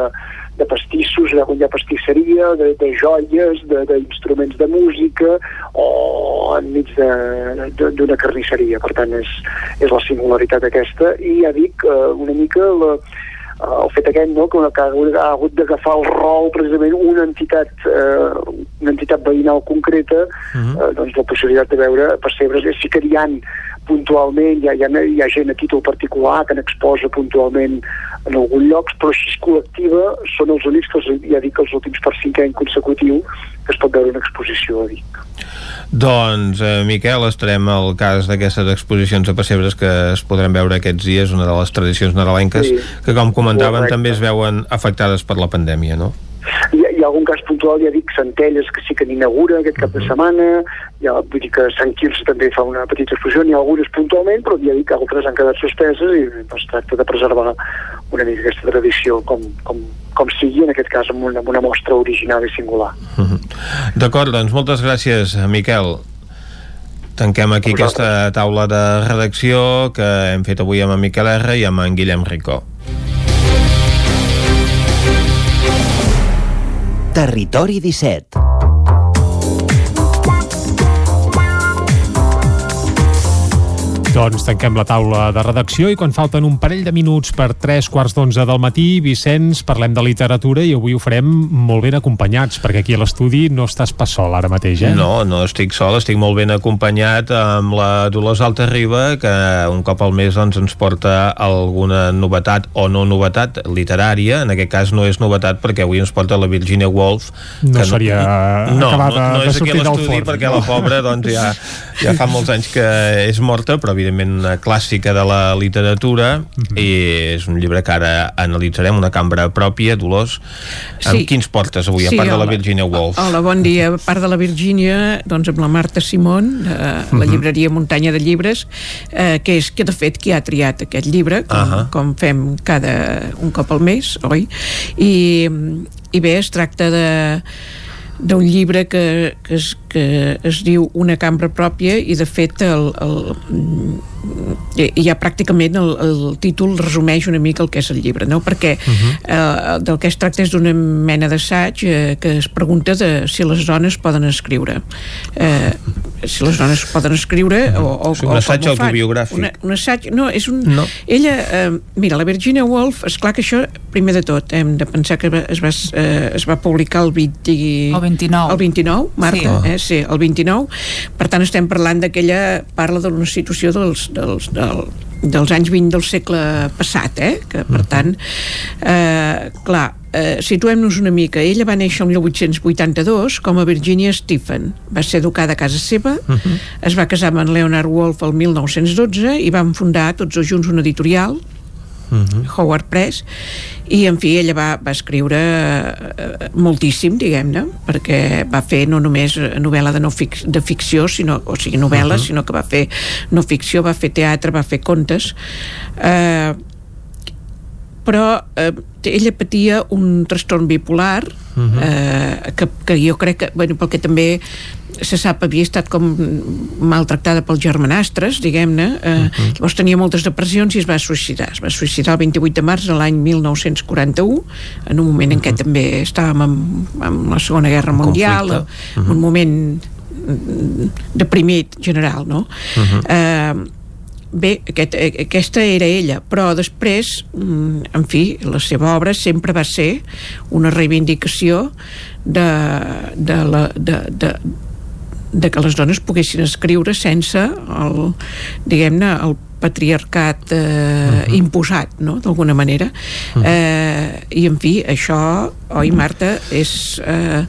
de pastissos, hi ha pastisseria, de, de joies, de- d'instruments de, de música o enmig de- de- d'una carnisseria. Per tant, és, és la singularitat aquesta. I ja dic, eh, una mica la, eh, el fet aquest, no?, que que ha hagut- ha hagut d'agafar el rol precisament una entitat, eh, una entitat veïnal concreta, eh, doncs la possibilitat de veure pessebres. Sí que hi ha puntualment, hi ha, hi, ha, hi ha gent a títol particular que n'exposa puntualment en alguns llocs, però així col·lectiva són els únics que els, ja dic els últims per cinquè any consecutiu que es pot veure una exposició a Vic.
Doncs, eh, Miquel, estarem al cas d'aquestes exposicions de pessebres que es podran veure aquests dies, una de les tradicions nadalenques,
Sí.
que com comentaven
Correcte.
també es veuen afectades per la pandèmia, no?
Hi ha, hi ha algun cas puntual, ja dic, Centelles, que sí que n'inaugura aquest cap de setmana, hi ha, vull dir que Sant Quirze també fa una petita exposició, n'hi ha algunes puntualment, però ja dic que altres han quedat suspeses i es tracta de preservar una mica aquesta tradició com, com, com sigui, en aquest cas amb una, amb una mostra original i singular.
Mhm. D'acord, doncs moltes gràcies, Miquel. Tanquem aquí aquesta taula de redacció que hem fet avui amb en Miquel R i amb en Guillem Ricó.
Territori 17
Doncs tanquem la taula de redacció i quan falten un parell de minuts per tres quarts d'onze del matí, Vicenç, parlem de literatura i avui ho farem molt ben acompanyats, perquè aquí a l'estudi no estàs pas sol ara mateix, eh?
No, no estic sol, estic molt ben acompanyat amb la Dolors Alta Riba, que un cop al mes doncs, ens porta alguna novetat o no novetat literària, en aquest cas no és novetat perquè avui ens porta la Virginia Woolf.
No seria
no,
acabada
no, no
de
és aquí
sortir
a l'estudi perquè
no?
la pobra doncs, ja, ja fa molts anys que és morta, però evidentment una clàssica de la literatura
Mhm.
i és un llibre que ara analitzarem, una cambra pròpia, Dolors. Amb
Sí.
quins portes avui, a part de la. Virginia Woolf?
Hola, bon dia. A part de la Virgínia, doncs amb la Marta Simón, de la
Mhm.
llibreria Muntanya de Llibres, eh, que és que de fet qui ha triat aquest llibre, com,
Ahà.
com fem cada un cop al mes, oi? I, i bé, es tracta de d'un llibre que, que, es, que es diu Una cambra pròpia i de fet el, el, ja pràcticament el, el títol resumeix una mica el que és el llibre, no? perquè uh -huh. eh, del que es tracta és d'una mena d'assaig eh, que es pregunta de si les dones poden escriure eh, si les dones poden escriure o, o,
O sigui, un assaig autobiogràfic.
Una, un assaig, no, és un...
No.
Ella, eh, mira, la Virginia Woolf, és clar que això, primer de tot, hem de pensar que es va, eh, es va publicar el 20...
El 29.
El 29, Marta,
Sí.
eh? Sí, el 29. Per tant, estem parlant d'aquella... Parla d'una situació dels, dels, del, dels anys 20 del segle passat, eh? Que, per tant, eh, clar, eh, situem-nos una mica. Ella va néixer el 1882 com a Virginia Stephen. Va ser educada a casa seva, es va casar amb en Leonard Woolf el 1912 i van fundar tots dos junts una editorial Howard Press i en fi ella va, va escriure eh, moltíssim diguem-ne perquè va fer no només novel·la de, no fic, de ficció sinó, o sigui novel·la, uh -huh. sinó que va fer no ficció, va fer teatre, va fer contes eh, però eh, ella patia un trastorn bipolar uh -huh. eh, que, que jo crec que, bueno, pel que també se sap havia estat com maltractada pels germanastres, diguem-ne eh, uh -huh. llavors tenia moltes depressions i es va suïcidar, es va suïcidar el 28 de març de l'any 1941 en un moment en què també estàvem amb, amb la Segona Guerra Mundial uh -huh. un moment mm, deprimit general, no? Uh -huh. eh, Bé, aquest, eh, aquesta era ella, però després, mm, en fi, la seva obra sempre va ser una reivindicació de, de, la, de, de, de que les dones poguessin escriure sense el, diguem-ne, el patriarcat eh, uh -huh. imposat, no?, d'alguna manera. Uh -huh. eh, I, en fi, això, oi, Marta, és, eh,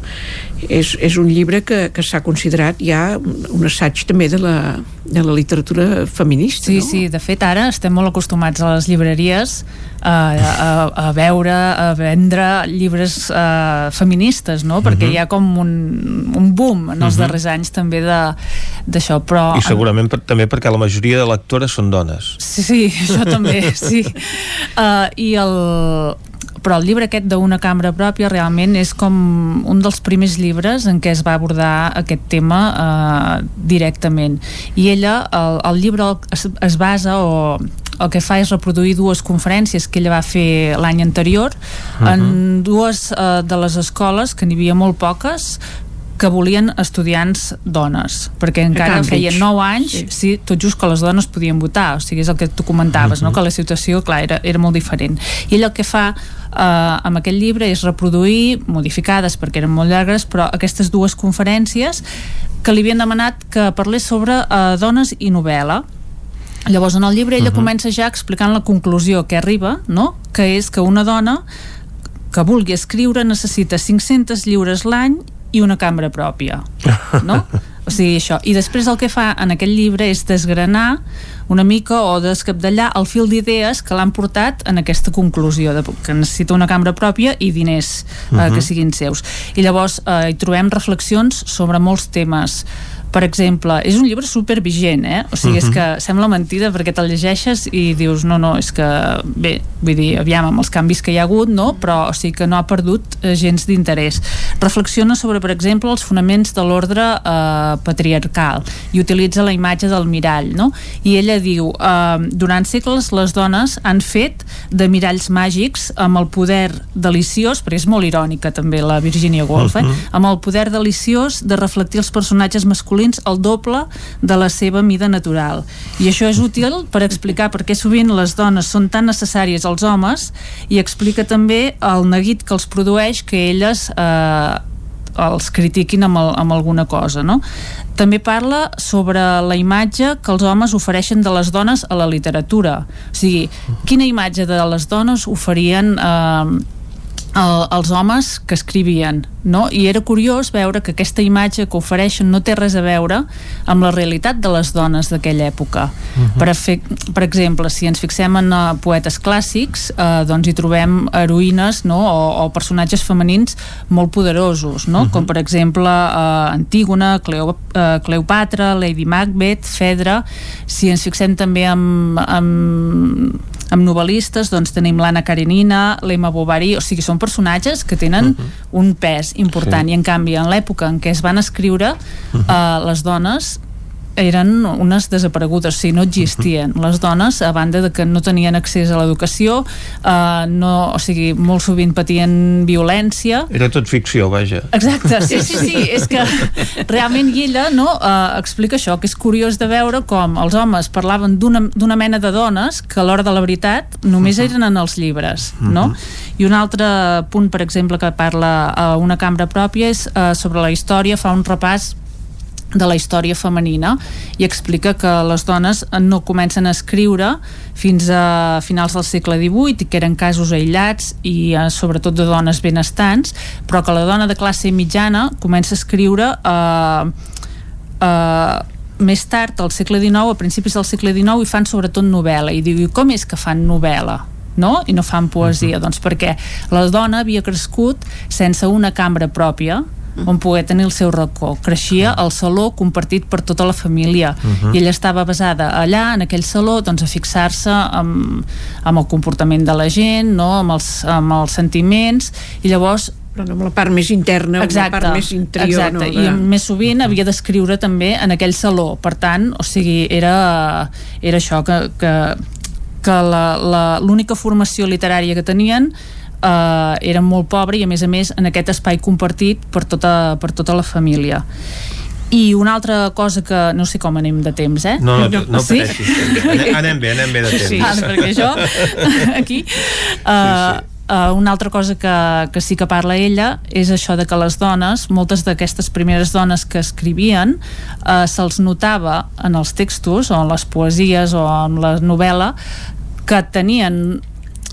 és, és un llibre que, que s'ha considerat ja un, assaig també de la, de la literatura feminista,
Sí,
no?
sí, de fet ara estem molt acostumats a les llibreries a, a, a veure, a vendre llibres uh, feministes, no? Perquè
Mhm.
hi ha com un, un boom en els
Mhm.
darrers anys també de- d'això, però...
I segurament per, també perquè la majoria de lectores són dones.
Sí, sí, això també, sí. Uh, I el... Però el llibre aquest d'una cambra pròpia realment és com un dels primers llibres en què es va abordar aquest tema uh, directament. I ella, el, el llibre es, es basa o el que fa és reproduir dues conferències que ella va fer l'any anterior
Mhm.
en dues uh, de les escoles, que n'hi havia molt poques, que volien estudiants dones, perquè encara feien 9 anys, sí. sí, tot just que les dones podien votar, o sigui, és el que tu comentaves, no? que la situació, clar, era, era molt diferent. I ell el que fa eh, amb aquest llibre és reproduir, modificades perquè eren molt llargues, però aquestes dues conferències que li havien demanat que parlés sobre eh, dones i novel·la, Llavors, en el llibre ella uh -huh. comença ja explicant la conclusió que arriba, no? que és que una dona que vulgui escriure necessita 500 lliures l'any i una cambra pròpia, no? O sigui, això. I després el que fa en aquest llibre és desgranar una mica o descapdallar el fil d'idees que l'han portat en aquesta conclusió de que necessita una cambra pròpia i diners eh,
Mhm.
que siguin seus. I llavors eh, hi trobem reflexions sobre molts temes per exemple, és un llibre super vigent, eh? O sigui, és
Mhm.
que sembla mentida perquè te'l llegeixes i dius, no, no, és que bé, vull dir, aviam, amb els canvis que hi ha hagut, no? Però o sigui que no ha perdut eh, gens d'interès. Reflexiona sobre, per exemple, els fonaments de l'ordre eh, patriarcal i utilitza la imatge del mirall, no? I ella diu, eh, durant segles les dones han fet de miralls màgics amb el poder deliciós, perquè és molt irònica també la Virginia Woolf, eh?
Mhm.
amb el poder deliciós de reflectir els personatges masculins masculins el doble de la seva mida natural. I això és útil per explicar per què sovint les dones són tan necessàries als homes i explica també el neguit que els produeix que elles eh, els critiquin amb, el, amb alguna cosa no? també parla sobre la imatge que els homes ofereixen de les dones a la literatura o sigui, quina imatge de les dones oferien eh, el, els homes que escrivien no? i era curiós veure que aquesta imatge que ofereixen no té res a veure amb la realitat de les dones d'aquella època uh -huh. per, fer, per exemple, si ens fixem en uh, poetes clàssics eh, doncs hi trobem heroïnes no? o, o personatges femenins molt poderosos no? uh -huh. com per exemple uh, Antígona, Cleo, uh, Cleopatra Lady Macbeth, Fedra si ens fixem també en, en, amb novel·listes doncs tenim l'Anna Karenina, l'Emma Bovary o sigui, són personatges que tenen uh -huh. un pes important sí. i en canvi en l'època en què es van escriure uh -huh. uh, les dones eren unes desaparegudes, o sigui, no existien. Les dones, a banda de que no tenien accés a l'educació, eh, no, o sigui, molt sovint patien violència.
Era tot ficció, vaja.
Exacte, sí, sí, sí, és que realment i ella no, eh, explica això, que és curiós de veure com els homes parlaven d'una mena de dones que a l'hora de la veritat només eren en els llibres, no? I un altre punt, per exemple, que parla a una cambra pròpia és eh, sobre la història, fa un repàs de la història femenina i explica que les dones no comencen a escriure fins a finals del segle XVIII i que eren casos aïllats i eh, sobretot de dones benestants però que la dona de classe mitjana comença a escriure eh, eh, més tard, al segle XIX, a principis del segle XIX, i fan sobretot novel·la. I diu, com és que fan novel·la? no? i no fan poesia, uh -huh. doncs perquè la dona havia crescut sense una cambra pròpia on poder tenir el seu racó. Creixia al saló compartit per tota la família uh -huh. i ella estava basada allà, en aquell saló, doncs a fixar-se amb, amb el comportament de la gent, no? amb, els, amb els sentiments, i llavors
però amb la part més interna, exacte, la part més interior.
Exacte, no? i més sovint havia d'escriure també en aquell saló, per tant, o sigui, era, era això que, que, que l'única formació literària que tenien eh, era molt pobre i a més a més en aquest espai compartit per tota, per tota la família i una altra cosa que no sé com anem de temps, eh?
No, no, no sí? pateixis. Anem bé, anem bé de temps.
Sí, ah, perquè jo, aquí... Uh, sí, sí. Uh, una altra cosa que, que sí que parla ella és això de que les dones, moltes d'aquestes primeres dones que escrivien uh, se'ls notava en els textos o en les poesies o en la novel·la que tenien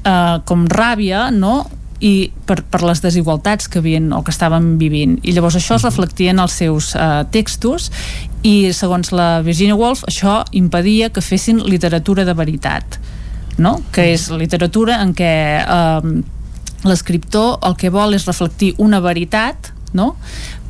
eh, com ràbia no? i per, per les desigualtats que havien o que estaven vivint i llavors això es reflectia en els seus eh, textos i segons la Virginia Woolf això impedia que fessin literatura de veritat no? que és literatura en què eh, l'escriptor el que vol és reflectir una veritat no?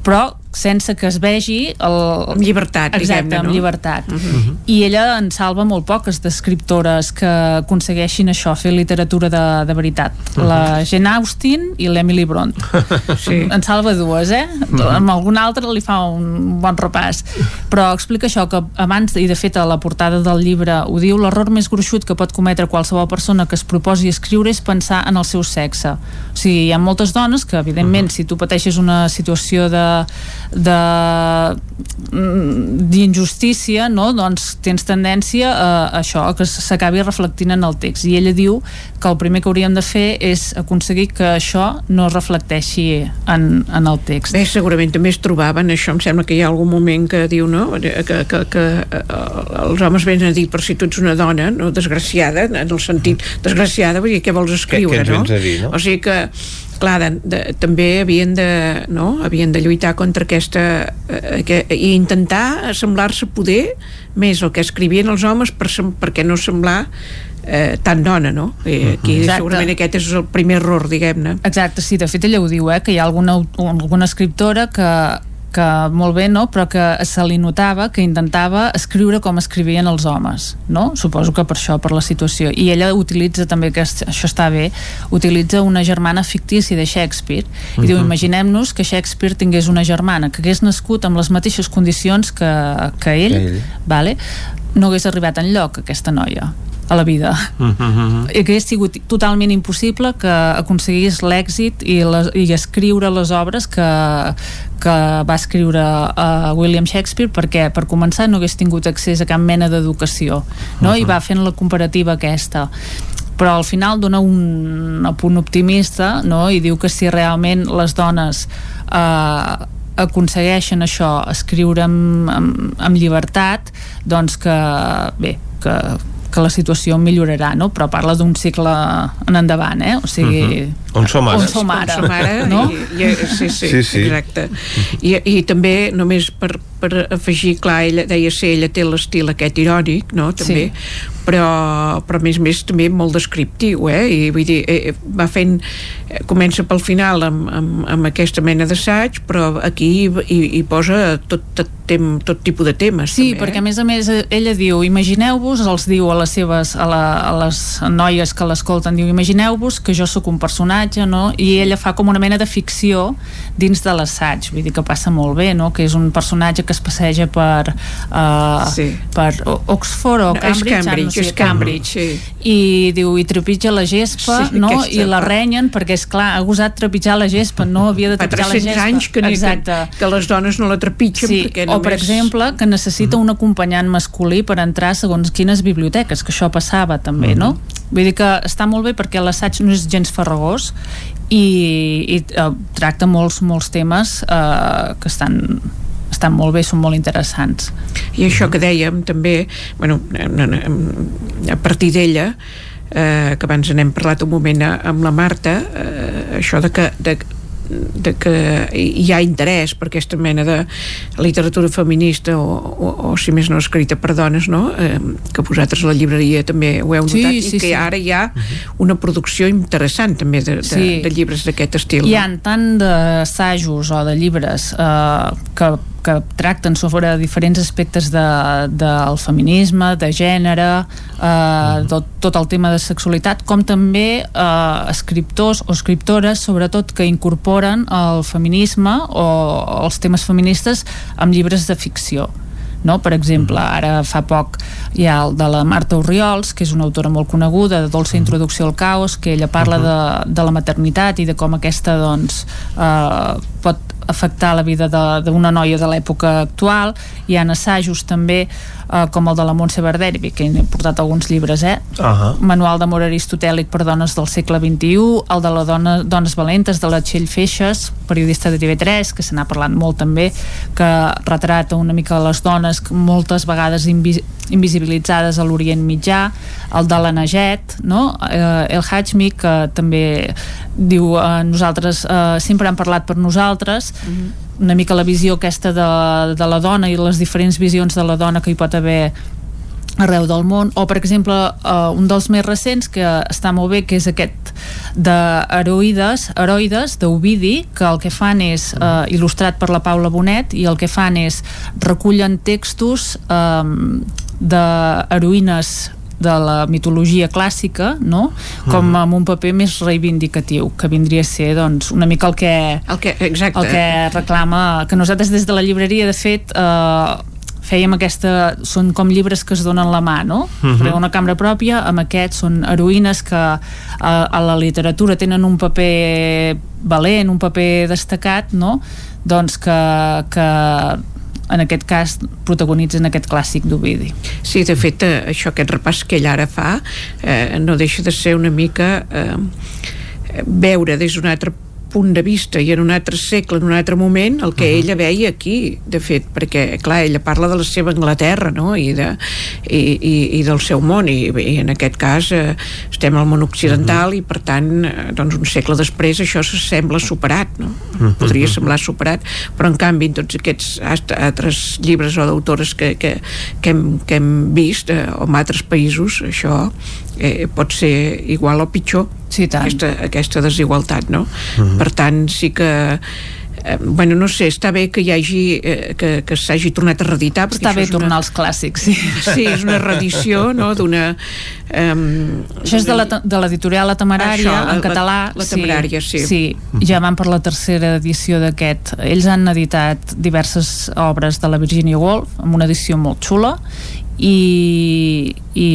però sense que es vegi el...
amb llibertat
exacte, amb
no?
llibertat uh -huh. i ella en salva molt poques d'escriptores que aconsegueixin això, fer literatura de, de veritat uh -huh. la Jane Austen i l'Emily Bront sí. en salva dues, eh? Uh -huh. amb algun altre li fa un bon repàs però explica això que abans, i de fet a la portada del llibre ho diu, l'error més gruixut que pot cometre qualsevol persona que es proposi escriure és pensar en el seu sexe o sigui, hi ha moltes dones que evidentment uh -huh. si tu pateixes una situació de d'injustícia no? doncs tens tendència a, a això, a que s'acabi reflectint en el text i ella diu que el primer que hauríem de fer és aconseguir que això no es reflecteixi en, en el text
Bé, segurament també es trobaven això, em sembla que hi ha algun moment que diu no? que, que, que eh, els homes venen a dir per si tu ets una dona no? desgraciada, en el sentit desgraciada, vull dir, què vols escriure,
què, què no? Dir, no?
O sigui que clar, de, de, també havien de, no? havien de lluitar contra aquesta eh, que, i intentar assemblar-se poder més el que escrivien els homes per, perquè no semblar eh, tan dona, no? I aquí Exacte. segurament aquest és el primer error, diguem-ne.
Exacte, sí, de fet ella ho diu, eh, que hi ha alguna, alguna escriptora que que molt bé, no? però que se li notava que intentava escriure com escrivien els homes, no? Suposo que per això, per la situació. I ella utilitza també, que això està bé, utilitza una germana fictícia de Shakespeare, i uh -huh. diu, mhm. imaginem-nos que Shakespeare tingués una germana que hagués nascut amb les mateixes condicions que, que ell, que ell. Vale? no hagués arribat en lloc aquesta noia a la vida.
Mm -hmm.
Hagués sigut totalment impossible que aconseguís l'èxit i, les, i escriure les obres que, que va escriure uh, William Shakespeare perquè, per començar, no hagués tingut accés a cap mena d'educació, no? Uh -huh. I va fent la comparativa aquesta però al final dona un apunt optimista no? i diu que si realment les dones eh, aconsegueixen això, escriure amb, amb, amb llibertat, doncs que, bé, que, que la situació millorarà, no? Però parla d'un cicle en endavant, eh? O sigui... Uh -huh.
On som ara?
On som ara,
som ara
no?
I, i, sí, sí,
Sí, sí.
exacte. I, I també, només per, per afegir, clar, ella deia ser, ella té l'estil aquest irònic, no?, també,
Sí.
però, però a més a més també molt descriptiu, eh? I vull dir, eh, va fent, eh, comença pel final amb, amb, amb aquesta mena d'assaig, però aquí hi, hi, hi posa tot, tot, tem, tot tipus de temes.
Sí,
també,
perquè
eh?
a més a més ella diu, imagineu-vos, els diu a les seves, a, la, a les noies que l'escolten, diu, imagineu-vos que jo sóc un personatge, no? I ella fa com una mena de ficció dins de l'assaig, vull dir que passa molt bé, no? Que és un personatge que es passeja per, uh,
Sí.
per Oxford o
No, és
Cambridge, ara
Cambridge,
no sé,
és Cambridge, sí.
i diu, i trepitja la gespa,
Sí,
no?
aquesta
I la renyen perquè, és clar ha gosat trepitjar la gespa, no havia de trepitjar la
300
gespa.
anys que, ni- que,
Exacte.
que les dones no la trepitgen
Sí,
perquè
o per
només...
exemple que necessita un acompanyant masculí per entrar segons quines biblioteques, que això passava també, no? Vull dir que està molt bé perquè l'assaig no és gens farragós i, i eh, tracta molts, molts temes eh, que estan estan molt bé, són molt interessants.
I això que dèiem també, bueno, a partir d'ella, eh, que abans n'hem parlat un moment a- amb la Marta, eh, això de que, de, de que hi ha interès per aquesta mena de literatura feminista o, o, o si més no escrita per dones no? eh, que vosaltres a la llibreria també ho heu
Sí,
notat
sí,
i que
sí.
ara hi ha una producció interessant també de, de,
Sí.
de llibres d'aquest estil
Hi
no?
ha tant d'assajos o de llibres eh, que, que tracten sobre diferents aspectes de, del feminisme, de gènere, eh, tot, tot el tema de sexualitat, com també eh, escriptors o escriptores, sobretot, que incorporen el feminisme o els temes feministes amb llibres de ficció no? per exemple, ara fa poc hi ha el de la Marta Oriols que és una autora molt coneguda, de Dolça Introducció al Caos que ella parla de, de la maternitat i de com aquesta doncs eh, pot afectar la vida d'una noia de l'època actual hi ha assajos també eh, com el de la Montse Verdevi que he portat alguns llibres eh?
Ahà.
Manual d'amor aristotèlic per dones del segle XXI, el de la dona, Dones Valentes de la Txell Feixes, periodista de TV3, que se n'ha parlat molt també, que retrata una mica les dones moltes vegades invi invisibilitzades a l'Orient Mitjà, el de la Naget, no? eh, el Hajmi, que també diu eh, nosaltres eh, sempre han parlat per nosaltres, una mica la visió aquesta de, de la dona i les diferents visions de la dona que hi pot haver arreu del món, o per exemple uh, un dels més recents que està molt bé que és aquest d'heroïdes heroides d'Ovidi que el que fan és uh, il·lustrat per la Paula Bonet i el que fan és recullen textos um, d'heroïnes de la mitologia clàssica no? com amb un paper més reivindicatiu que vindria a ser doncs, una mica el que,
el que, exacte.
el que reclama que nosaltres des de la llibreria de fet eh, fèiem aquesta són com llibres que es donen la mà no?
Mhm.
Perquè una cambra pròpia amb aquests són heroïnes que a, a la literatura tenen un paper valent, un paper destacat no? doncs que, que en aquest cas protagonitzen aquest clàssic d'Ovidi.
Sí, de fet, eh, això, aquest repàs que ell ara fa eh, no deixa de ser una mica eh, veure des d'un altre punt de vista i en un altre segle, en un altre moment, el que uh -huh. ella veia aquí, de fet, perquè, clar, ella parla de la seva Anglaterra, no?, i, de, i, i, i del seu món, i, i en aquest cas eh, estem al món occidental uh -huh. i, per tant, eh, doncs un segle després això se sembla superat, no? Uh -huh. Podria semblar superat, però en canvi en tots aquests altres llibres o d'autores que, que, que, hem, que hem vist, eh, o en altres països, això eh, pot ser igual o pitjor
sí, tant.
Aquesta, aquesta desigualtat no?
Mhm.
per tant sí que eh, bueno, no sé, està bé que hi hagi eh, que, que s'hagi tornat a reeditar
està bé
és una-
tornar als clàssics sí.
sí, és una reedició no? d'una um,
Això és de la- de l'editorial La Temerària,
Això, la-
en català.
la- la Temerària, sí.
Sí, ja van per la tercera edició d'aquest. Ells han editat diverses obres de la Virginia Woolf, amb una edició molt xula, i, i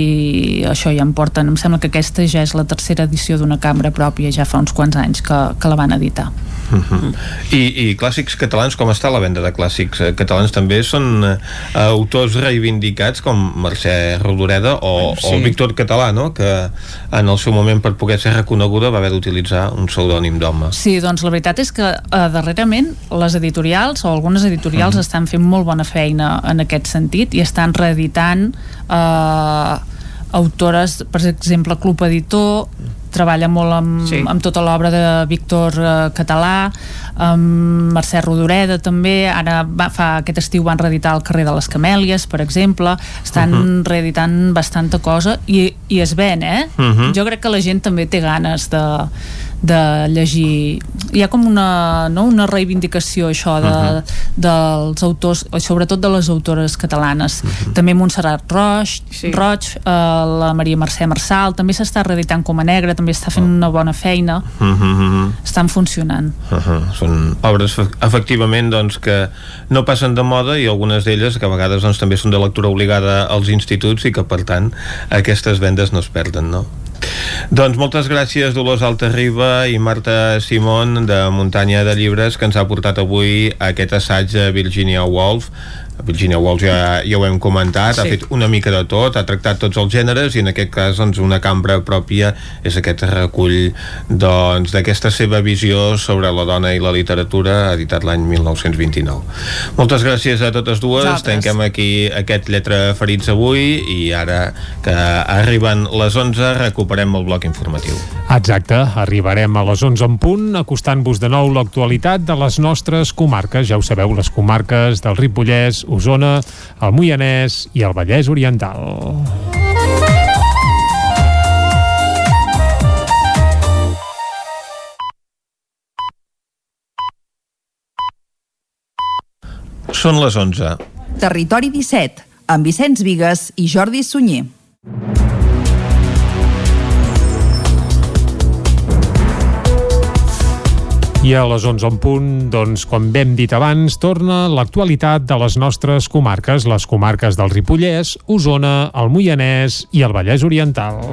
això ja em porten, em sembla que aquesta ja és la tercera edició d'una cambra pròpia ja fa uns quants anys que, que la van editar
Uh -huh. I, I clàssics catalans, com està la venda de clàssics eh, catalans? També són eh, autors reivindicats com Mercè Rodoreda o, sí. o Víctor Català, no? que en el seu moment per poder ser reconeguda va haver d'utilitzar un pseudònim d'home.
Sí, doncs la veritat és que eh, darrerament les editorials o algunes editorials uh -huh. estan fent molt bona feina en aquest sentit i estan reeditant eh, autores, per exemple Club Editor treballa molt amb, sí. amb tota l'obra de Víctor eh, Català amb Mercè Rodoreda també, ara va, fa aquest estiu van reeditar el carrer de les Camèlies per exemple, estan uh -huh. reeditant bastanta cosa i, i es ven eh? Uh -huh. jo crec que la gent també té ganes de, de llegir hi ha com una, no, una reivindicació això de, uh -huh. dels autors sobretot de les autores catalanes uh -huh. també Montserrat Roig, sí. Roig eh, la Maria Mercè Marçal també s'està reeditant com a negra també està fent una bona feina uh -huh. estan funcionant
uh -huh. són obres efectivament doncs, que no passen de moda i algunes d'elles que a vegades doncs, també són de lectura obligada als instituts i que per tant aquestes vendes no es perden no? Doncs moltes gràcies Dolors Altarriba i Marta Simón de Muntanya de Llibres que ens ha portat avui aquest assaig a Virginia Woolf Virginia Woolf ja, ja ho hem comentat, sí. ha fet una mica de tot, ha tractat tots els gèneres i en aquest cas doncs, una cambra pròpia és aquest recull doncs, d'aquesta seva visió sobre la dona i la literatura editat l'any 1929. Moltes gràcies a totes dues, Nosaltres. tanquem aquí aquest Lletra Ferits avui i ara que arriben les 11 recuperem el bloc informatiu.
Exacte, arribarem a les 11 en punt acostant-vos de nou l'actualitat de les nostres comarques, ja ho sabeu, les comarques del Ripollès, Osona, el Moianès i el Vallès Oriental.
Són les 11.
Territori 17, amb Vicenç Vigues i Jordi Sunyer.
I a les 11 en punt, doncs, com hem dit abans, torna l'actualitat de les nostres comarques, les comarques del Ripollès, Osona, el Moianès i el Vallès Oriental.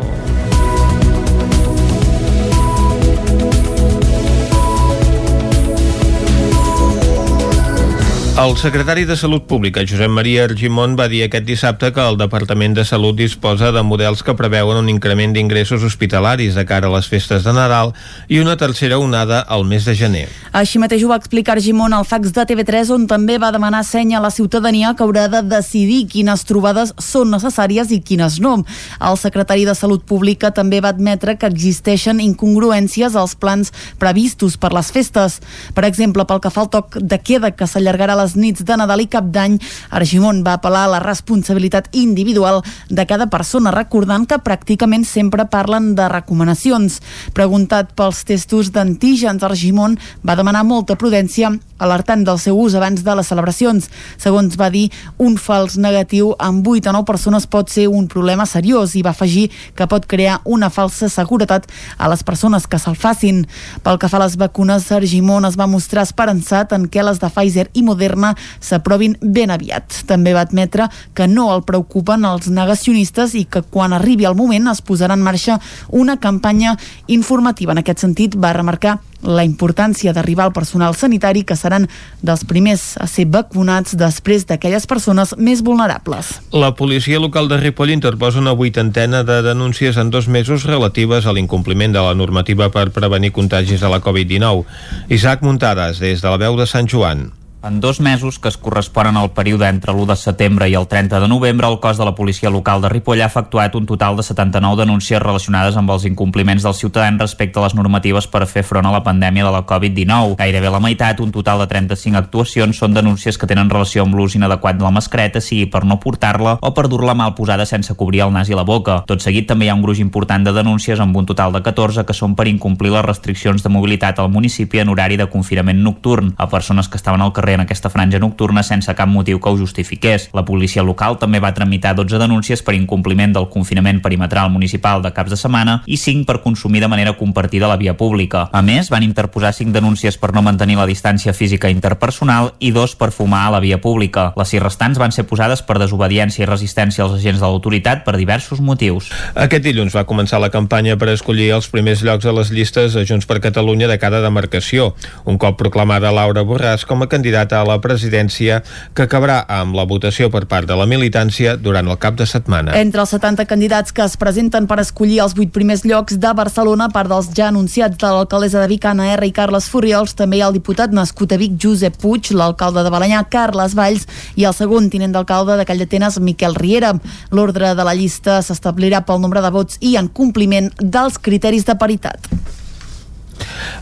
El secretari de Salut Pública, Josep Maria Argimon, va dir aquest dissabte que el Departament de Salut disposa de models que preveuen un increment d'ingressos hospitalaris de cara a les festes de Nadal i una tercera onada al mes de gener.
Així mateix ho va explicar Argimon al fax de TV3, on també va demanar senya a la ciutadania que haurà de decidir quines trobades són necessàries i quines no. El secretari de Salut Pública també va admetre que existeixen incongruències als plans previstos per les festes. Per exemple, pel que fa al toc de queda que s'allargarà les nits de Nadal i Cap d'Any, Argimon va apel·lar a la responsabilitat individual de cada persona, recordant que pràcticament sempre parlen de recomanacions. Preguntat pels testos d'antígens, Argimon va demanar molta prudència alertant del seu ús abans de les celebracions. Segons va dir, un fals negatiu amb 8 o 9 persones pot ser un problema seriós i va afegir que pot crear una falsa seguretat a les persones que se'l facin. Pel que fa a les vacunes, Argimon es va mostrar esperançat en què les de Pfizer i Moderna s'aprovin ben aviat. També va admetre que no el preocupen els negacionistes i que quan arribi el moment es posarà en marxa una campanya informativa. En aquest sentit, va remarcar la importància d'arribar al personal sanitari que seran dels primers a ser vacunats després d'aquelles persones més vulnerables.
La policia local de Ripoll interposa una vuitantena de denúncies en dos mesos relatives a l'incompliment de la normativa per prevenir contagis de la Covid-19. Isaac Muntades, des de la veu de Sant Joan.
En dos mesos, que es corresponen al període entre l'1 de setembre i el 30 de novembre, el cos de la policia local de Ripoll ha efectuat un total de 79 denúncies relacionades amb els incompliments dels ciutadans respecte a les normatives per fer front a la pandèmia de la Covid-19. Gairebé la meitat, un total de 35 actuacions, són denúncies que tenen relació amb l'ús inadequat de la mascareta, sigui per no portar-la o per dur-la mal posada sense cobrir el nas i la boca. Tot seguit també hi ha un gruix important de denúncies amb un total de 14 que són per incomplir les restriccions de mobilitat al municipi en horari de confinament nocturn a persones que estaven al carrer en aquesta franja nocturna sense cap motiu que ho justifiqués. La policia local també va tramitar 12 denúncies per incompliment del confinament perimetral municipal de caps de setmana i 5 per consumir de manera compartida la via pública. A més, van interposar 5 denúncies per no mantenir la distància física interpersonal i 2 per fumar a la via pública. Les sis restants van ser posades per desobediència i resistència als agents de l'autoritat per diversos motius.
Aquest dilluns va començar la campanya per escollir els primers llocs a les llistes a Junts per Catalunya de cada demarcació, un cop proclamada Laura Borràs com a candidata a la presidència que acabarà amb la votació per part de la militància durant el cap de setmana.
Entre els 70 candidats que es presenten per escollir els 8 primers llocs de Barcelona, part dels ja anunciats de l'alcaldessa de Vic, Anna R i Carles Furriols, també hi ha el diputat nascut a Vic, Josep Puig, l'alcalde de Balanyà, Carles Valls, i el segon tinent d'alcalde de Callatenes, Miquel Riera. L'ordre de la llista s'establirà pel nombre de vots i en compliment dels criteris de paritat.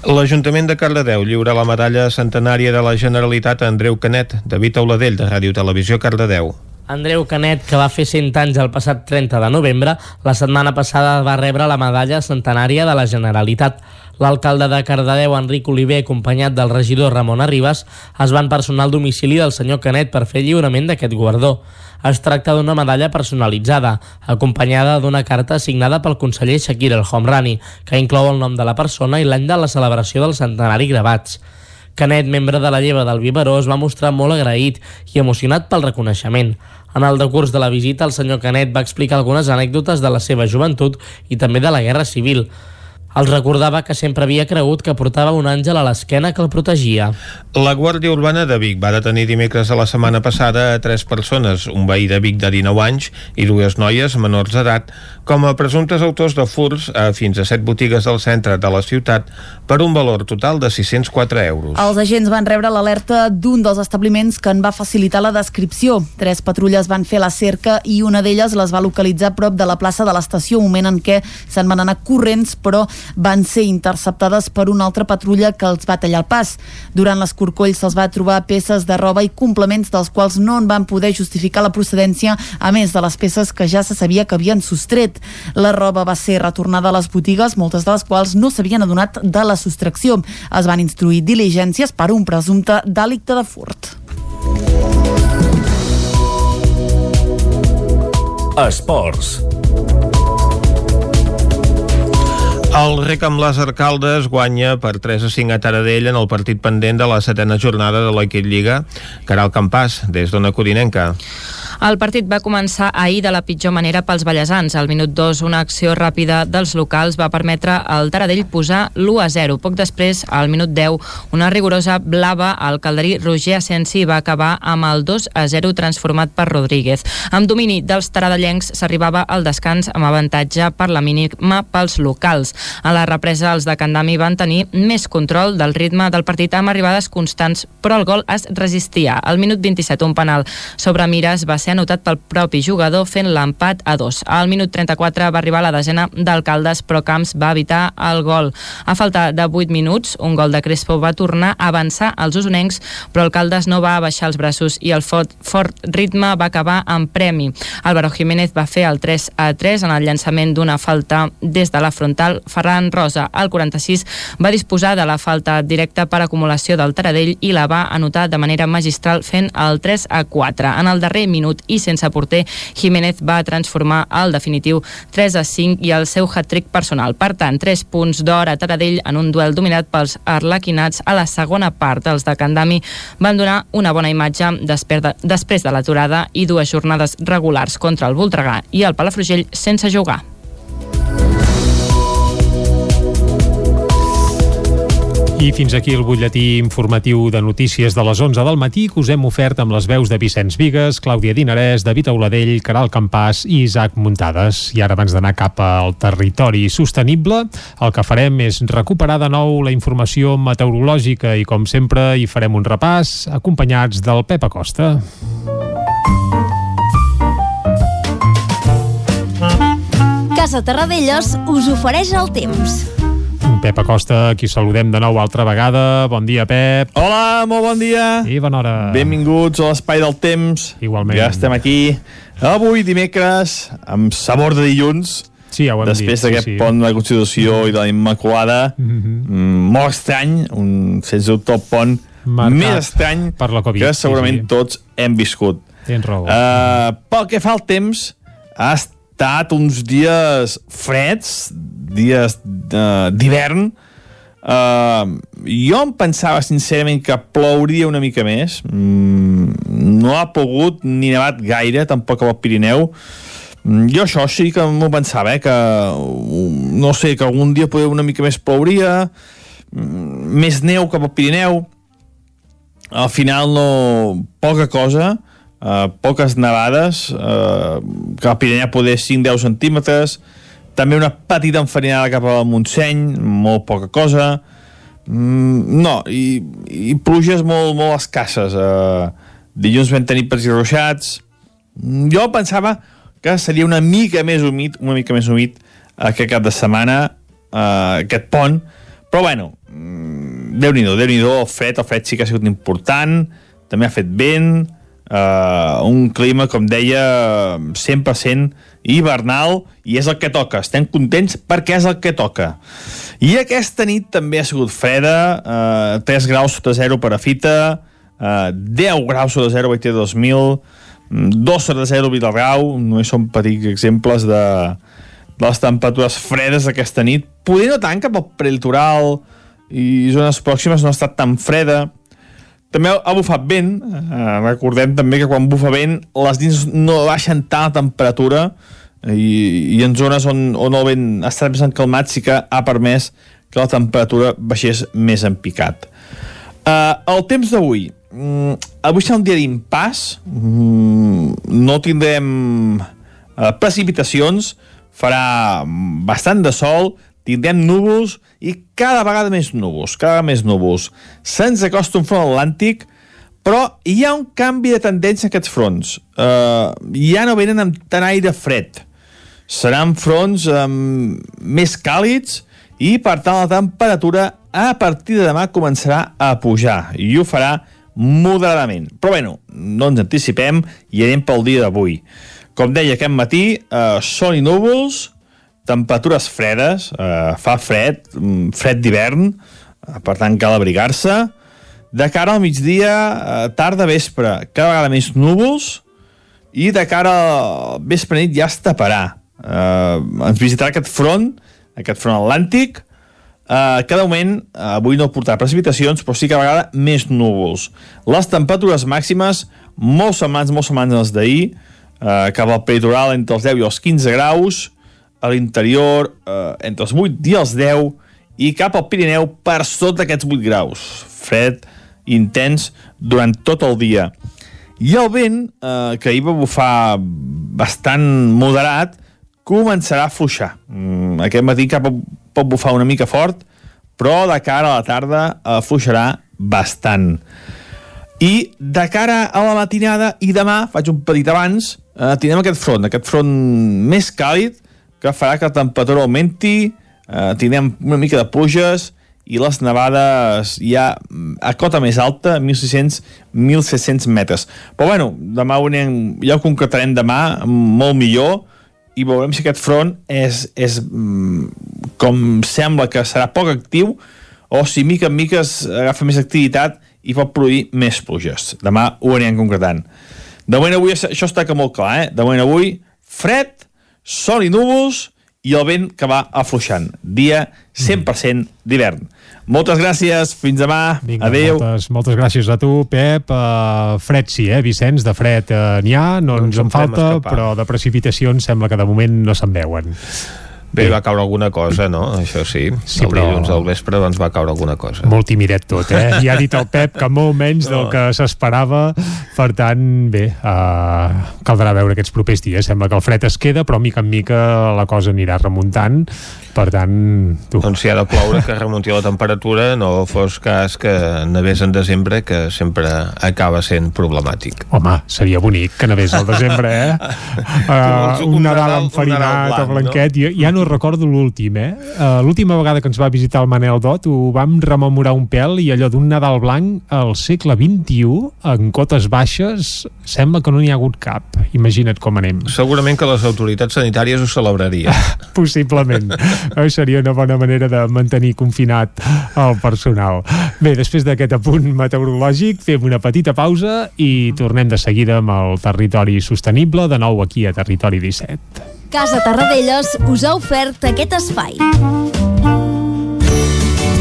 L'Ajuntament de Cardedeu lliura la medalla centenària de la Generalitat a Andreu Canet, David Auladell, de Ràdio Televisió Cardedeu.
Andreu Canet, que va fer 100 anys el passat 30 de novembre, la setmana passada va rebre la medalla centenària de la Generalitat. L'alcalde de Cardedeu, Enric Oliver, acompanyat del regidor Ramon Arribas, es van personar al domicili del senyor Canet per fer lliurament d'aquest guardó. Es tracta d'una medalla personalitzada, acompanyada d'una carta signada pel conseller Shakir El Homrani, que inclou el nom de la persona i l'any de la celebració del centenari gravats. Canet, membre de la lleva del Biberó, es va mostrar molt agraït i emocionat pel reconeixement. En el decurs de la visita, el senyor Canet va explicar algunes anècdotes de la seva joventut i també de la Guerra Civil. Els recordava que sempre havia cregut que portava un àngel a l'esquena que el protegia.
La Guàrdia Urbana de Vic va detenir dimecres de la setmana passada a tres persones, un veí de Vic de 19 anys i dues noies menors d'edat, com a presumptes autors de furs a fins a set botigues del centre de la ciutat per un valor total de 604 euros.
Els agents van rebre l'alerta d'un dels establiments que en va facilitar la descripció. Tres patrulles van fer la cerca i una d'elles les va localitzar prop de la plaça de l'estació, moment en què se'n van anar corrents, però van ser interceptades per una altra patrulla que els va tallar el pas. Durant l'escorcoll se'ls va trobar peces de roba i complements dels quals no en van poder justificar la procedència, a més de les peces que ja se sabia que havien sostret. La roba va ser retornada a les botigues, moltes de les quals no s'havien adonat de la sostracció. Es van instruir diligències per un presumpte delicte de furt.
Esports.
El rec amb les Caldes guanya per 3 a 5 a Taradell en el partit pendent de la setena jornada de l'Equip Lliga. Caral Campàs, des d'Ona Codinenca.
El partit va començar ahir de la pitjor manera pels ballesans. Al minut 2, una acció ràpida dels locals va permetre al Taradell posar l'1 a 0. Poc després, al minut 10, una rigorosa blava al calderí Roger Asensi va acabar amb el 2 a 0 transformat per Rodríguez. Amb domini dels taradellencs s'arribava al descans amb avantatge per la mínima pels locals. A la represa, els de Candami van tenir més control del ritme del partit amb arribades constants, però el gol es resistia. Al minut 27, un penal sobre Mires va ser anotat pel propi jugador fent l'empat a dos. Al minut 34 va arribar la desena d'alcaldes, però Camps va evitar el gol. A falta de 8 minuts, un gol de Crespo va tornar a avançar als usonencs, però Alcaldes no va baixar els braços i el fort, fort ritme va acabar en premi. Álvaro Jiménez va fer el 3 a 3 en el llançament d'una falta des de la frontal. Ferran Rosa, al 46, va disposar de la falta directa per acumulació del Taradell i la va anotar de manera magistral fent el 3 a 4. En el darrer minut i sense porter, Jiménez va transformar el definitiu 3 a 5 i el seu hat-trick personal. Per tant, 3 punts d'or a Taradell en un duel dominat pels arlequinats a la segona part. Els de Candami van donar una bona imatge després de l'aturada i dues jornades regulars contra el Voltregà i el Palafrugell sense jugar.
I fins aquí el butlletí informatiu de notícies de les 11 del matí que us hem ofert amb les veus de Vicenç Vigues, Clàudia Dinarès, David Auladell, Caral Campàs i Isaac Muntades. I ara abans d'anar cap al territori sostenible, el que farem és recuperar de nou la informació meteorològica i com sempre hi farem un repàs acompanyats del Pep Acosta.
Casa Terradellos us ofereix el temps.
Pep Acosta, qui saludem de nou altra vegada. Bon dia, Pep.
Hola, molt bon dia.
I bona hora.
Benvinguts a l'Espai del Temps.
Igualment.
Ja estem aquí. Avui, dimecres, amb sabor de dilluns.
Sí, ja ho hem
Després
dit,
d'aquest
sí, sí.
pont de la Constitució i de la Immaculada.
Mhm.
mm, molt estrany, un, sense dubte el pont
Marcat
més estrany
per la Covid,
que segurament
sí, sí.
tots hem viscut.
Tens raó.
Uh, pel que fa al temps, ha estat uns dies freds, dies uh, d'hivern. Uh, jo em pensava sincerament que plouria una mica més. Mm, no ha plogut ni nevat gaire, tampoc al Pirineu. Mm, Jo això sí que m'ho pensava, eh, que uh, no sé, que algun dia poder una mica més plouria, mm, més neu cap al Pirineu. Al final no... poca cosa, uh, poques nevades, uh, que al Pirineu poder 5-10 centímetres, també una petita enfarinada cap al Montseny, molt poca cosa, mm, no, i, i pluges molt, molt escasses. Uh, dilluns vam tenir pels i ruixats. Mm, Jo pensava que seria una mica més humit, una mica més humit aquest cap de setmana, uh, aquest pont, però bueno, déu nhi déu el fred, el fred sí que ha sigut important, també ha fet vent, uh, un clima, com deia, 100% hivernal, i és el que toca. Estem contents perquè és el que toca. I aquesta nit també ha sigut freda, uh, 3 graus sota zero per a Fita, uh, 10 graus sota zero a Baiter 2000, 2 sota zero a Vilarrau, no són petits exemples de, de les temperatures fredes d'aquesta nit. Poder no tant cap al prelitoral i zones pròximes no ha estat tan freda. També ha bufat vent. Eh, recordem també que quan bufa vent les dins no baixen tant la temperatura i, i en zones on, on el vent ha estat més encalmat sí que ha permès que la temperatura baixés més en picat. Uh, el temps d'avui. Mm, avui serà un dia d'impàs. Mm, no tindrem uh, precipitacions. Farà bastant de sol. Tindrem núvols i cada vegada més núvols, cada vegada més núvols. Se'ns acosta un front atlàntic, però hi ha un canvi de tendència en aquests fronts. Uh, ja no venen amb tant aire fred. Seran fronts um, més càlids i, per tant, la temperatura a partir de demà començarà a pujar i ho farà moderadament. Però, bueno, no ens anticipem i anem pel dia d'avui. Com deia aquest matí, eh, sol i núvols, temperatures fredes, eh, fa fred, mm, fred d'hivern, eh, per tant cal abrigar-se. De cara al migdia, eh, tarda, vespre, cada vegada més núvols i de cara al vespre nit ja es taparà. Eh, ens visitarà aquest front, aquest front atlàntic, Uh, que de moment, uh, avui no portarà precipitacions, però sí que a vegada més núvols. Les temperatures màximes molt semblants, molt semblants als d'ahir, uh, cap al peritoral entre els 10 i els 15 graus, a l'interior uh, entre els 8 i els 10, i cap al Pirineu per sota d'aquests 8 graus. Fred, intens, durant tot el dia. I el vent, eh, que ahir va bufar bastant moderat, començarà a fluixar. Mm, aquest matí cap pot bufar una mica fort, però de cara a la tarda afluixarà bastant. I de cara a la matinada i demà, faig un petit abans, eh, tindrem aquest front, aquest front més càlid, que farà que la temperatura augmenti, eh, tindrem una mica de pluges, i les nevades ja a cota més alta, 1.600-1.700 metres. Però bueno, demà ho anem, ja ho concretarem demà molt millor i veurem si aquest front és, és mm, com sembla que serà poc actiu o si mica en mica es agafa més activitat i pot produir més pluges. Demà ho anirem concretant. De moment avui això està que molt clar, eh? De moment avui fred, sol i núvols i el vent que va afluixant. Dia 100% d'hivern. Moltes gràcies, fins demà,
Vinga,
adeu.
Moltes, moltes gràcies a tu, Pep. Uh, fred sí, eh, Vicenç? De fred uh, n'hi ha, no,
No
ens
ens
en falta,
escapar.
però de precipitacions sembla que de moment no se'n veuen.
Bé, va caure alguna cosa, no? Això sí.
Sí,
el
però-
dilluns al vespre doncs va caure alguna cosa.
Molt timidet tot, eh? Ja ha dit el Pep que molt menys del
No.
que s'esperava. Per tant, bé, uh, caldrà veure aquests propers dies. Sembla que el fred es queda, però mica en mica la cosa anirà remuntant. Per tant, tu.
Doncs si ha de ploure, que remunti la temperatura, no fos cas que nevés en desembre, que sempre acaba sent problemàtic.
Home, seria bonic que nevés al desembre, eh? Uh,
un
un Nadal
Nadal- un
enfarinat,
Nadal blanc,
o blanquet. Jo, ja no recordo l'últim, eh? Uh, L'última vegada que ens va visitar el Manel Dot ho vam rememorar un pèl i allò d'un Nadal blanc al segle XXI, en cotes baixes, sembla que no n'hi ha hagut cap. Imagina't com anem.
Segurament que les autoritats sanitàries ho celebrarien.
Possiblement. Seria una bona manera de mantenir confinat el personal. Bé, després d'aquest apunt meteorològic, fem una petita pausa i tornem de seguida amb el territori sostenible, de nou aquí a Territori 17.
Casa Tarradellas us ha ofert aquest espai.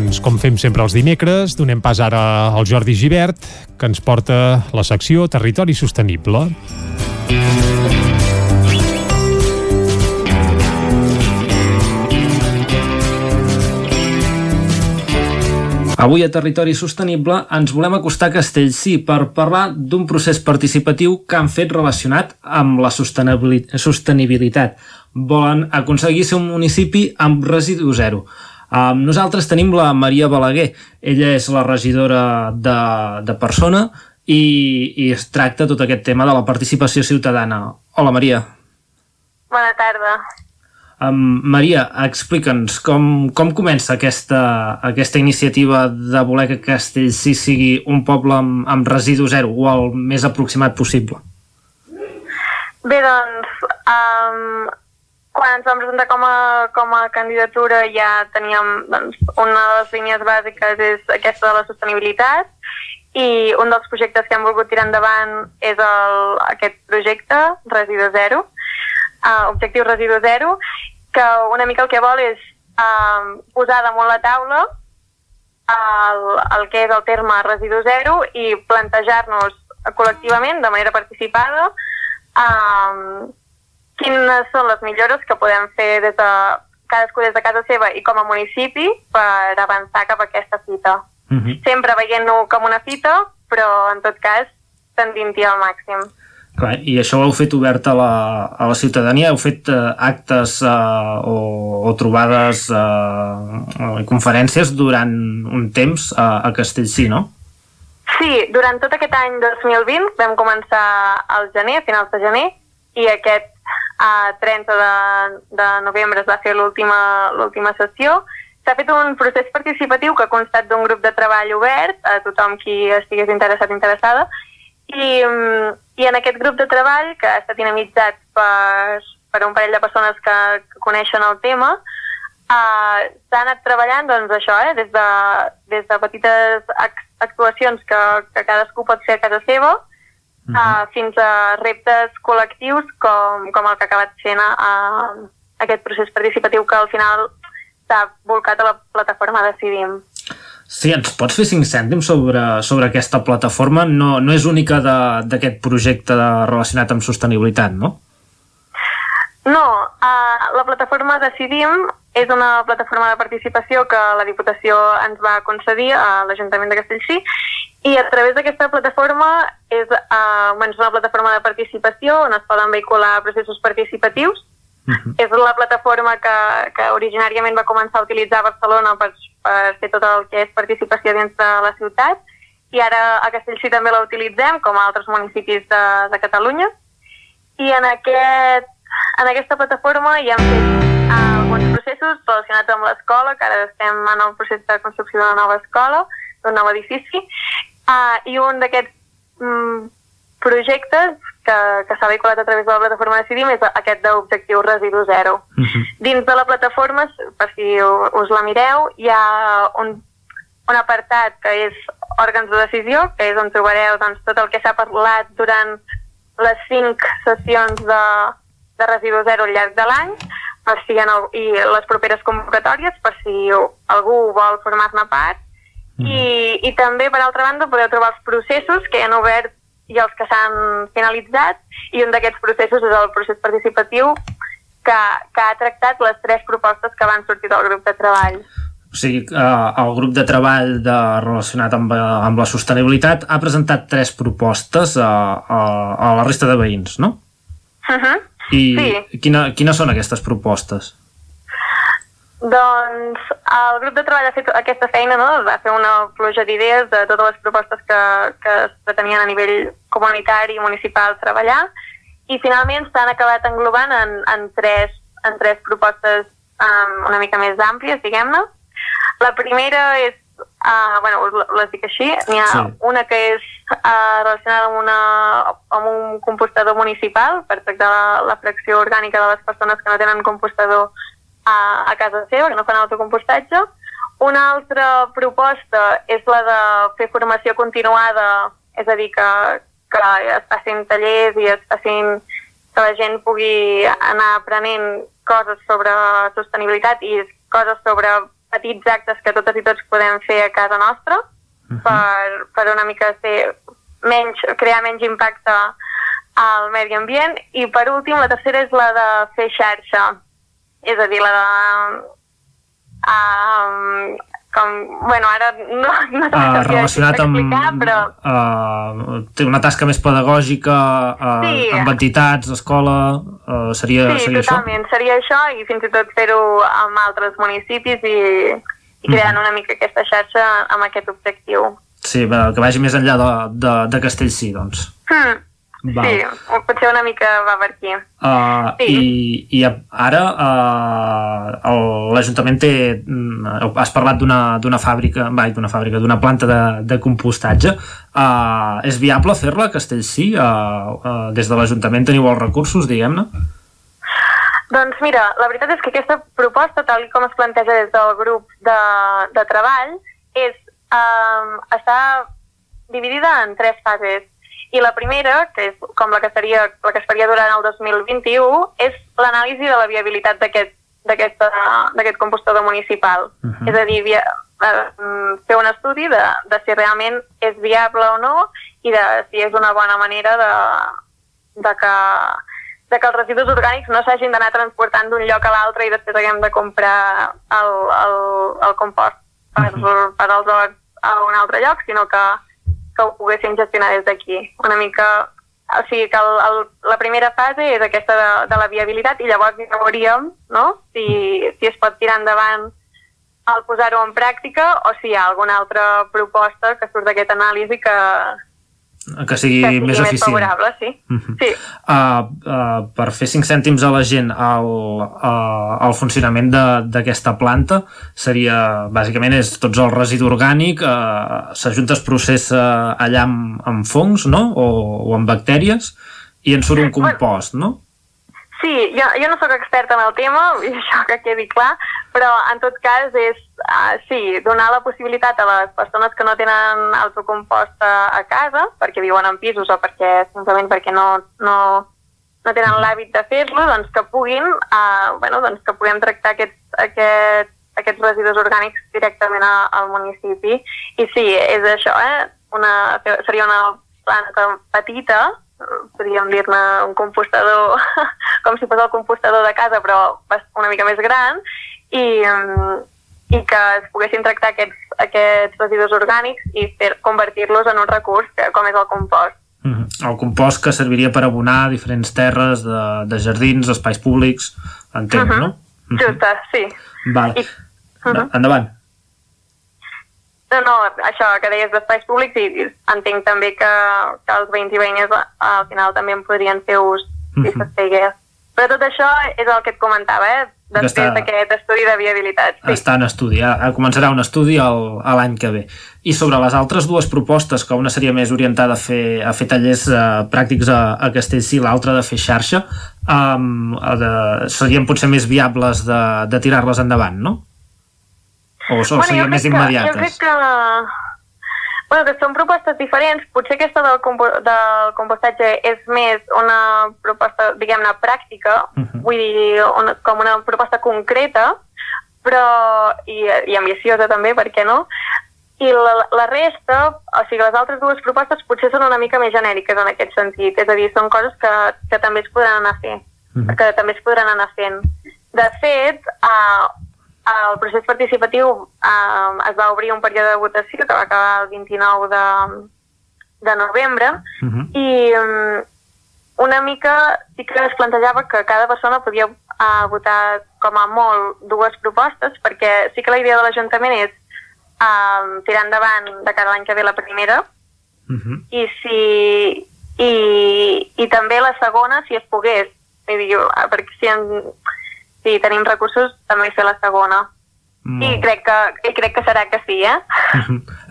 Doncs, com fem sempre els dimecres, donem pas ara al Jordi Givert, que ens porta la secció Territori Sostenible.
Avui a Territori Sostenible ens volem acostar a Castellcí per parlar d'un procés participatiu que han fet relacionat amb la sostenibili- sostenibilitat. Volen aconseguir ser un municipi amb residu zero. Amb nosaltres tenim la Maria Balaguer. Ella és la regidora de, de persona i, i es tracta tot aquest tema de la participació ciutadana. Hola, Maria.
Bona tarda.
Um, Maria, explica'ns com, com comença aquesta, aquesta iniciativa de voler que Castellcí sigui un poble amb, amb residu zero o el més aproximat possible.
Bé, doncs, um, quan ens vam presentar com a, com a candidatura ja teníem doncs, una de les línies bàsiques és aquesta de la sostenibilitat i un dels projectes que hem volgut tirar endavant és el, aquest projecte, Residu Zero, uh, Objectiu Residu Zero, que una mica el que vol és uh, posar damunt la taula el, el que és el terme residu zero i plantejar-nos col·lectivament, de manera participada, um, quines són les millores que podem fer des de cadascú des de casa seva i com a municipi per avançar cap a aquesta fita.
Mm -hmm.
Sempre veient-ho com una fita, però en tot cas tendint-hi al màxim.
Clar, I això ho heu fet obert a la, a la ciutadania? Heu fet eh, actes eh, o, o trobades eh, conferències durant un temps a, a Castellcí, no?
Sí, durant tot aquest any 2020 vam començar al gener, a finals de gener, i aquest a 30 de, de novembre es va fer l'última sessió. S'ha fet un procés participatiu que ha constat d'un grup de treball obert a tothom qui estigués interessat interessada i, i en aquest grup de treball, que ha estat dinamitzat per, per un parell de persones que, que coneixen el tema, uh, s'ha anat treballant doncs, això, eh, des, de, des de petites ac actuacions que, que cadascú pot fer a casa seva, uh, fins a reptes col·lectius com, com el que ha acabat sent uh, aquest procés participatiu que al final s'ha volcat a la plataforma Decidim.
Sí, ens pots fer cinc cèntims sobre, sobre aquesta plataforma? No, no és única d'aquest projecte relacionat amb sostenibilitat, no?
No, uh, la plataforma Decidim és una plataforma de participació que la Diputació ens va concedir a l'Ajuntament de Castellcí i a través d'aquesta plataforma és, uh, bueno, és una plataforma de participació on es poden vehicular processos participatius. És la plataforma que, que originàriament va començar a utilitzar a Barcelona per, per fer tot el que és participació dins de la ciutat i ara a Castellcí també la utilitzem com a altres municipis de, de Catalunya i en, aquest, en aquesta plataforma hi hem fet uh, alguns processos relacionats amb l'escola, que ara estem en el procés de construcció d'una nova escola, d'un nou edifici, uh, i un d'aquests mm, projectes que, que s'ha vehiculat a través de la plataforma Decidim és aquest d'objectiu residu zero. Dins de la plataforma, per si us la mireu, hi ha un, un apartat que és òrgans de decisió, que és on trobareu doncs, tot el que s'ha parlat durant les cinc sessions de, de residu zero al llarg de l'any, per si el, i les properes convocatòries, per si algú vol formar-ne part. I, I també, per altra banda, podeu trobar els processos que hi han obert i els que s'han finalitzat, i un d'aquests processos és el procés participatiu que, que ha tractat les tres propostes que van sortir del grup de treball.
o sigui, eh, el grup de treball de, relacionat amb, eh, amb la sostenibilitat ha presentat tres propostes a, a, a la resta de veïns, no?
Uh -huh.
I
Sí.
quina, quines són aquestes propostes?
Doncs el grup de treball ha fet aquesta feina, no? va fer una pluja d'idees de totes les propostes que, que es pretenien a nivell comunitari i municipal treballar i finalment s'han acabat englobant en, en, tres, en tres propostes um, una mica més àmplies, diguem-ne. La primera és, uh, bueno, us les dic així, n'hi ha
Sí.
una que és uh, relacionada amb, una, amb un compostador municipal per tractar la, la fracció orgànica de les persones que no tenen compostador a, a casa seva, que no fan autocompostatge. Una altra proposta és la de fer formació continuada, és a dir, que, que es facin tallers i es facin que la gent pugui anar aprenent coses sobre sostenibilitat i coses sobre petits actes que totes i tots podem fer a casa nostra per, per una mica ser menys, crear menys impacte al medi ambient. I per últim la tercera és la de fer xarxa. És a dir, la de um, com, bueno, ara no, no
Uh, relacionat amb...
però
Uh, té una tasca més pedagògica uh,
Sí.
amb entitats, escola, uh, seria,
sí,
seria això?
totalment, seria això i fins i tot fer-ho amb altres municipis i, i creant una mica aquesta xarxa amb aquest objectiu.
Sí, que vagi més enllà de, de, de Castellcí, doncs.
Hmm.
Val.
Sí, potser una mica va per aquí.
Uh,
Sí.
i, I ara uh, l'Ajuntament té... mm, Has parlat d'una d'una fàbrica, vai, d'una fàbrica, d'una planta de, de compostatge. Uh, és viable fer-la a Castellcí? Uh, uh, des de l'Ajuntament teniu els recursos, diguem-ne?
Doncs mira, la veritat és que aquesta proposta, tal com es planteja des del grup de, de treball, és, um, està dividida en tres fases. I la primera, que és com la que, seria, la que es faria durant el 2021, és l'anàlisi de la viabilitat d'aquest compostador municipal. Uh -huh. És a dir, via, uh, fer un estudi de, de si realment és viable o no i de si és una bona manera de, de que de que els residus orgànics no s'hagin d'anar transportant d'un lloc a l'altre i després haguem de comprar el, el, el compost per, per als a un altre lloc, sinó que, que ho poguéssim gestionar des d'aquí. Una mica... O sigui que el, el, la primera fase és aquesta de, de la viabilitat i llavors ja veuríem no? si, si es pot tirar endavant el posar-ho en pràctica o si hi ha alguna altra proposta que surt d'aquesta anàlisi que,
Que sigui,
que sigui
més
més
eficient.
favorable, sí.
Mhm.
sí.
Uh, uh, per fer 5 cèntims a la gent el, uh, el funcionament d'aquesta planta seria, bàsicament, és tots el residu orgànic, uh, s'ajunta, es processa allà amb, amb fongs, no?, o, o amb bactèries, i en surt un compost, no?
Sí, jo, jo no sóc experta en el tema, i això que quedi clar, però en tot cas és, uh, sí, donar la possibilitat a les persones que no tenen autocompost a, casa, perquè viuen en pisos o perquè simplement perquè no, no, no tenen l'hàbit de fer-lo, doncs que puguin, uh, bueno, doncs que puguem tractar aquests, aquest, aquests residus orgànics directament a, al municipi. I sí, és això, eh? Una, seria una planta petita, podríem dir-ne un compostador com si fos el compostador de casa però una mica més gran i, mm, i que es poguessin tractar aquests, aquests residus orgànics i convertir-los en un recurs com és el compost.
Mhm. El compost que serviria per abonar diferents terres de, de jardins, espais públics, entenc,
Mhm.
no?
Justa, sí.
Vale.
I, Mhm.
Endavant.
No, no, això que deies d'espais públics i, i entenc també que, que els veïns i veïnes al final també en podrien fer ús si
Mhm.
s'estigués. Però tot això és el que et comentava, eh? Després
està-
d'aquest estudi de viabilitat. Sí.
Està en estudi, ja començarà un estudi l'any que ve. I sobre les altres dues propostes, que una seria més orientada a fer, a fer tallers eh, pràctics a, a Castellcí, l'altra de fer xarxa, um, de, serien potser més viables de, de tirar-les endavant, no? O, o
jo
serien més
que-
immediates?
Jo crec que... Bueno, que són propostes diferents. Potser aquesta del, compo del compostatge és més una proposta, diguem-ne, pràctica, vull dir, una, com una proposta concreta, però, i, i ambiciosa també, per què no? I la, la resta, o sigui, les altres dues propostes potser són una mica més genèriques en aquest sentit, és a dir, són coses que, que també es podran anar fent, que també es podran anar fent. De fet, uh, el procés participatiu eh, es va obrir un període de votació que va acabar el 29 de, de novembre i um, una mica sí que es plantejava que cada persona podia uh, votar com a molt dues propostes perquè sí que la idea de l'Ajuntament és uh, tirar endavant de cara a l'any que ve la primera i si i, i també la segona si es pogués. Vull dir, eh, perquè si, en, si tenim recursos també fer la segona i crec, que, i crec que serà que sí, eh?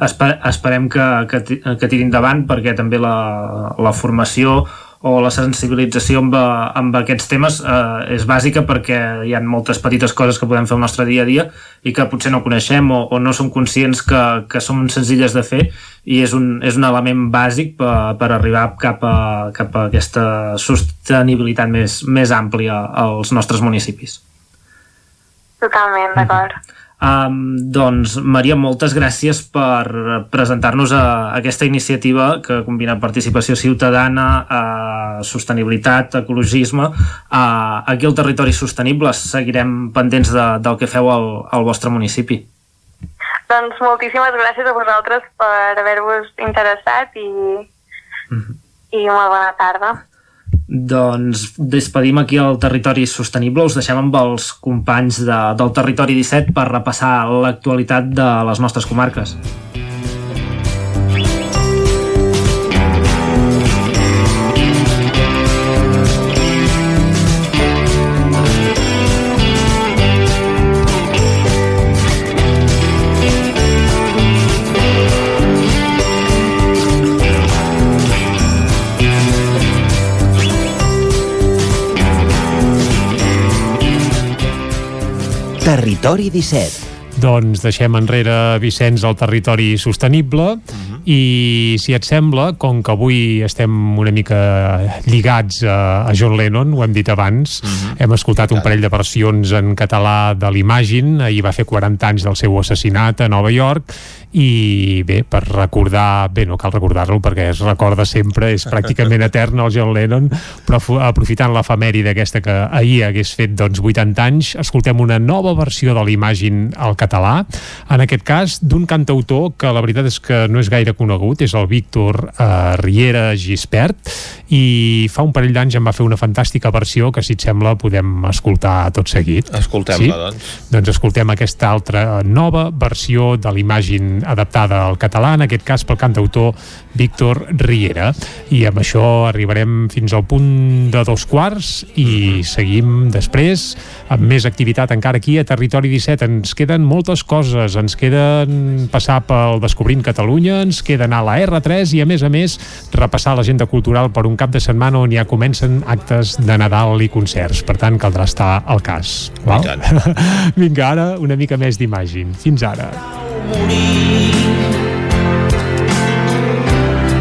Esper esperem que, que, que tiri endavant perquè també la, la formació o la sensibilització amb, amb aquests temes eh, és bàsica perquè hi ha moltes petites coses que podem fer al nostre dia a dia i que potser no coneixem o, o no som conscients que, que són senzilles de fer i és un, és un element bàsic per, per arribar cap a, cap a aquesta sostenibilitat més, més àmplia als nostres municipis.
Totalment, d'acord.
Um, doncs, Maria, moltes gràcies per presentar-nos a, aquesta iniciativa que combina participació ciutadana, uh, sostenibilitat, ecologisme. Uh, aquí al Territori Sostenible seguirem pendents de, del que feu al, al vostre municipi.
Doncs moltíssimes gràcies a vosaltres per haver-vos interessat i, i molt bona tarda.
Doncs despedim aquí el Territori Sostenible, us deixem amb els companys de, del Territori 17 per repassar l'actualitat de les nostres comarques.
Territori 17.
Doncs deixem enrere Vicenç al territori sostenible i si et sembla, com que avui estem una mica lligats a, a John Lennon, ho hem dit abans, hem escoltat un parell de versions en català de l'Imagine, ahir va fer 40 anys del seu assassinat a Nova York i bé, per recordar bé, no cal recordar-lo perquè es recorda sempre és pràcticament etern el John Lennon però aprofitant l'efemèride aquesta que ahir hagués fet doncs 80 anys escoltem una nova versió de l'Imagine al català, en aquest cas d'un cantautor que la veritat és que no és gaire conegut, és el Víctor eh, Riera Gispert i fa un parell d'anys em va fer una fantàstica versió que si et sembla podem escoltar tot seguit
Escoltem-la, doncs.
doncs escoltem aquesta altra nova versió de l'Imagine adaptada al català, en aquest cas pel cantautor Víctor Riera. I amb això arribarem fins al punt de dos quarts i seguim després amb més activitat encara aquí a Territori 17. Ens queden moltes coses, ens queden passar pel Descobrint Catalunya, ens queda anar a la R3 i a més a més repassar l'agenda cultural per un cap de setmana on ja comencen actes de Nadal i concerts. Per tant, caldrà estar al cas. Val? Vinga, ara una mica més d'Imagine. Fins ara.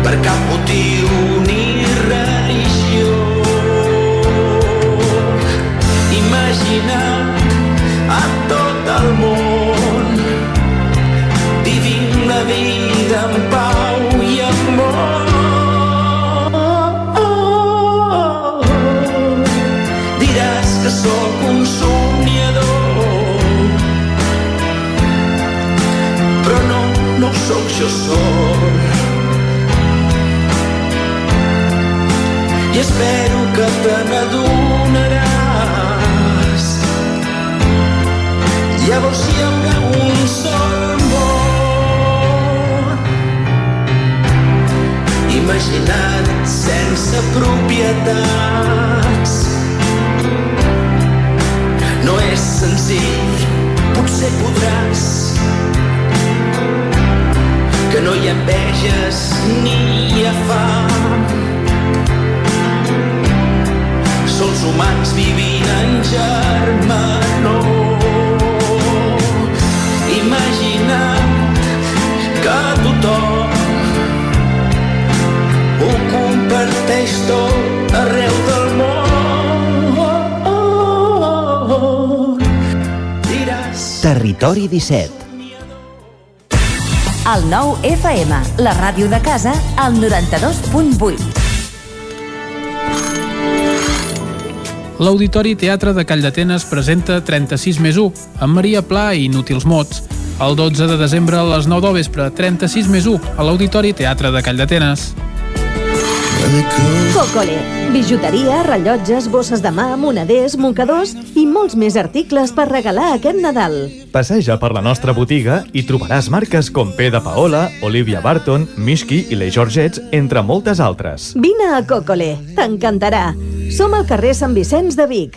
per cap motiu jo. I espero que te n'adonaràs. Llavors hi haurà un sol món. Imagina't sense propietats. No és senzill, potser podràs que no hi ha enveges ni hi ha fam. Sols humans vivint en germanor. Imagina't que tothom ho comparteix tot arreu del món.
Territori 17.
El nou FM, la ràdio de casa, al 92.8.
L'Auditori Teatre de Call d'Atenes presenta 36 més 1, amb Maria Pla i Inútils Mots. El 12 de desembre a les 9 del vespre, 36 més 1, a l'Auditori Teatre de Call d'Atenes.
Cocole. Bijuteria, rellotges, bosses de mà, moneders, mocadors i molts més articles per regalar aquest Nadal.
Passeja per la nostra botiga i trobaràs marques com P de Paola, Olivia Barton, Mishki i les Georgets, entre moltes altres.
Vine a Cocole, t'encantarà. Som al carrer Sant Vicenç de Vic.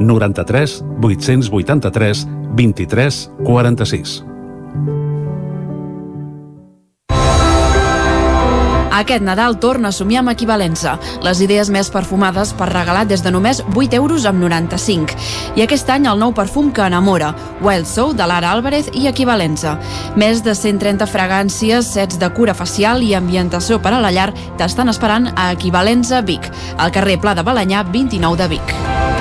93 883 23 46.
Aquest Nadal torna a somiar amb equivalença. Les idees més perfumades per regalar des de només 8 euros amb 95. I aquest any el nou perfum que enamora, Wild Soul de Lara Álvarez i equivalença. Més de 130 fragàncies, sets de cura facial i ambientació per a la llar t'estan esperant a Equivalença Vic, al carrer Pla de Balanyà 29 de Vic.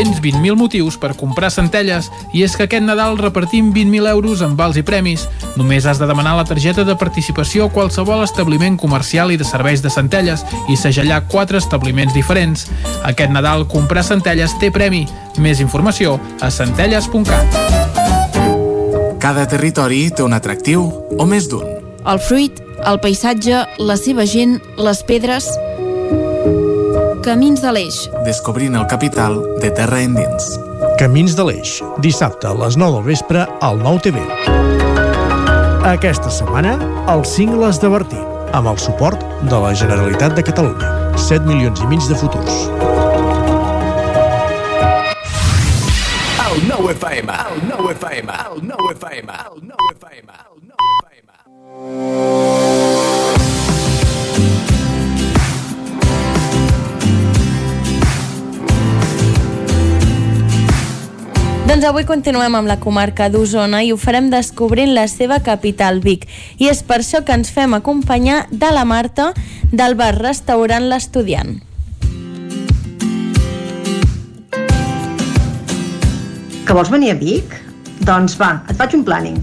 Tens 20.000 motius per comprar centelles i és que aquest Nadal repartim 20.000 euros en vals i premis. Només has de demanar la targeta de participació a qualsevol establiment comercial i de serveis de centelles i segellar quatre establiments diferents. Aquest Nadal comprar centelles té premi. Més informació a centelles.cat.
Cada territori té un atractiu o més d'un.
El fruit, el paisatge, la seva gent, les pedres... Camins de l'Eix.
Descobrint el capital de terra endins.
Camins de l'Eix, dissabte a les 9 del vespre al 9 TV. Aquesta setmana, els cingles de Bertí, amb el suport de la Generalitat de Catalunya. 7 milions i mig de futurs.
El nou FM, el nou FM, el nou FM, el nou FM, el nou FM.
Doncs avui continuem amb la comarca d'Osona i ho farem descobrint la seva capital, Vic. I és per això que ens fem acompanyar de la Marta del bar-restaurant L'Estudiant.
Que vols venir a Vic? Doncs va, et faig un planning.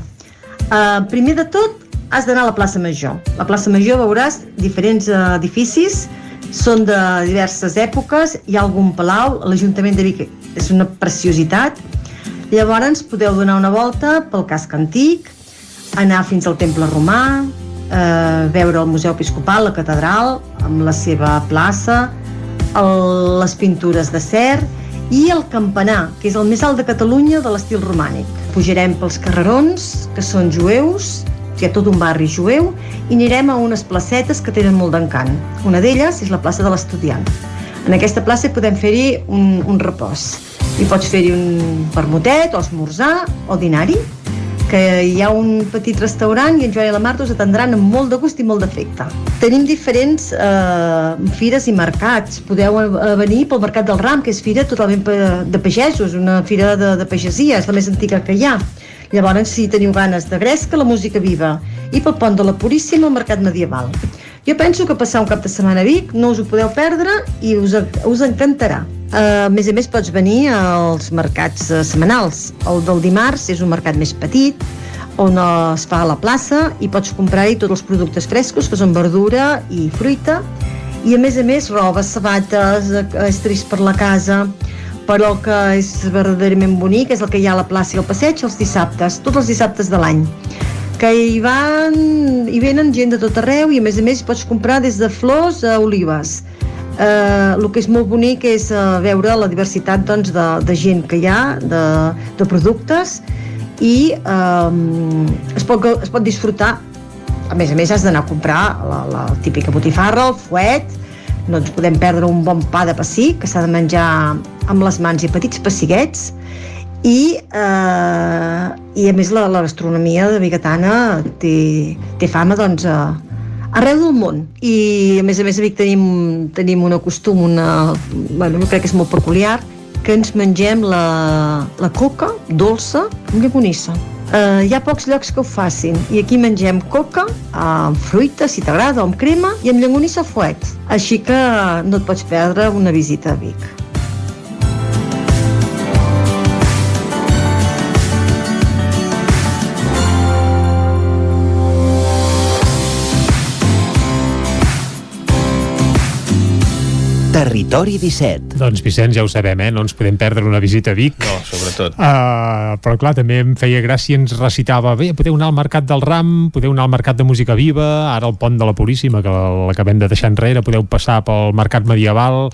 Uh, primer de tot, has d'anar a la plaça Major. La plaça Major veuràs diferents uh, edificis, són de diverses èpoques, hi ha algun palau, l'Ajuntament de Vic és una preciositat. Llavors podeu donar una volta pel casc antic, anar fins al Temple Romà, eh, veure el Museu Episcopal, la catedral, amb la seva plaça, el, les pintures de cer i el campanar, que és el més alt de Catalunya de l'estil romànic. Pujarem pels carrerons, que són jueus, hi ha tot un barri jueu, i anirem a unes placetes que tenen molt d'encant. Una d'elles és la plaça de l'Estudiant. En aquesta plaça podem fer-hi un, un repòs. I pots fer-hi un vermutet, o esmorzar, o dinar-hi, que hi ha un petit restaurant i en Joan i la Marta us atendran amb molt de gust i molt d'afecte. Tenim diferents eh, fires i mercats. Podeu venir pel Mercat del Ram, que és fira totalment de pagesos, una fira de, de pagesia, és la més antiga que hi ha. Llavors, si teniu ganes de gresca, la música viva. I pel Pont de la Puríssima, el Mercat Medieval. Jo penso que passar un cap de setmana a Vic no us ho podeu perdre i us, us encantarà. Uh, a més a més, pots venir als mercats uh, setmanals. El del dimarts és un mercat més petit, on es fa a la plaça i pots comprar-hi tots els productes frescos, que són verdura i fruita, i a més a més roba, sabates, eh, estris per la casa, però el que és verdaderament bonic és el que hi ha a la plaça i al passeig els dissabtes, tots els dissabtes de l'any. Que hi van hi venen gent de tot arreu i a més a més pots comprar des de flors a olives Eh, el que és molt bonic és eh, veure la diversitat doncs, de, de gent que hi ha, de, de productes, i eh, es, pot, es pot disfrutar. A més a més has d'anar a comprar la, la típica botifarra, el fuet. No ens podem perdre un bon pa de pessic que s'ha de menjar amb les mans i petits pessiguets. I, eh, i a més la, la gastronomia de Bigatana té, té fama doncs, a, arreu del món i a més a més a Vic tenim, tenim un costum una, bueno, crec que és molt peculiar que ens mengem la, la coca dolça amb llogonissa Uh, hi ha pocs llocs que ho facin i aquí mengem coca amb fruita, si t'agrada, amb crema i amb llonganissa fuet. Així que no et pots perdre una visita a Vic.
Territori 17.
Doncs Vicenç, ja ho sabem, eh? no ens podem perdre una visita a Vic.
No, sobretot.
Uh, però clar, també em feia gràcia, ens recitava, bé, podeu anar al Mercat del Ram, podeu anar al Mercat de Música Viva, ara el Pont de la Puríssima, que l'acabem de deixar enrere, podeu passar pel Mercat Medieval.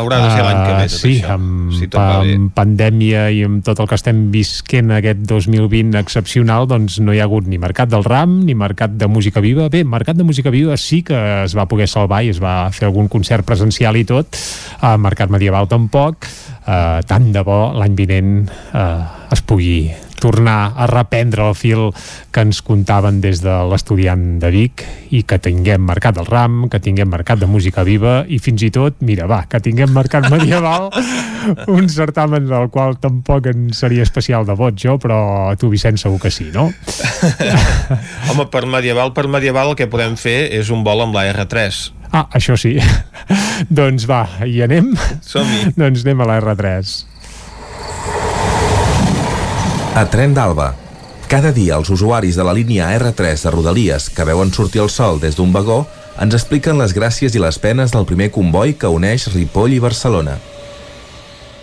Haurà de ser l'any que ve, tot
sí,
això,
amb,
si tot
amb pandèmia i amb tot el que estem visquent aquest 2020 excepcional, doncs no hi ha hagut ni Mercat del Ram, ni Mercat de Música Viva. Bé, Mercat de Música Viva sí que es va poder salvar i es va fer algun concert presencial i tot, a Mercat Medieval tampoc, eh, tant de bo l'any vinent eh, es pugui tornar a reprendre el fil que ens contaven des de l'estudiant de Vic i que tinguem Mercat del Ram, que tinguem Mercat de Música Viva i fins i tot, mira, va, que tinguem Mercat Medieval, un certamen del qual tampoc en seria especial de vot jo, però tu, Vicenç, segur que sí, no?
Home, per medieval, per medieval el que podem fer és un vol amb la R3.
Ah, això sí. doncs va, hi anem?
Som-hi.
doncs anem a la R3.
A Tren d'Alba. Cada dia els usuaris de la línia R3 de Rodalies que veuen sortir el sol des d'un vagó ens expliquen les gràcies i les penes del primer comboi que uneix Ripoll i Barcelona.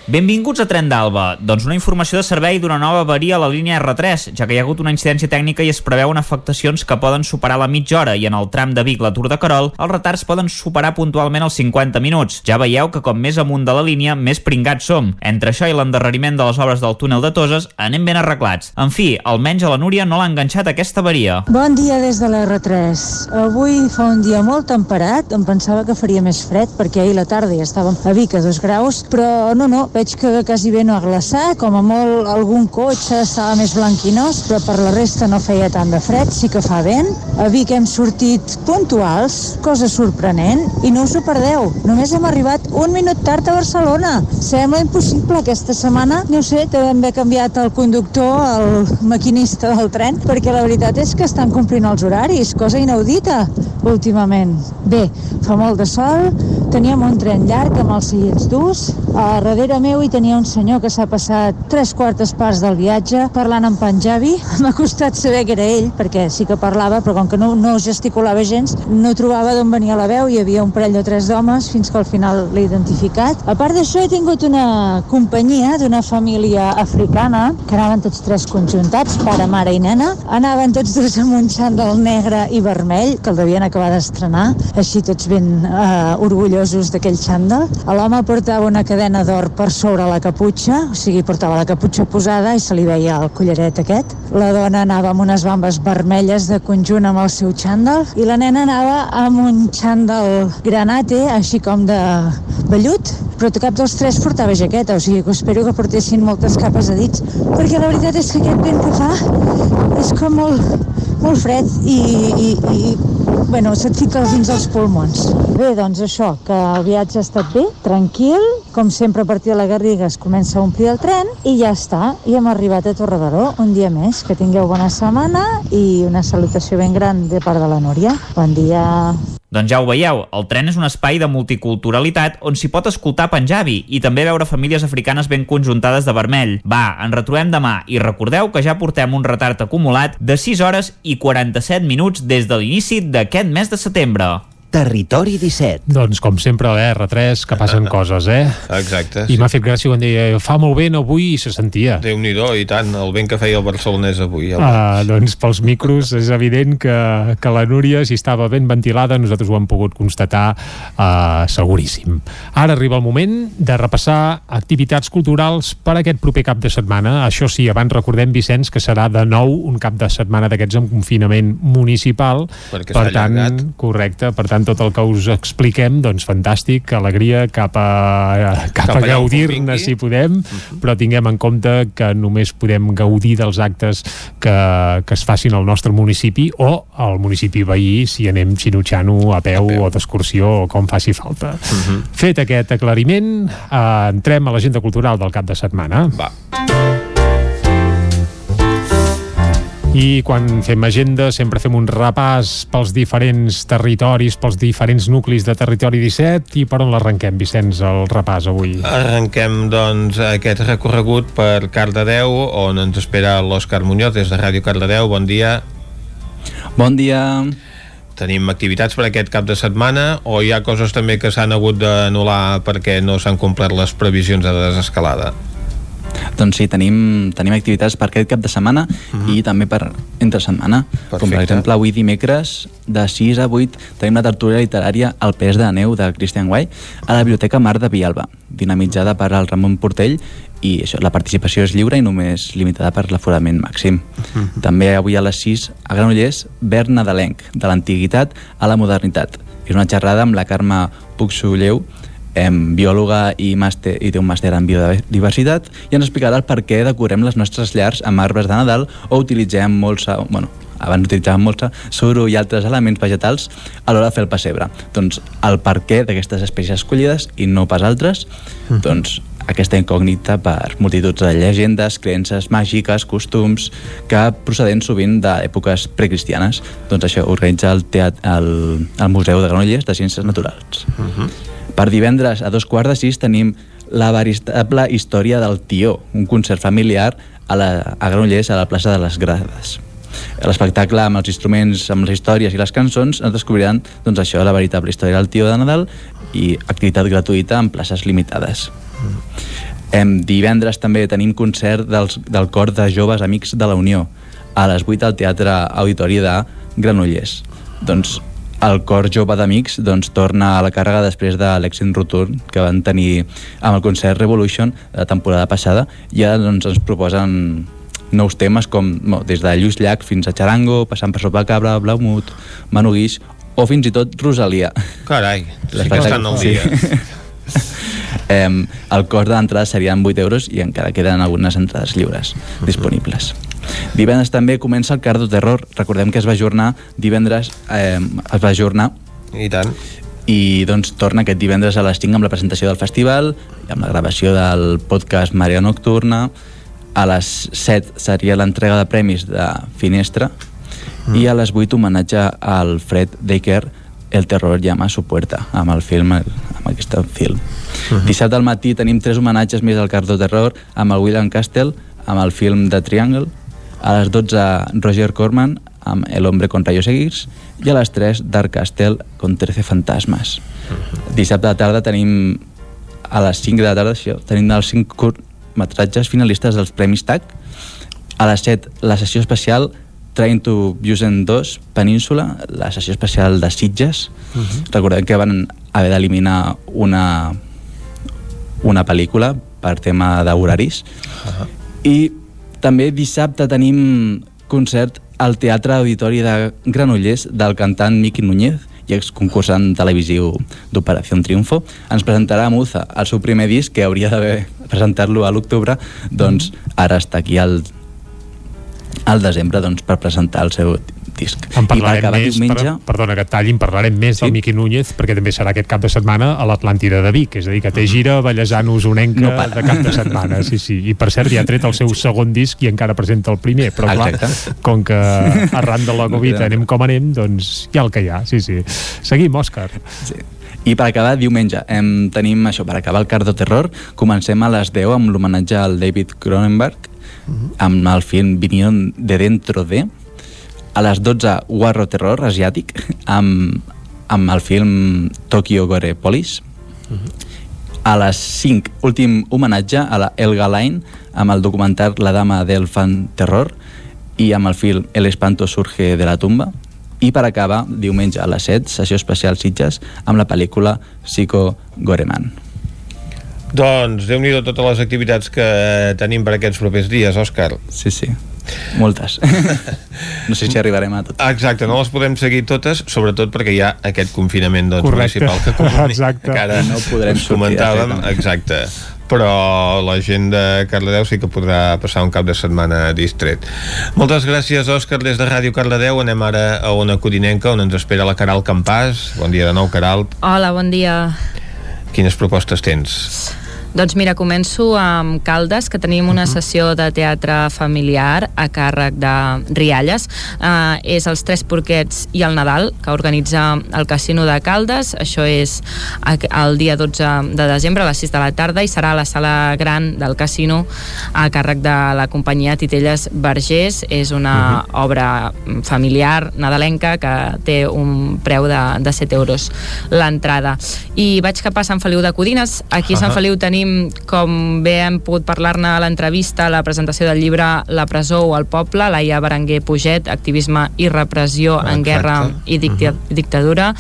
Benvinguts a Tren d'Alba. Doncs una informació de servei d'una nova avaria a la línia R3, ja que hi ha hagut una incidència tècnica i es preveuen afectacions que poden superar la mitja hora i en el tram de Vic la Tour de Carol els retards poden superar puntualment els 50 minuts. Ja veieu que com més amunt de la línia, més pringats som. Entre això i l'endarreriment de les obres del túnel de Toses, anem ben arreglats. En fi, almenys a la Núria no l'ha enganxat aquesta avaria.
Bon dia des de la R3. Avui fa un dia molt temperat, em pensava que faria més fred perquè ahir la tarda ja estàvem a Vic a dos graus, però no, no, veig que quasi bé no ha glaçat, com a molt algun cotxe estava més blanquinós, però per la resta no feia tant de fred, sí que fa vent. A Vic hem sortit puntuals, cosa sorprenent, i no us ho perdeu. Només hem arribat un minut tard a Barcelona. Sembla impossible aquesta setmana, no sé, devem haver canviat el conductor, el maquinista del tren, perquè la veritat és que estan complint els horaris, cosa inaudita últimament. Bé, fa molt de sol, teníem un tren llarg amb els seients durs, a darrere meu hi tenia un senyor que s'ha passat tres quartes parts del viatge parlant en panjabi. M'ha costat saber que era ell, perquè sí que parlava, però com que no, no gesticulava gens, no trobava d'on venia la veu. Hi havia un parell o tres d'homes fins que al final l'he identificat. A part d'això, he tingut una companyia d'una família africana que anaven tots tres conjuntats, pare, mare i nena. Anaven tots dos amb un xandall negre i vermell, que el devien acabar d'estrenar, així tots ben eh, orgullosos d'aquell xandall. L'home portava una cadena d'or per sobre la caputxa, o sigui, portava la caputxa posada i se li veia el collaret aquest. La dona anava amb unes bambes vermelles de conjunt amb el seu xandall i la nena anava amb un xandall granate, així com de vellut, però cap dels tres portava jaqueta, o sigui que espero que portessin moltes capes de dits, perquè la veritat és que aquest vent que fa és com molt, molt fred i, i, i bueno, se't fica dins els pulmons. Bé, doncs això, que el viatge ha estat bé, tranquil, com sempre a partir de la Garriga es comença a omplir el tren i ja està, i hem arribat a Torredoró un dia més. Que tingueu bona setmana i una salutació ben gran de part de la Núria. Bon dia.
Doncs ja ho veieu, el tren és un espai de multiculturalitat on s'hi pot escoltar panjabi i també veure famílies africanes ben conjuntades de vermell. Va, ens retrobem demà i recordeu que ja portem un retard acumulat de 6 hores i 47 minuts des de l'inici d'aquest mes de setembre.
Territori 17.
Doncs com sempre a la R3 que passen coses, eh?
Exacte.
I m'ha fet gràcia quan deia fa molt vent avui i se sentia.
déu nhi i tant, el vent que feia el barcelonès avui. El...
Uh, doncs pels micros és evident que, que la Núria, si estava ben ventilada, nosaltres ho hem pogut constatar uh, seguríssim. Ara arriba el moment de repassar activitats culturals per aquest proper cap de setmana. Això sí, abans recordem, Vicenç, que serà de nou un cap de setmana d'aquests amb confinament municipal.
Perquè
per tant,
allargat.
correcte, per tant tot el que us expliquem, doncs fantàstic, alegria cap a, cap
Cap
a gaudir-ne si podem, però tinguem en compte que només podem gaudir dels actes que, que es facin al nostre municipi o al municipi veí si anem xinutxano a peu, a peu. o d'excursió o com faci falta. Fet aquest aclariment, eh, entrem a l'agenda cultural del cap de setmana.
Va.
I quan fem agenda sempre fem un repàs pels diferents territoris, pels diferents nuclis de Territori 17 i per on l'arrenquem, Vicenç, el repàs avui?
Arrenquem, doncs, aquest recorregut per Cardedeu, on ens espera l'Òscar Muñoz des de Ràdio Cardedeu. Bon dia.
Bon dia.
Tenim activitats per aquest cap de setmana o hi ha coses també que s'han hagut d'anul·lar perquè no s'han complert les previsions de desescalada?
Doncs sí, tenim, tenim activitats per aquest cap de setmana uh -huh. i també per entre setmana. Com per
Perfecte.
exemple, avui dimecres, de 6 a 8, tenim la tertúlia literària El pes de neu de Christian Guai a la Biblioteca Mar de Vialba, dinamitzada per el Ramon Portell i això, la participació és lliure i només limitada per l'aforament màxim. Uh -huh. També avui a les 6 a Granollers, Verd Nadalenc, de l'antiguitat a la modernitat. És una xerrada amb la Carme Puigsulleu, em, biòloga i, màster, i té un màster en biodiversitat i ens explicarà el per què decorem les nostres llars amb arbres de Nadal o utilitzem molsa, bueno, abans utilitzàvem molsa, suro i altres elements vegetals a l'hora de fer el pessebre. Doncs el per què d'aquestes espècies escollides i no pas altres,
Mhm.
doncs aquesta incògnita per multituds de llegendes, creences màgiques, costums, que procedents sovint d'èpoques precristianes. Doncs això organitza el, teat, el, el Museu de Granollers de Ciències Naturals. Per divendres a dos quarts de sis tenim la veritable història del Tió, un concert familiar a, la, a Granollers, a la plaça de les Grades. L'espectacle amb els instruments, amb les històries i les cançons ens descobriran doncs, això, la veritable història del Tió de Nadal i activitat gratuïta en places limitades. Em, divendres també tenim concert dels, del cor de joves amics de la Unió a les 8 al Teatre Auditori de Granollers. Doncs el cor jove d'amics doncs, torna a la càrrega després de l'èxit rotund que van tenir amb el concert Revolution de la temporada passada i ara doncs, ens proposen nous temes com no, des de Lluís Llach fins a Charango, passant per Sopa Cabra, Blaumut, Manu Guix o fins i tot Rosalia.
Carai, sí que estan al dia.
Eh, el cost de l'entrada serien 8 euros i encara queden algunes entrades lliures disponibles. Divendres també comença el Cardo Terror. Recordem que es va ajornar divendres, eh, es va ajornar
I tant.
i doncs torna aquest divendres a les 5 amb la presentació del festival, amb la gravació del podcast Marea Nocturna, a les 7 seria l'entrega de premis de Finestra mm. i a les 8 homenatge al Fred Decker El terror llama a su puerta amb el film, amb aquest film uh -huh. dissabte al matí tenim tres homenatges més al Cardo Terror amb el William Castle amb el film The Triangle a les 12 Roger Corman amb El hombre con rayos X i a les 3 Dark Castle con 13 fantasmes -huh. dissabte la tarda tenim a les 5 de la tarda això, tenim els 5 curtmetratges finalistes dels Premis TAC a les 7 la sessió especial Train to Busan 2 Península, la sessió especial de Sitges uh -huh. recordem que van haver d'eliminar una una pel·lícula per tema d'horaris uh -huh. i també dissabte tenim concert al Teatre Auditori de Granollers del cantant Miqui Núñez i exconcursant televisiu d'Operació Triunfo, ens presentarà Muza, el seu primer disc, que hauria d'haver presentat-lo a l'octubre, doncs ara està aquí al, al desembre doncs, per presentar el seu disc.
En
I per
parlarem
acabar
més,
diumenge...
per, perdona que et tallin, parlarem més sí? del Miqui Núñez perquè també serà aquest cap de setmana a l'Atlàntida de Vic, és a dir, que té gira ballesant usonenca
No para.
de cap de setmana sí, sí. i per cert ja ha tret el seu segon disc i encara presenta el primer, però clar,
Exacte.
com que arran de la Covid anem com anem, doncs hi ha el que hi ha, sí, sí. Seguim, Òscar.
Sí. I per acabar, diumenge, em, tenim això, per acabar el Cardo Terror, comencem a les 10 amb l'homenatge al David Cronenberg, amb el film Vinion de Dentro de, a les 12 Guarro Terror asiàtic, amb amb el film Tokyo Gore Police. A les 5, últim homenatge a la Elga Line amb el documental La dama del fan terror i amb el film El espanto surge de la tumba. I per acabar, diumenge a les 7, sessió especial Sitges amb la pel·lícula Psycho Goreman.
Doncs déu nhi totes les activitats que tenim per aquests propers dies, Òscar.
Sí, sí. Moltes. no sé si arribarem a tot.
Exacte, no les podem seguir totes, sobretot perquè hi ha aquest confinament doncs,
Correcte.
municipal que,
Exacte.
que ara
No podrem sortir
comentàvem. Exacte però la gent de Cardedeu sí que podrà passar un cap de setmana distret. Moltes gràcies, Òscar, des de Ràdio Cardedeu. Anem ara a una codinenca on ens espera la Caral Campàs. Bon dia de nou, Caral.
Hola, bon dia.
Quines propostes tens?
Doncs mira, començo amb Caldes, que tenim una sessió de teatre familiar a càrrec de Rialles. Uh, és els Tres Porquets i el Nadal, que organitza el Casino de Caldes. Això és el dia 12 de desembre a les 6 de la tarda i serà a la sala gran del casino a càrrec de la companyia Titelles Vergés. És una obra familiar nadalenca que té un preu de, de 7 euros l'entrada. I vaig cap a Sant Feliu de Codines. Aquí a Sant. Feliu tenim, com bé hem pogut parlar-ne a l'entrevista, la presentació del llibre La presó o el poble, Laia Berenguer Puget, activisme i repressió en
Exacte.
guerra i, dicta dictadura.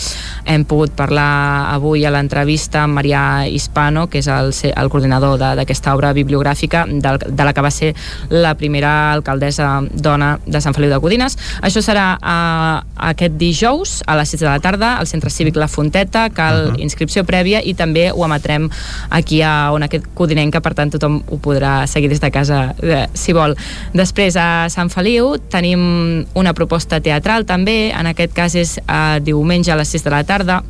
Hem pogut parlar avui a l'entrevista amb Marià Hispano, que és el, el coordinador de- d'aquesta obra bibliogràfica, del, de la que va ser la primera alcaldessa dona de Sant Feliu de Codines. Això serà uh, aquest dijous a les 6 de la tarda al Centre Cívic La Fonteta, cal inscripció prèvia i també ho emetrem aquí a on aquest codinenca, per tant tothom ho podrà seguir des de casa eh, si vol. Després a Sant Feliu tenim una proposta teatral també, en aquest cas és eh, diumenge a les 6 de la tarda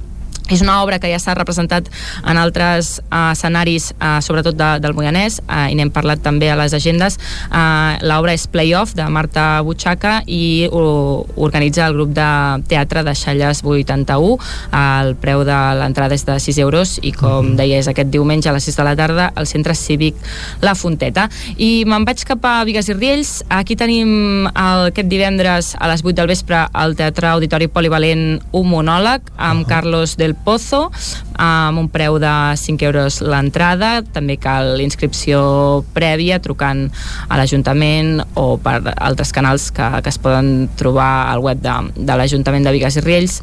és una obra que ja s'ha representat en altres uh, escenaris, uh, sobretot de, del Moianès, uh, i n'hem parlat també a les agendes. Uh, L'obra és Playoff, de Marta Butxaca, i ho organitza el grup de teatre de Xalles 81. El preu de l'entrada és de 6 euros i, com deia, és aquest diumenge a les 6 de la tarda al Centre Cívic La Fonteta. I me'n vaig cap a Vigues i Riells. Aquí tenim el, aquest divendres a les 8 del vespre al Teatre Auditori Polivalent un monòleg amb Carlos del Pozo amb un preu de 5 euros l'entrada. També cal inscripció prèvia trucant a l'Ajuntament o per altres canals que, que es poden trobar al web de, de l'Ajuntament de Vigues i Riells.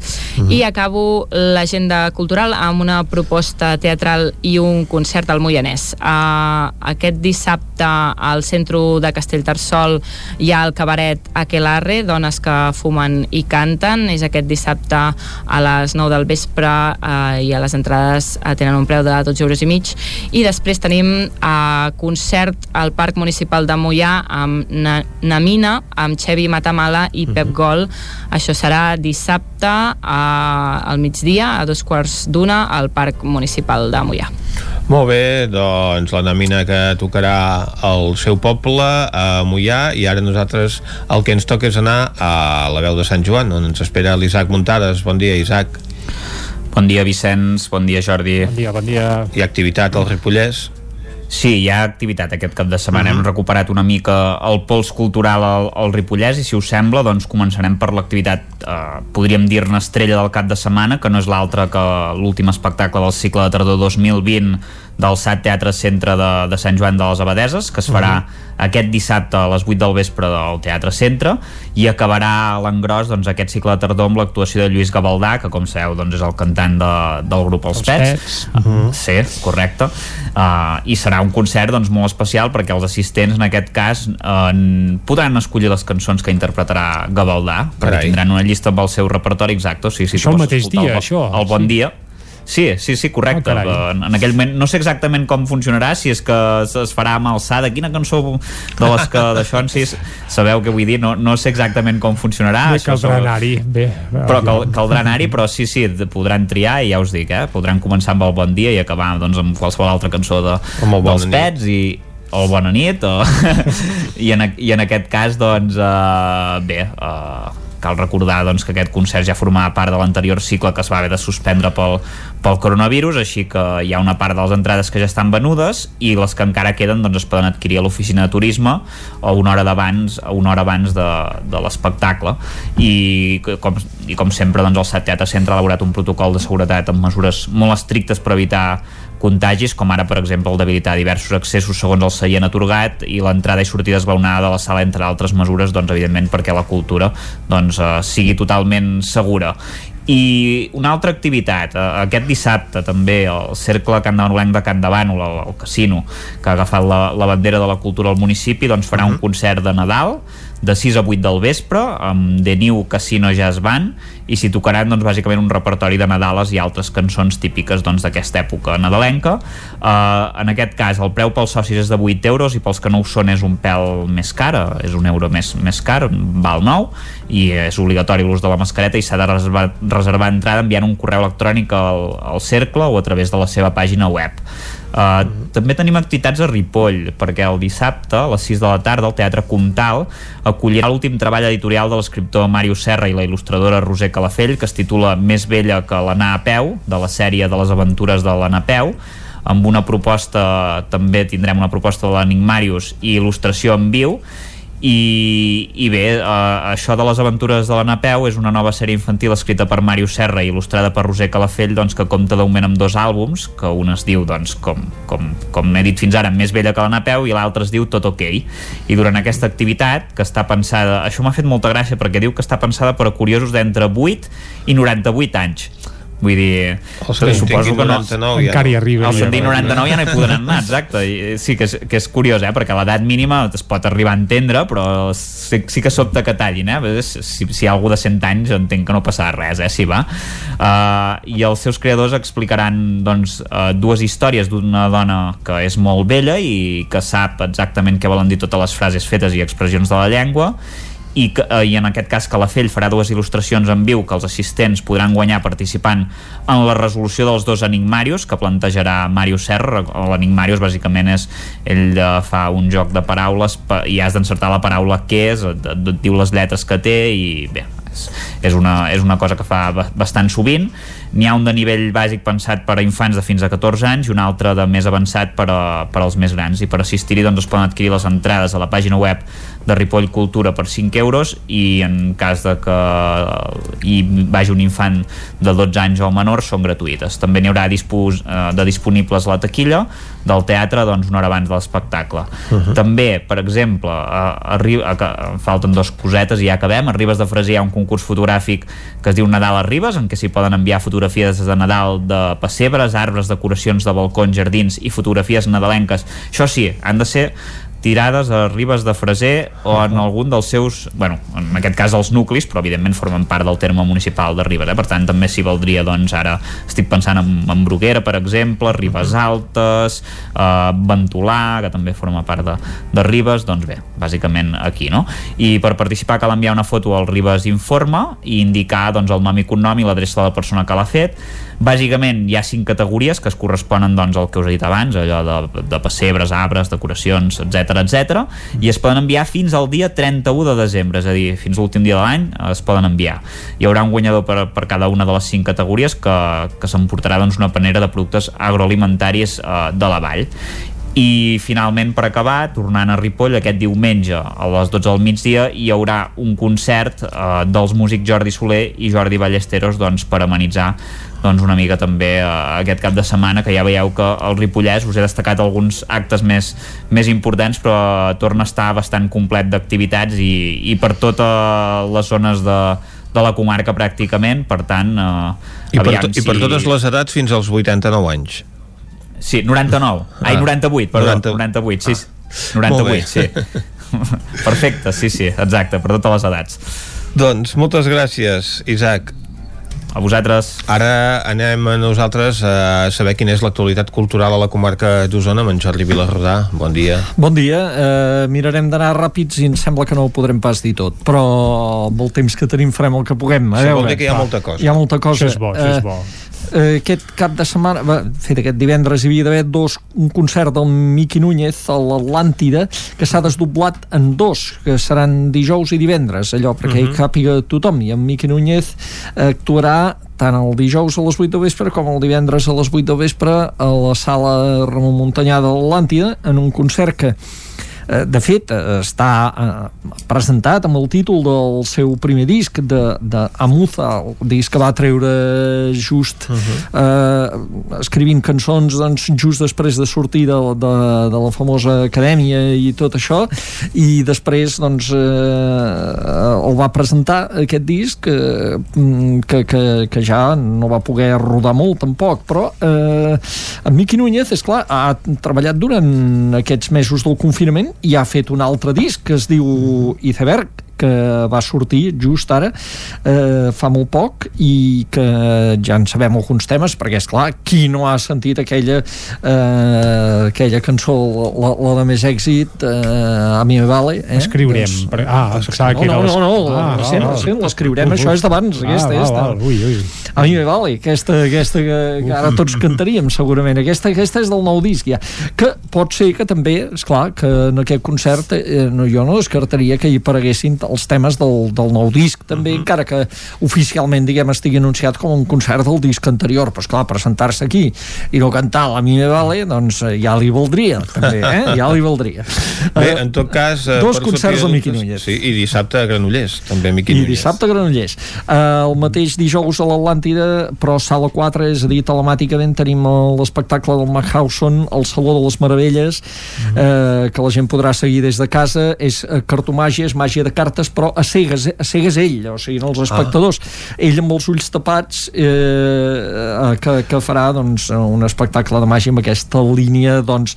I acabo l'agenda cultural amb una proposta teatral i un concert al Moianès. Uh, aquest dissabte al centre de Castellterçol hi ha el cabaret Aquelarre, dones que fumen i canten. És aquest dissabte a les 9 del vespre uh, i a les entrades uh, tenen un preu de 12 euros i mig. I després tenim uh, concert al Parc Municipal de Mollà amb Na Namina, amb Xevi Matamala i Pep Gol. Això serà dissabte uh, al migdia, a dos quarts d'una, al Parc Municipal de Mollà.
Molt bé, doncs la nòmina que tocarà al seu poble, a Mollà, i ara nosaltres el que ens toca és anar a la veu de Sant Joan, on ens espera l'Isaac Muntades. Bon dia, Isaac.
Bon dia, Vicenç. Bon dia, Jordi.
Bon dia, bon dia.
Hi ha activitat al Ripollès?
Sí, hi ha activitat aquest cap de setmana.
Mhm.
Hem recuperat una mica el pols cultural al, al Ripollès i, si us sembla, doncs començarem per l'activitat, eh, podríem dir-ne estrella del cap de setmana, que no és l'altra que l'últim espectacle del cicle de tardor 2020 del SAT Teatre Centre de, de Sant Joan de les Abadeses, que es farà aquest dissabte a les 8 del vespre del Teatre Centre i acabarà l'engròs doncs, aquest cicle de tardor amb l'actuació de Lluís Gavaldà, que com sabeu doncs, és el cantant de, del grup Els,
Els
Pets.
Pets.
Uh, Sí, correcte. Uh, I serà un concert doncs, molt especial perquè els assistents en aquest cas uh, podran escollir les cançons que interpretarà Gavaldà, perquè
Carai.
tindran una llista amb el seu repertori exacte. O sigui, si
Això el mateix dia,
el,
això,
El Bon
sí.
Dia, Sí, sí, sí, correcte.
Ah, carai.
en, en aquell moment, no sé exactament com funcionarà, si és que es, es farà amb alçada. Quina cançó de les que d'això en si sabeu què vull dir? No, no sé exactament com funcionarà.
Bé,
això
caldrà anar-hi. Bé,
però cal, caldrà anar-hi, però sí, sí, podran triar i ja us dic, eh? podran començar amb el Bon Dia i acabar doncs, amb qualsevol altra cançó de,
Bona
dels
Nit.
pets i o Bona Nit o... I, en, i en aquest cas doncs uh, bé uh, cal recordar doncs, que aquest concert ja formava part de l'anterior cicle que es va haver de suspendre pel, pel coronavirus, així que hi ha una part de les entrades que ja estan venudes i les que encara queden doncs, es poden adquirir a l'oficina de turisme o una hora d'abans una hora abans de, de l'espectacle. I com, i com sempre doncs, el SAT Teatre Centre ha elaborat un protocol de seguretat amb mesures molt estrictes per evitar contagis, com ara, per exemple, el d'habilitar diversos accessos segons el seient atorgat i l'entrada i sortida esbaunada de la sala, entre altres mesures, doncs, evidentment, perquè la cultura doncs, eh, sigui totalment segura. I una altra activitat, eh, aquest dissabte també, el Cercle Can de de Can de Bànol, el, el casino, que ha agafat la, la bandera de la cultura al municipi, doncs farà uh -huh. un concert de Nadal de 6 a 8 del vespre amb The New Casino Jazz Band i s'hi tocaran doncs, bàsicament un repertori de Nadales i altres cançons típiques doncs, d'aquesta doncs, època nadalenca. Uh, en aquest cas el preu pels socis és de 8 euros i pels que no ho són és un pèl més car és un euro més, més car, val 9 i és obligatori l'ús de la mascareta i s'ha de reservar, reservar entrada enviant un correu electrònic al, al cercle o a través de la seva pàgina web Uh, també tenim activitats a Ripoll, perquè el dissabte, a les 6 de la tarda, el Teatre Comtal acollirà l'últim treball editorial de l'escriptor Màrius Serra i la il·lustradora Roser Calafell, que es titula Més vella que l'anar a peu, de la sèrie de les aventures de l'anar a peu, amb una proposta, també tindrem una proposta de l'Enigmàrius i il·lustració en viu, i, i bé, eh, això de les aventures de la Napeu és una nova sèrie infantil escrita per Màrius Serra i il·lustrada per Roser Calafell doncs, que compta d'augment amb dos àlbums que un es diu, doncs, com, com, com he dit fins ara, Més vella que la Napeu i l'altre es diu Tot ok. I durant aquesta activitat que està pensada això m'ha fet molta gràcia perquè diu que està pensada per a curiosos d'entre 8 i 98 anys Vull dir,
que suposo que no, 99,
encara hi arriba.
El Sendí 99 ja no hi podran anar, exacte. I eh, sí que és, que és curiós, eh? perquè l'edat mínima es pot arribar a entendre, però sí, sí que sobta que tallin. Eh? Si, si hi ha algú de 100 anys, entenc que no passarà res, eh? si va. Uh, I els seus creadors explicaran doncs, uh, dues històries d'una dona que és molt vella i que sap exactament què volen dir totes les frases fetes i expressions de la llengua i, que, eh, i en aquest cas Calafell farà dues il·lustracions en viu que els assistents podran guanyar participant en la resolució dels dos enigmarios que plantejarà Mario Serra. L'enigmarius bàsicament és ell eh, fa un joc de paraules i has d'encertar la paraula que és et, et, et diu les lletres que té i bé, és, és, una, és una cosa que fa bastant sovint n'hi ha un de nivell bàsic pensat per a infants de fins a 14 anys i un altre de més avançat per, a, per als més grans i per assistir-hi doncs es poden adquirir les entrades a la pàgina web de Ripoll Cultura per 5 euros i en cas de que hi vagi un infant de 12 anys o menor són gratuïtes. També n'hi haurà dispos, eh, de disponibles a la taquilla del teatre doncs, una hora abans de l'espectacle. Uh -huh. També, per exemple, a, a, a, falten dos cosetes i ja acabem. A Ribes de Freser hi ha un concurs fotogràfic que es diu Nadal a Ribes, en què s'hi poden enviar fotografies de Nadal de pessebres, arbres, decoracions de balcons, jardins i fotografies nadalenques. Això sí, han de ser tirades a Ribes de Freser o en algun dels seus, bueno, en aquest cas els nuclis, però evidentment formen part del terme municipal de Ribes, eh? per tant també s'hi valdria, doncs ara estic pensant en, en Bruguera, per exemple, Ribes Altes, eh, Ventolà, que també forma part de, de Ribes, doncs bé, bàsicament aquí, no? I per participar cal enviar una foto al Ribes Informa i indicar doncs, el nom i cognom i l'adreça de la persona que l'ha fet, Bàsicament hi ha cinc categories que es corresponen doncs, al que us he dit abans, allò de, de pessebres, arbres, decoracions, etc etc i es poden enviar fins al dia 31 de desembre, és a dir, fins l'últim dia de l'any es poden enviar. Hi haurà un guanyador per, per cada una de les cinc categories que, que s'emportarà doncs, una panera de productes agroalimentaris eh, de la vall i finalment per acabar, tornant a Ripoll aquest diumenge a les 12 del migdia hi haurà un concert eh, dels músics Jordi Soler i Jordi Ballesteros doncs, per amenitzar doncs, una mica també eh, aquest cap de setmana que ja veieu que el Ripollès us he destacat alguns actes més, més importants però torna a estar bastant complet d'activitats i, i per totes les zones de, de la comarca pràcticament, per tant eh,
I, per to, si... i per totes les edats fins als 89 anys
Sí, 99. Ah. Ai, 98, perdó, 90... 98, sí. Ah. 98, sí. Perfecte, sí, sí, exacte, per totes les edats.
Doncs moltes gràcies, Isaac.
A vosaltres.
Ara anem a nosaltres a saber quina és l'actualitat cultural a la comarca d'Osona amb en Jordi Vilarrodà. Bon dia.
Bon dia. Uh, mirarem d'anar ràpids i em sembla que no ho podrem pas dir tot, però amb el temps que tenim farem el que puguem. A
Això veure, vol dir que hi ha molta cosa.
Hi ha molta cosa.
Això és bo, això és bo.
eh, aquest cap de setmana, va, fet aquest divendres hi havia d'haver dos, un concert del Miqui Núñez a l'Atlàntida que s'ha desdoblat en dos, que seran dijous i divendres, allò perquè uh -huh. hi càpiga tothom, i en Miqui Núñez actuarà tant el dijous a les 8 de vespre com el divendres a les 8 de vespre a la sala Ramon Montanyà de l'Atlàntida en un concert que Eh, de fet, eh, està eh, presentat amb el títol del seu primer disc de, de Amuza, el disc que va treure just uh -huh. eh, escrivint cançons doncs, just després de sortir de, de, de la famosa acadèmia i tot això i després doncs eh, el va presentar aquest disc eh, que, que, que ja no va poder rodar molt tampoc però eh, en Miqui Núñez és clar, ha treballat durant aquests mesos del confinament i ha fet un altre disc que es diu Iceberg que va sortir just ara eh, fa molt poc i que ja en sabem alguns temes perquè és clar, qui no ha sentit aquella eh, aquella cançó la, la de més èxit eh, a mi me vale eh?
escriurem doncs, per... ah, pensava
no,
que era
no, no, no,
ah,
no, no, no, l'escriurem, això és d'abans
ah,
aquesta, aquesta.
val, ui, ui.
a mi me vale, aquesta, aquesta que, que ara tots cantaríem segurament, aquesta, aquesta és del nou disc ja, que pot ser que també és clar que en aquest concert eh, no, jo no descartaria que hi apareguessin els temes del, del nou disc també, uh -huh. encara que oficialment diguem estigui anunciat com un concert del disc anterior, però esclar, presentar-se aquí i no cantar la mi me vale doncs eh, ja li valdria també, eh? ja li valdria
Bé, en tot cas...
Eh, dos concerts de Miqui Núñez.
Sí, i dissabte a Granollers, també Miqui
I
Núñez.
dissabte a Granollers. Uh, el mateix dijous a l'Atlàntida, però sala 4, és a dir, telemàticament tenim l'espectacle del Mahausen, el Saló de les Meravelles, uh -huh. uh, que la gent podrà seguir des de casa. És uh, cartomàgia, és màgia de cartes, però a cegues, a cegues ell, o sigui, no els espectadors. Ah. Ell amb els ulls tapats eh, que, que farà doncs, un espectacle de màgia amb aquesta línia doncs,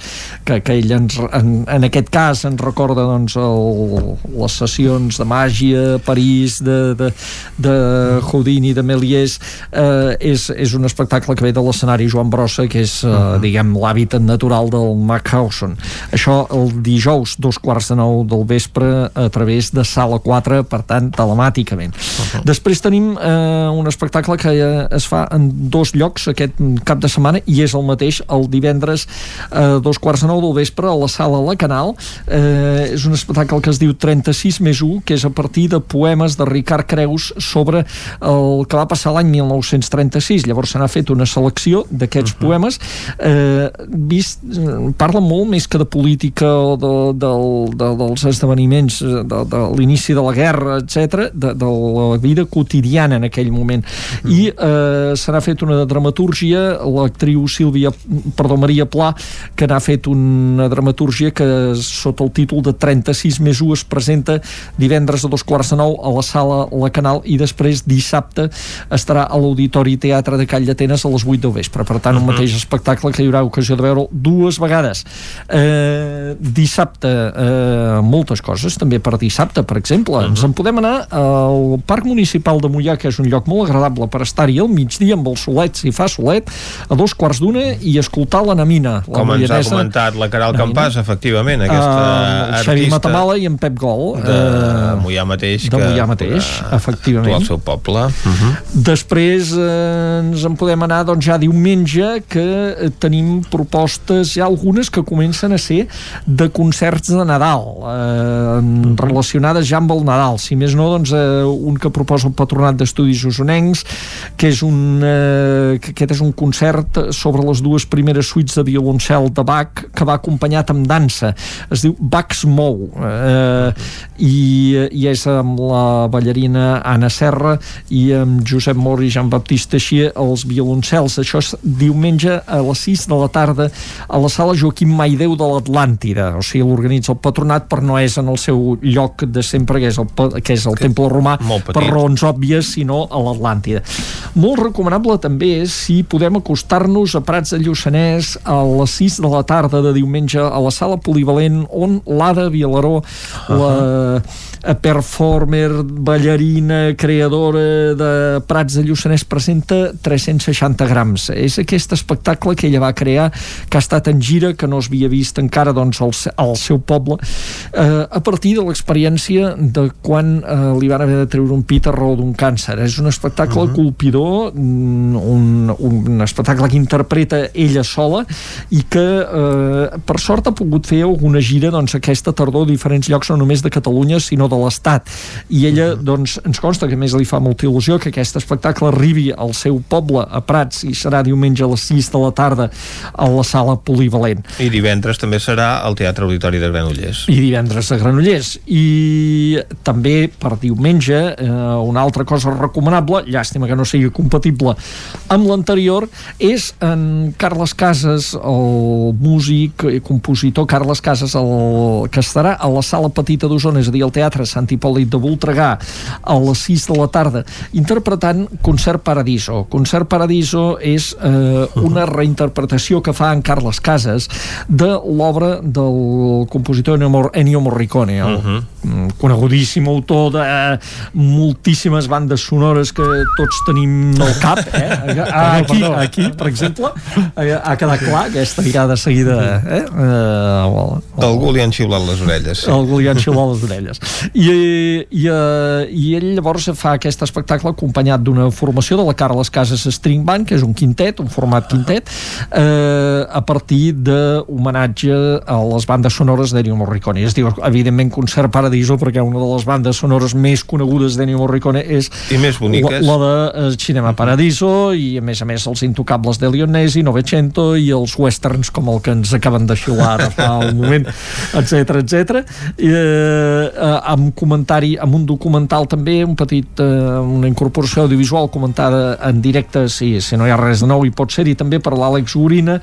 que, que ell ens, en, en aquest cas ens recorda doncs, el, les sessions de màgia a París de, de, de Houdini, de Méliès eh, és, és un espectacle que ve de l'escenari Joan Brossa que és, eh, diguem, l'hàbitat natural del Mackhausen. Això el dijous, dos quarts de nou del vespre a través de Sala 4 per tant, telemàticament. Uh -huh. Després tenim eh, un espectacle que eh, es fa en dos llocs aquest cap de setmana i és el mateix el divendres a eh, dos quarts de nou del vespre a la sala La Canal. Eh, és un espectacle que es diu 36 més 1, que és a partir de poemes de Ricard Creus sobre el que va passar l'any 1936. Llavors se n'ha fet una selecció d'aquests uh -huh. poemes. Eh, vist, parla molt més que de política o de, de, de, dels esdeveniments de, de l'inici de la guerra, etc de, de la vida quotidiana en aquell moment. Mm. I eh, se n'ha fet una dramatúrgia, l'actriu Sílvia, perdó, Maria Pla, que n'ha fet una dramatúrgia que sota el títol de 36 més 1 es presenta divendres a dos quarts de nou a la sala La Canal i després dissabte estarà a l'Auditori Teatre de Call d'Atenes a les 8 del vespre. Per tant, un mateix espectacle que hi haurà ocasió de veure dues vegades. Eh, dissabte, eh, moltes coses, també per dissabte, per exemple. Uh -huh. Ens en podem anar al Parc Municipal de Mollà, que és un lloc molt agradable per estar-hi al migdia amb el solet, si fa solet, a dos quarts d'una i escoltar la Namina. La
Com ens ha comentat la Caral Campàs, efectivament, aquesta uh, artista...
Xavi Matamala i en Pep Gol.
De uh, Mollà mateix.
De Mollà mateix, efectivament.
al seu poble. Uh
-huh. Després eh, ens en podem anar doncs, ja diumenge que tenim propostes, ja algunes que comencen a ser de concerts de Nadal, eh, relacionades ja amb el Nadal. Si més no, doncs, eh, un que proposa el Patronat d'Estudis Osonencs, que és un, eh, que aquest és un concert sobre les dues primeres suites de violoncel de Bach, que va acompanyat amb dansa. Es diu Bach's Mou, eh, i, i és amb la ballarina Anna Serra i amb Josep Mor i Jean-Baptiste Teixia els violoncels. Això és diumenge a les 6 de la tarda a la sala Joaquim Maideu de l'Atlàntida. O sigui, l'organitza el Patronat, però no és en el seu lloc de sempre, que és el, que és el que Temple Romà, per raons òbvies, sinó a l'Atlàntida. Molt recomanable també és si podem acostar-nos a Prats de Lluçanès a les 6 de la tarda de diumenge a la sala polivalent on l'Ada Vilaró, uh -huh. la performer, ballarina, creadora de Prats de Lluçanès presenta 360 grams. És aquest espectacle que ella va crear, que ha estat en gira, que no es havia vist encara doncs, al, al seu poble, eh, a partir de l'experiència de quan eh, li van haver de treure un pit a raó d'un càncer. És un espectacle uh -huh. colpidor, un, un espectacle que interpreta ella sola i que eh, per sort ha pogut fer alguna gira doncs, aquesta tardor a diferents llocs no només de Catalunya sinó de l'Estat i ella uh -huh. doncs, ens consta que més li fa molta il·lusió que aquest espectacle arribi al seu poble a Prats i serà diumenge a les 6 de la tarda a la sala polivalent.
I divendres també serà al Teatre Auditori de Granollers.
I divendres a Granollers. I també per diumenge eh, una altra cosa recomanable, llàstima que no sigui compatible amb l'anterior, és en Carles Casas, el músic i compositor Carles Casas, el, que estarà a la sala petita d'Osona, és a dir, al Teatre Sant Hipòlit de Voltregà, a les 6 de la tarda, interpretant Concert Paradiso. Concert Paradiso és eh, una reinterpretació que fa en Carles Casas de l'obra del compositor Ennio Morricone, el uh -huh. Conegudíssim autor de eh, moltíssimes bandes sonores que tots tenim al cap, eh? Aquí, aquí, per exemple, ha quedat clar aquesta mirada seguida, eh?
Uh, Algú li han xiulat les orelles. Sí.
Algú li han xiulat les orelles. I, i, i ell llavors fa aquest espectacle acompanyat d'una formació de la Carles Casas String Band, que és un quintet, un format quintet, eh, a partir d'homenatge a les bandes sonores d'Ennio Morricone. Es diu, evidentment, Concert Paradiso, perquè una de les bandes sonores més conegudes d'Ennio Morricone és
I més boniques.
la, la de eh, Cinema Paradiso i, a més a més, els intocables de Leonesi, Novecento i els westerns com el que ens acaben de xiular ara fa un moment, etc etc. I, eh, amb comentari, amb un documental també, un petit, eh, una incorporació audiovisual comentada en directe, si, si no hi ha res de nou, i pot ser-hi també per l'Àlex Gorina,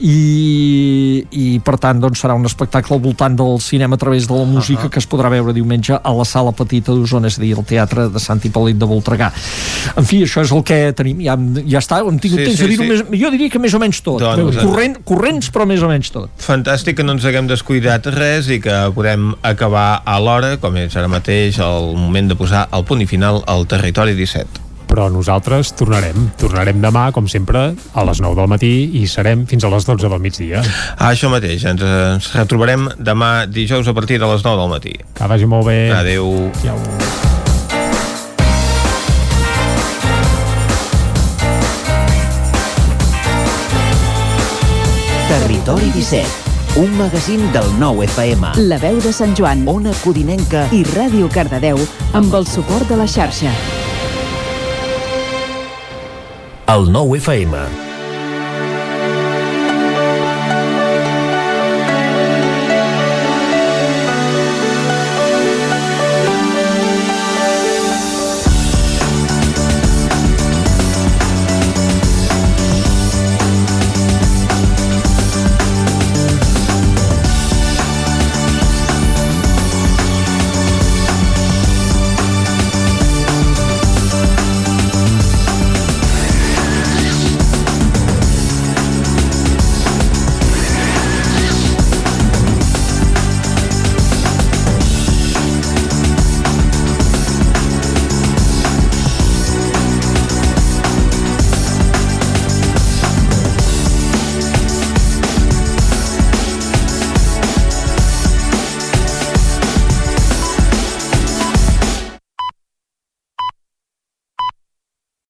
i, i per tant doncs, serà un espectacle al voltant del cinema a través de la música uh -huh. que es podrà veure diumenge a la sala petita d'Osona, és a dir, el Teatre de Sant Hipòlit de Voltregà. En fi, això és el que tenim, ja, ja està, hem tingut
Sí,
temps
sí,
de dir-ho
sí.
més, jo diria que més o menys tot.
Doncs,
Corrent, corrents, però més o menys tot.
Fantàstic que no ens haguem descuidat res i que podem acabar a l'hora, com és ara mateix el moment de posar el punt i final al territori 17.
Però nosaltres tornarem. Tornarem demà, com sempre, a les 9 del matí i serem fins a les 12 del migdia.
Ah, això mateix, ens, ens retrobarem demà dijous a partir de les 9 del matí.
Que vagi molt bé.
Adeu.
Adéu.
Territori 17, un magazín del nou FM.
La veu de Sant Joan
Ona Codinenca
i Ràdio Cardedeu amb el suport de la xarxa.
El nou FM.